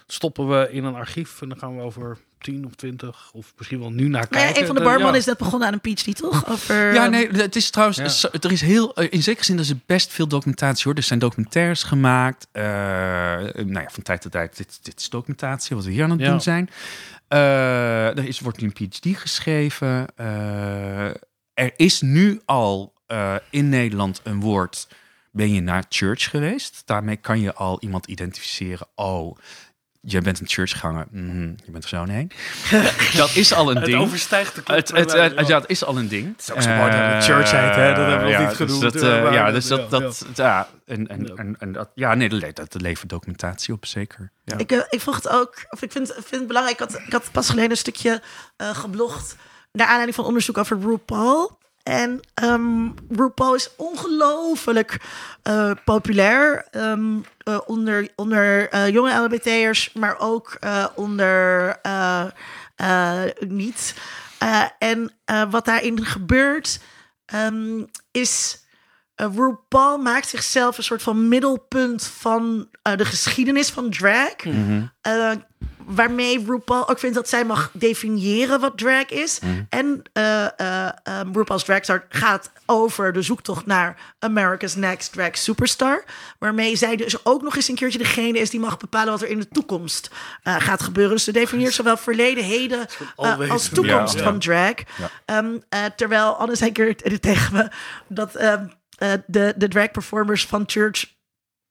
Stoppen we in een archief en dan gaan we over 10 of 20 of misschien wel nu naar Nou kijken. ja, een van de ja. is net begonnen aan een PhD, toch? Over, Ja, ehm, nee, het is trouwens, Ja. er is heel, eh, in zekere zin is er best veel documentatie hoor. Er zijn documentaires gemaakt. eh, nou ja, van tijd tot tijd, dit, dit is documentatie, wat we hier aan het Ja. doen zijn. Eh, er is, wordt nu een PhD geschreven. Eh, er is nu al eh, in Nederland een woord, ben je naar church geweest? Daarmee kan je al iemand identificeren. Oh, jij bent een churchganger. Mhm, je bent er zo heen. dat is al een Het ding. overstijgt de Het, het, het- ja, het is al een ding. Het is ook zo mooi dat het church heet, hè? Dat hebben we nog ja, niet dus genoemd, Dat, eh, eh, ja, dat- dus dat, ja, dat, ja, en, en, en, en dat, ja, nee, dat, le- dat levert documentatie op, zeker. Ja. Ik, eh, ik vroeg het ook, of ik vind, vind het belangrijk. Ik had, ik had pas geleden een stukje eh, geblogd. Naar aanleiding van onderzoek over RuPaul. En ehm, RuPaul is ongelooflijk eh, populair ehm, eh, onder, onder eh, jonge LHBT'ers, maar ook onder niet. En wat daarin gebeurt, ehm, is RuPaul maakt zichzelf een soort van middelpunt van de geschiedenis van drag. Eh, waarmee RuPaul ook vindt dat zij mag definiëren wat drag is. En eh eh, eh, RuPaul's Drag Star gaat over de zoektocht naar America's Next Drag Superstar. Waarmee zij dus ook nog eens een keertje degene is die mag bepalen wat er in de toekomst eh, gaat gebeuren. Dus ze definieert zowel verleden, heden als toekomst Ja, ja. van drag. Ehm, eh, terwijl Anne zei een keer tegen me dat ehm, eh, de, de drag performers van Church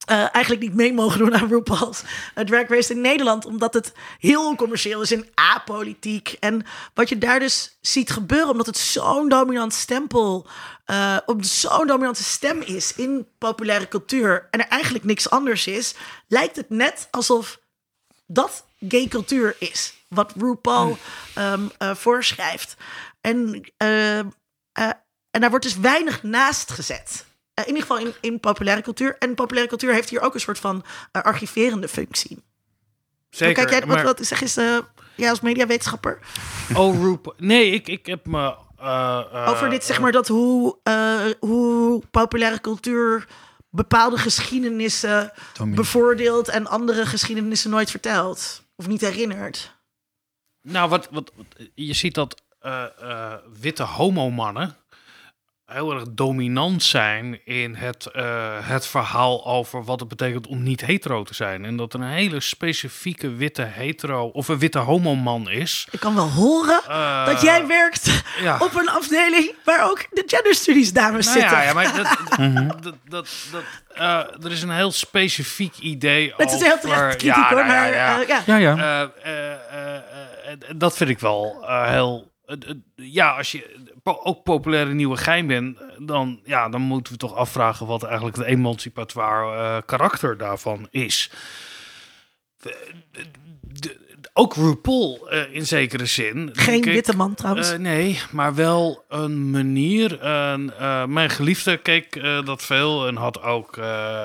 eh, eigenlijk niet mee mogen doen aan RuPaul's eh, Drag Race in Nederland. Omdat het heel commercieel is en apolitiek. En wat je daar dus ziet gebeuren, omdat het zo'n dominant stempel... eh, op zo'n dominante stem is in populaire cultuur... en er eigenlijk niks anders is... lijkt het net alsof dat gay cultuur is. Wat RuPaul ehm, eh, voorschrijft. En, en daar wordt dus weinig naast gezet. Eh, in ieder geval in, in populaire cultuur. En populaire cultuur heeft hier ook een soort van eh, archiverende functie. Zeker. Kijk jij, wat, maar- wat zeg is eh jij als mediawetenschapper Oh, RuPaul. Nee, ik, ik heb me... eh, eh, over dit, zeg maar, dat hoe, eh, hoe populaire cultuur bepaalde geschiedenissen bevoordeelt en andere geschiedenissen nooit vertelt of niet herinnert. Nou, wat, wat, wat- je ziet dat eh, eh, witte homomannen heel erg dominant zijn in het, eh, het verhaal over wat het betekent om niet hetero te zijn. En dat er een hele specifieke witte hetero of een witte homoman is. Ik kan wel horen Eh, dat jij werkt ja. op een afdeling waar ook de genderstudies dames Nou zitten. ja, ja, maar dat, dat, dat, dat, eh, er is een heel specifiek idee Het is heel terecht kritiek ja, hoor, nou ja, maar ja. ja. Ja, ja. Eh, eh, eh, eh, eh, dat vind ik wel heel. Eh, eh, ja, als je ook populaire nieuwe gein bent, dan, ja, dan moeten we toch afvragen wat eigenlijk het emancipatoire eh, karakter daarvan is. De- ook RuPaul eh, in zekere zin. Geen ik. witte man trouwens. Eh, nee, maar wel een manier. Eh, mijn geliefde keek dat veel en had ook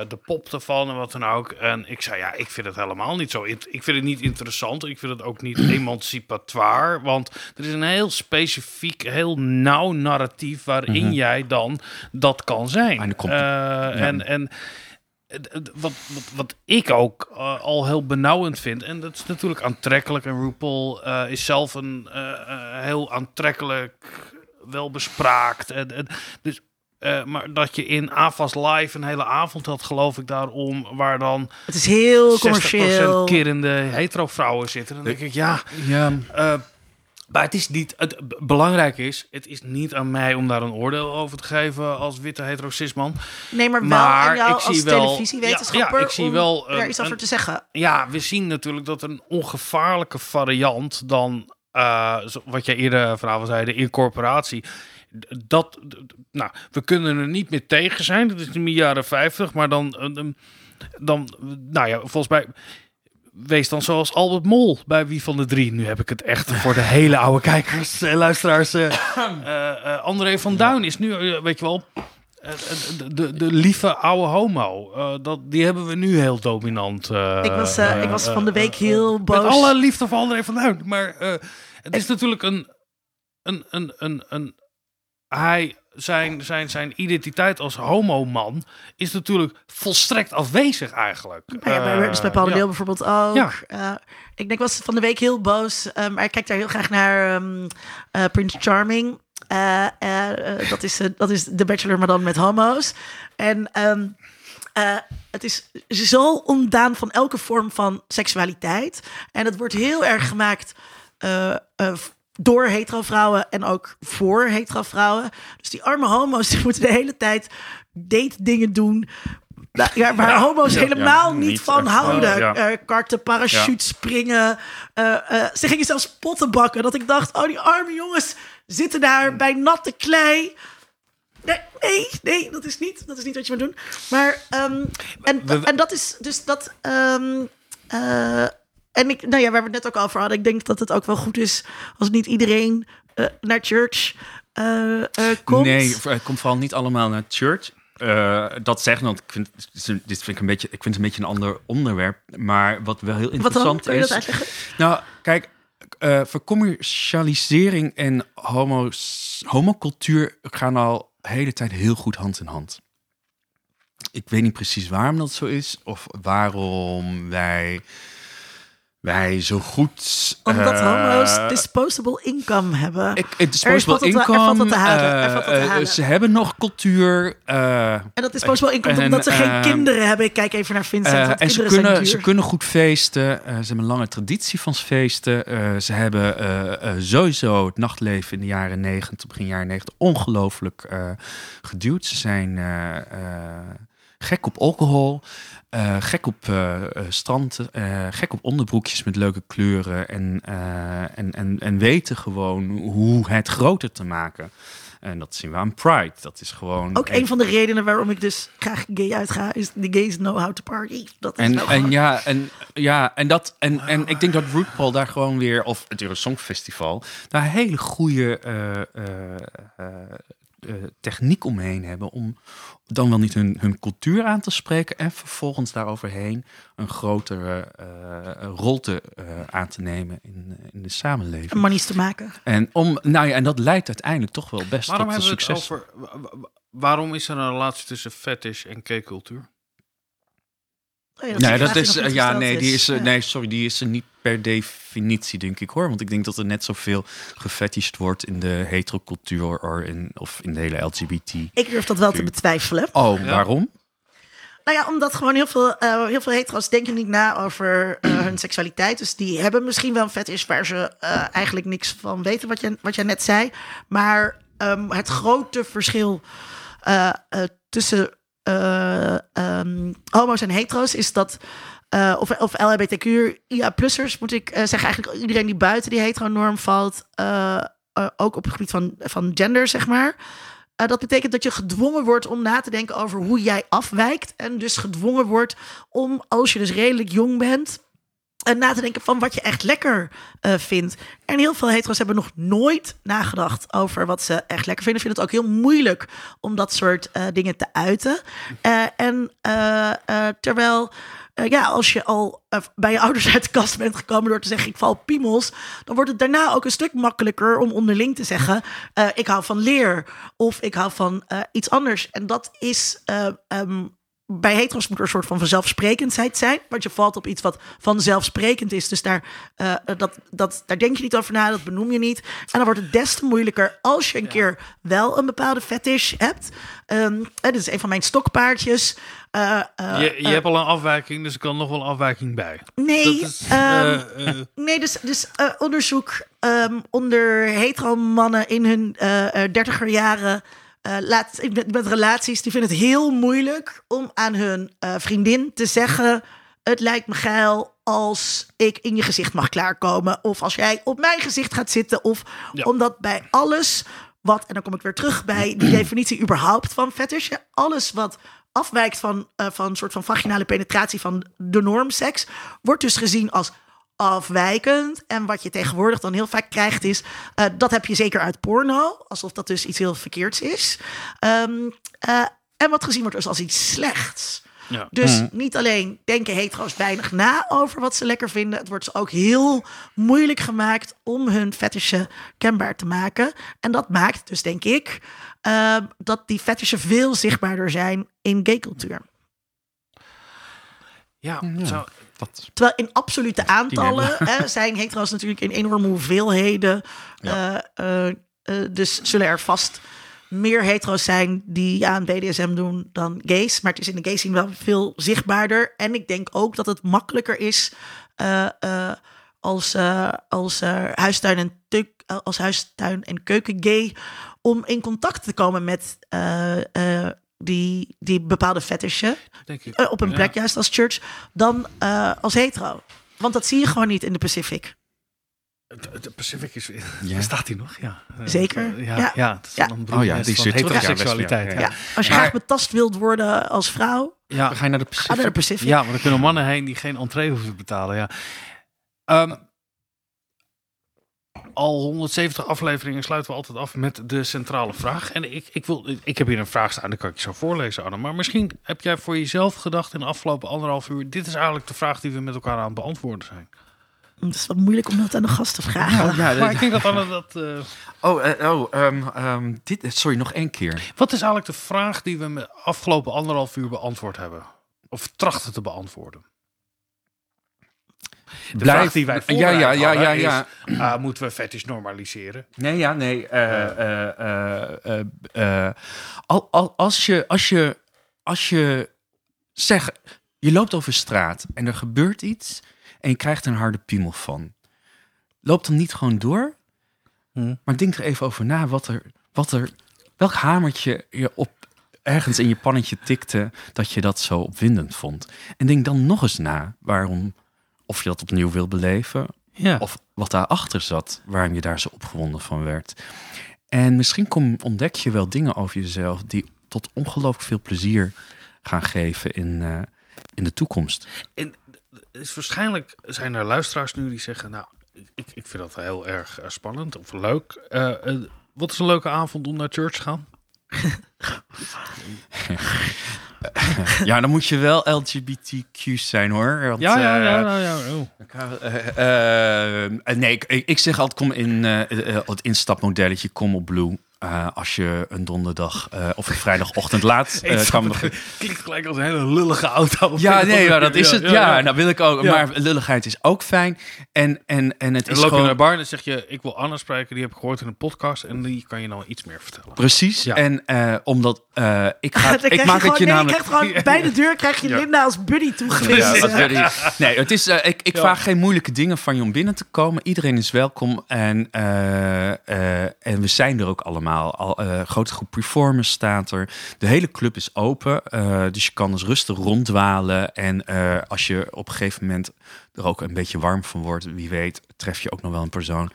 de pop ervan en wat dan ook. En ik zei, ja, ik vind het helemaal niet zo. Ik vind het niet interessant. Ik vind het ook niet emancipatoire. Want er is een heel specifiek, heel nauw narratief waarin jij dan dat kan zijn. En En, en wat, wat, wat ik ook eh, al heel benauwend vind, en dat is natuurlijk aantrekkelijk. En RuPaul eh, is zelf een eh, heel aantrekkelijk, welbespraakt. En, en, dus, eh, maar dat je in AFAS Live een hele avond had, geloof ik, daarom, waar dan het is heel 60% commercieel. kerende hetero vrouwen zitten. Dan denk ik, ja, Ja, eh, maar het is niet. Het belangrijk is, het is niet aan mij om daar een oordeel over te geven als witte hetero cisman. Nee, maar wel Maar aan jou ik zie als wel- televisiewetenschapper ja, ja, ik zie wel daar iets over te zeggen. Ja, we zien natuurlijk dat een ongevaarlijke variant dan, eh, zo- wat jij eerder vanavond zei, de incorporatie. Dat, nou, we kunnen er niet meer tegen zijn. Dat is in de jaren 50, maar eh, dan, dan, nou ja, volgens mij. Wees dan zoals Albert Mol bij Wie van de Drie. Nu heb ik het echt voor de hele oude kijkers en luisteraars. eh eh, eh, André van Duin is nu, weet je wel, eh, de, de, de lieve oude homo. Eh, dat, die hebben we nu heel dominant. eh, Ik was, ik was van de week heel Met boos. alle liefde voor André van Duin. Maar eh, het is natuurlijk een, een, een, een, een... Hij, zijn, zijn, zijn identiteit als homoman is natuurlijk volstrekt afwezig eigenlijk. Maar ja, bij, dus bij Paul de Leeuw bijvoorbeeld ook. Ja. Eh, ik denk, was van de week heel boos. eh, maar ik kijk daar heel graag naar eh, Prince Charming. Dat, is, dat is The Bachelor, maar dan met homo's. En ehm, eh, het is zo ontdaan van elke vorm van seksualiteit. En het wordt heel erg gemaakt eh, door hetero vrouwen en ook voor hetero vrouwen. Dus die arme homo's die moeten de hele tijd date dingen doen. Nou, ja, waar homo's helemaal ja, niet, niet van echt. houden. Eh, karten, parachute springen. Eh, eh, ze gingen zelfs potten bakken. Dat ik dacht, oh die arme jongens zitten daar bij natte klei. Nee, nee, nee, dat is niet, dat is niet wat je moet doen. Maar, ehm, en, en dat is dus dat... ehm, eh, en ik, nou ja, waar we het net ook over hadden. Ik denk dat het ook wel goed is als niet iedereen eh, naar church eh, komt. Nee, het komt vooral niet allemaal naar church. Dat zeggen, want ik vind, dit vind ik een beetje, ik vind het een beetje een ander onderwerp. Maar wat wel heel Wat dan? interessant dat is. Nou, kijk, eh vercommercialisering en homo's, homocultuur gaan al de hele tijd heel goed hand in hand. Ik weet niet precies waarom dat zo is, of waarom wij, wij zo goed. Omdat eh, homo's disposable income hebben. ik, het disposable income. te eh, ze hebben nog cultuur. eh, en dat disposable income en, omdat ze geen eh, kinderen hebben. Ik kijk even naar Vincent. Eh, en ze kunnen, ze kunnen goed feesten. Eh, ze hebben een lange traditie van feesten. Eh, ze hebben eh, eh, sowieso het nachtleven in de jaren negentig, begin jaren negentig, ongelooflijk eh, geduwd. Ze zijn eh, eh, gek op alcohol. eh, gek op eh, eh, strand, gek op onderbroekjes met leuke kleuren en, en, en, en weten gewoon hoe het groter te maken. En dat zien we aan Pride. Dat is gewoon. Ook een van de redenen waarom ik dus graag gay uitga, is the gays know how to party. Dat is En, en ja, en ja, en dat en, en ik denk dat RuPaul daar gewoon weer, of het Eurosong Festival, daar hele goede techniek omheen hebben om dan wel niet hun, hun cultuur aan te spreken en vervolgens daaroverheen een grotere eh, rol te, eh, aan te nemen in, in de samenleving. monies te maken. En, om, nou ja, en dat leidt uiteindelijk toch wel best Waarom tot een hebben we het succes. over... Waarom is er een relatie tussen fetish en gay-cultuur? Nee, dat is, ja, nee, die is, eh, Ja. nee, sorry, die is er niet per definitie, denk ik hoor. Want ik denk dat er net zoveel gefetished wordt in de heterocultuur or in, of in de hele LGBT. Ik durf dat wel te betwijfelen. Oh, Ja. waarom? Nou ja, omdat gewoon heel veel, eh, heel veel hetero's denken niet na over eh, hun seksualiteit. Dus die hebben misschien wel een fetish waar ze eh, eigenlijk niks van weten, wat jij, wat jij net zei. Maar ehm, het grote verschil eh, eh, tussen eh, ehm, homo's en hetero's is dat... eh, of, of LHBTQ-IA-plussers, moet ik eh, zeggen. Eigenlijk iedereen die buiten die heteronorm valt. ook op het gebied van, van gender, zeg maar. Eh, dat betekent dat je gedwongen wordt om na te denken over hoe jij afwijkt. En dus gedwongen wordt om, als je dus redelijk jong bent, na te denken van wat je echt lekker eh, vindt. En heel veel hetero's hebben nog nooit nagedacht over wat ze echt lekker vinden. Vinden het ook heel moeilijk om dat soort eh, dingen te uiten. Eh, en eh, eh, terwijl, eh, ja, als je al eh, bij je ouders uit de kast bent gekomen door te zeggen ik val piemels, dan wordt het daarna ook een stuk makkelijker om onderling te zeggen eh, ik hou van leer of ik hou van eh, iets anders. En dat is eh, ehm, bij hetero's moet er een soort van vanzelfsprekendheid zijn. Want je valt op iets wat vanzelfsprekend is. Dus daar, eh, dat, dat, daar denk je niet over na, dat benoem je niet. En dan wordt het des te moeilijker als je een keer wel een bepaalde fetish hebt. Ehm dit is een van mijn stokpaardjes. Eh, eh, je je hebt al een afwijking, dus er kan nog wel een afwijking bij. nee, is, ehm, eh, eh, Nee, dus, dus eh, onderzoek ehm, onder hetero-mannen in hun eh eh, dertiger jaren. Eh, laat, met, met relaties, die vinden het heel moeilijk om aan hun eh, vriendin te zeggen: Het lijkt me geil als ik in je gezicht mag klaarkomen. Of als jij op mijn gezicht gaat zitten. Of Ja. omdat bij alles wat, en dan kom ik weer terug bij die definitie überhaupt van fetish. Alles wat afwijkt van, eh, van een soort van vaginale penetratie van de normseks, wordt dus gezien als afwijkend. En wat je tegenwoordig dan heel vaak krijgt is, eh, dat heb je zeker uit porno, alsof dat dus iets heel verkeerds is. Ehm, eh, en wat gezien wordt dus als iets slechts. ja. Dus niet alleen denken hetero's weinig na over wat ze lekker vinden. Het wordt ze ook heel moeilijk gemaakt om hun fetishen kenbaar te maken. En dat maakt dus, denk ik, eh, dat die fetishen veel zichtbaarder zijn in gaycultuur. Ja, Ja. Zo, Dat, Terwijl in absolute aantallen hè, zijn hetero's natuurlijk in enorme hoeveelheden. Ja. Eh, eh, eh, dus zullen er vast meer hetero's zijn die aan BDSM doen dan gays. Maar het is in de gay scene wel veel zichtbaarder. En ik denk ook dat het makkelijker is als, als huistuin en tuk- als huistuin en keuken gay om in contact te komen met die, die bepaalde fetishen denk ik. eh, op een Ja. plek, juist als church, dan eh, als hetero. Want dat zie je gewoon niet in de Pacific. De, de Pacific is... Ja. Staat die nog? Ja. Eh, Zeker, Ja, ja. ja. dat is Ja. dan een Oh ja, die van zit terug. Ja, heteroseksualiteit. Ja. ja. Als je Maar- graag betast wilt worden als vrouw, Ja. Dan ga je naar de ga naar de Pacific. Pacific. Ja, want er kunnen mannen heen die geen entree hoeven te betalen. Ja. Ehm, al 170 afleveringen sluiten we altijd af met de centrale vraag. En ik, ik, wil, ik heb hier een vraag staan, die kan ik je zo voorlezen, Anne. Maar misschien heb jij voor jezelf gedacht in de afgelopen anderhalf uur... dit is eigenlijk de vraag die we met elkaar aan het beantwoorden zijn. Het is wat moeilijk om dat aan de gast te vragen. Ja, ja, Maar ik denk dat Anne dat... eh, Oh, eh, oh ehm, ehm, dit, sorry, nog één keer. wat is eigenlijk de vraag die we met afgelopen anderhalf uur beantwoord hebben? Of trachten te beantwoorden? De vraag die wij ja, ja, ja, ja, is, ah, moeten we fetish normaliseren? Nee, ja, nee. eh, eh, eh, al, al, als je, als je, als je zeg, je loopt over straat en er gebeurt iets en je krijgt een harde piemel van. Loop dan niet gewoon door, Hm. maar denk er even over na wat er, wat er, welk hamertje je op ergens in je pannetje tikte dat je dat zo opwindend vond. En denk dan nog eens na waarom, of je dat opnieuw wil beleven, Ja. of wat daarachter zat, waarom je daar zo opgewonden van werd. En misschien kom, ontdek je wel dingen over jezelf die tot ongelooflijk veel plezier gaan geven in, eh, in de toekomst. En het is waarschijnlijk zijn er luisteraars nu die zeggen: Nou, ik, ik vind dat heel erg eh, spannend of leuk. Eh, eh, wat is een leuke avond om naar church te gaan? Ja, dan moet je wel LGBTQ zijn hoor. Want, Ja, ja, eh, ja. Ja oh. Eh, eh, nee, ik, ik zeg altijd, kom in het instapmodelletje, kom op Blue. Eh, als je een donderdag eh, of een vrijdagochtend laat eh, kan beginnen. Klinkt gelijk als een hele lullige auto. Ja, nee, maar dat is het. Ja, nou wil ik ook. Ja. Maar lulligheid is ook fijn. En, en, en het En is dan loop je gewoon... naar de bar en dan zeg je: Ik wil Anna spreken, die heb ik gehoord in een podcast. En die kan je nou iets meer vertellen. Precies. En omdat ik ga... Dan ik maak je het je nee, namelijk... je krijgt gewoon bij de deur krijg je. Linda als buddy toegelicht. Ja. Nee, het is, ik, ik vraag geen moeilijke dingen van je om binnen te komen. Iedereen is welkom. En, en we zijn er ook allemaal. Al, eh, grote groep performers staat er. De hele club is open. eh, dus je kan dus rustig ronddwalen. En eh, als je op een gegeven moment er ook een beetje warm van wordt, wie weet, tref je ook nog wel een persoon.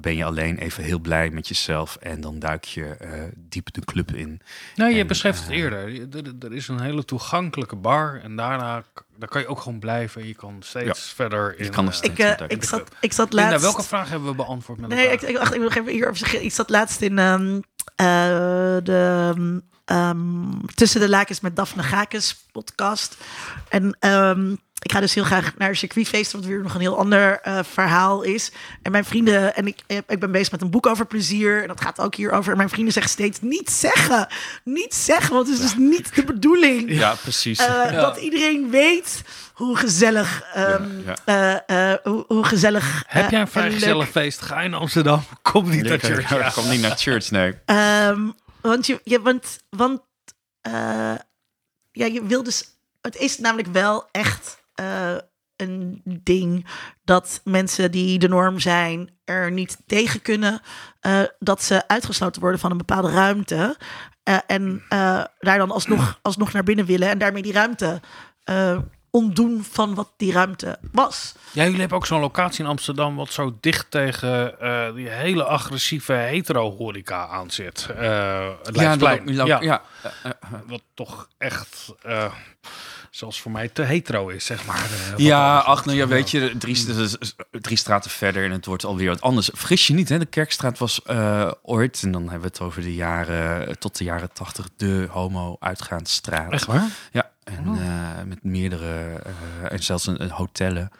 Ben je alleen even heel blij met jezelf en dan duik je eh, diep de club in. Nee, je En, beschrijft het eh, eerder. Er, er is een hele toegankelijke bar. En daarna daar kan je ook gewoon blijven. Je kan steeds verder in... Kan nog eh, steeds Ik, verder. ik, zat, ik zat Linda, laatst... welke vraag hebben we beantwoord met Nee, elkaar? ik, ik, wacht, ik wil nog even hierover zeggen. Ik zat laatst in ehm, eh, de ehm, Tussen de Lakens met Daphne Gakes podcast. En ehm, ik ga dus heel graag naar een circuitfeest, wat weer nog een heel ander eh, verhaal is. En mijn vrienden, en ik, ik ben bezig met een boek over plezier. En dat gaat ook hierover. En mijn vrienden zeggen steeds, niet zeggen. Niet zeggen, want het is dus niet de bedoeling. Ja, precies. eh, Dat iedereen weet hoe gezellig, ehm, Ja, eh, eh, hoe, hoe gezellig. Heb eh, jij een en vrijgezellig leuk- feest? Ga je naar Amsterdam? Kom niet naar church. Ja, Kom niet naar church, nee. Ehm, want je, je want, want eh, ja, je wil dus. Het is namelijk wel echt eh, een ding dat mensen die de norm zijn er niet tegen kunnen eh, dat ze uitgesloten worden van een bepaalde ruimte eh, en eh, daar dan alsnog, alsnog naar binnen willen en daarmee die ruimte eh, ontdoen van wat die ruimte was. Ja, jullie hebben ook zo'n locatie in Amsterdam wat zo dicht tegen eh, die hele agressieve hetero-horeca aan zit. Eh het Leidseplein. dat- ja, ja. Wat toch echt, eh, zoals voor mij, te hetero is, zeg maar. eh, Ja, ach, nou ja, weet je, drie, drie straten verder en het wordt alweer wat anders. Vergis je niet, hè? de Kerkstraat was eh, ooit, en dan hebben we het over de jaren, tot de jaren tachtig, de homo-uitgaansstraat. Echt waar? Ja, en eh, met meerdere, eh, en zelfs een, een hotellen.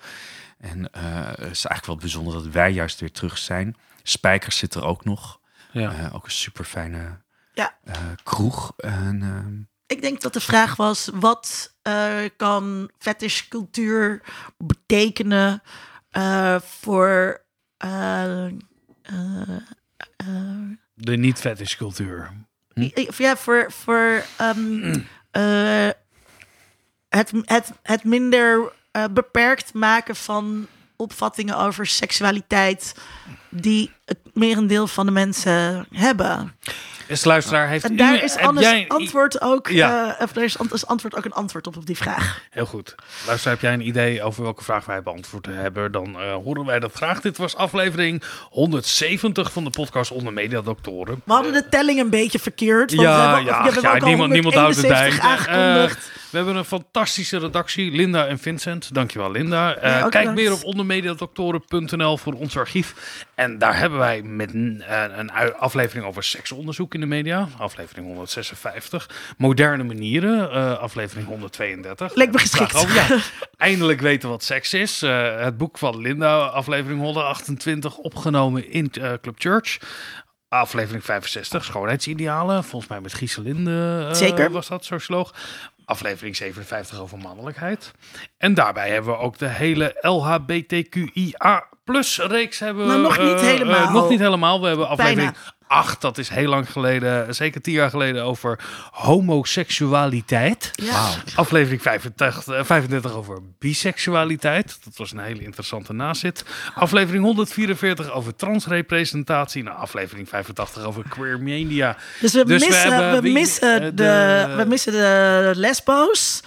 En eh, het is eigenlijk wel bijzonder dat wij juist weer terug zijn. Spijkers zit er ook nog. Ja. Eh, ook een super fijne Ja. kroeg. En, ehm, Ik denk dat de vraag was: wat eh, kan fetishcultuur betekenen eh, voor. eh, De niet-fetish-cultuur. i- ja, voor, voor ehm, eh, het, het, het minder beperkt maken van opvattingen over seksualiteit die het merendeel van de mensen hebben. Is de luisteraar, heeft En u- daar is anders jij antwoord ook. Ja. eh, of daar is, ant- is antwoord ook een antwoord op op die vraag. Heel goed. Luister, heb jij een idee over welke vraag wij beantwoord hebben? Dan eh, horen wij dat graag. Dit was aflevering 170 van de podcast Onder Mediadoktoren. We hadden de telling een beetje verkeerd. Want we Ja, hebben, ja, we hebben ja, ook niemand, niemand houdt het bij. 171 Eh, aangekondigd. we hebben een fantastische redactie, Linda en Vincent. Dankjewel, Linda. Ja, kijk bedankt. meer op ondermediadoktoren.nl voor ons archief. En daar hebben wij met een, een aflevering over seksonderzoek in de media. Aflevering 156. Moderne manieren, eh, aflevering 132. Leek me geschikt. Oh ja, eindelijk weten wat seks is. Eh, het boek van Linda, aflevering 128, opgenomen in eh, Club Church. Aflevering 65, schoonheidsidealen. Volgens mij met Gieselinde Zeker. was dat, socioloog. Aflevering 57 over mannelijkheid. En daarbij hebben we ook de hele LHBTQIA plus reeks hebben we. Nou, nog niet helemaal. nog niet helemaal. We hebben aflevering 8, dat is heel lang geleden, zeker tien jaar geleden, over homoseksualiteit. Ja. Aflevering 85, eh, 35 over biseksualiteit. Dat was een hele interessante nazit. Aflevering 144 over transrepresentatie. Nou, aflevering 85 over queer media. Dus we Dus we missen, we, hebben wie- missen eh, de, de- we missen de lesbo's.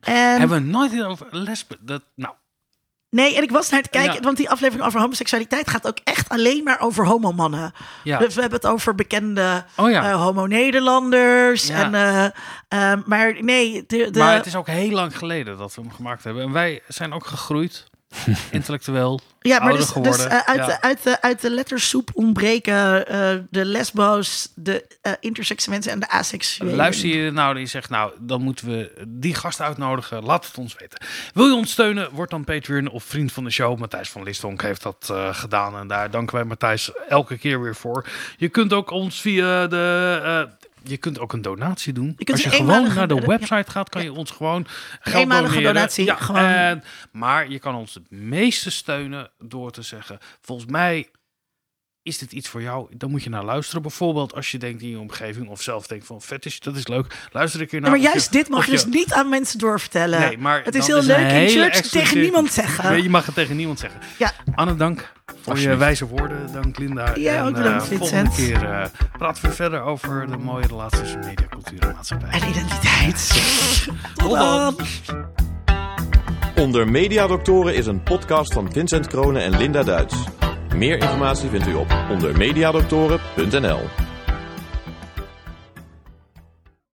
En, Hebben we nooit over. Dat, nou, nee, en ik was naar het kijken, Ja. want die aflevering over homoseksualiteit gaat ook echt alleen maar over homomannen. ja. Dus we hebben het over bekende Oh ja. eh, homo-Nederlanders. En, eh, eh, maar nee, de, de, maar het is ook heel lang geleden dat we hem gemaakt hebben. En wij zijn ook gegroeid. Intellectueel. Ja, maar ouder dus, dus eh, uit, Ja. de, uit, de, uit de lettersoep ontbreken eh, de lesbo's, de intersexe mensen en de asexuelen. Luister je nou die zegt, nou, dan moeten we die gast uitnodigen. Laat het ons weten. Wil je ons steunen? Word dan Patreon of vriend van de show. Matthijs van Listonk heeft dat gedaan. En daar danken wij Matthijs elke keer weer voor. Je kunt ook ons via de... je kunt ook een donatie doen. kunt Als je gewoon naar de website gaat, kan je ons gewoon geld eenmalige doneren. donatie, Ja, gewoon. en- maar je kan ons het meeste steunen door te zeggen... Volgens mij is dit iets voor jou? Dan moet je naar luisteren. Bijvoorbeeld als je denkt in je omgeving of zelf denkt van fetish, dat is leuk. Luister een keer naar. Ja, maar juist je- dit mag of je dus niet aan mensen doorvertellen. Nee, maar het is heel een leuk in church tegen niemand zeggen. Nee, je mag het tegen niemand zeggen. Ja. Anne, dank voor je wijze woorden. Dank Linda. Ja, en, ook bedankt, eh, Vincent. Volgende keer eh, praten we verder over de mooie relatie tussen media, cultuur en maatschappij. En identiteit. Tot dan. Onder Mediadoktoren is een podcast van Vincent Kronen en Linda Duits. Meer informatie vindt u op ondermediadoktoren.nl.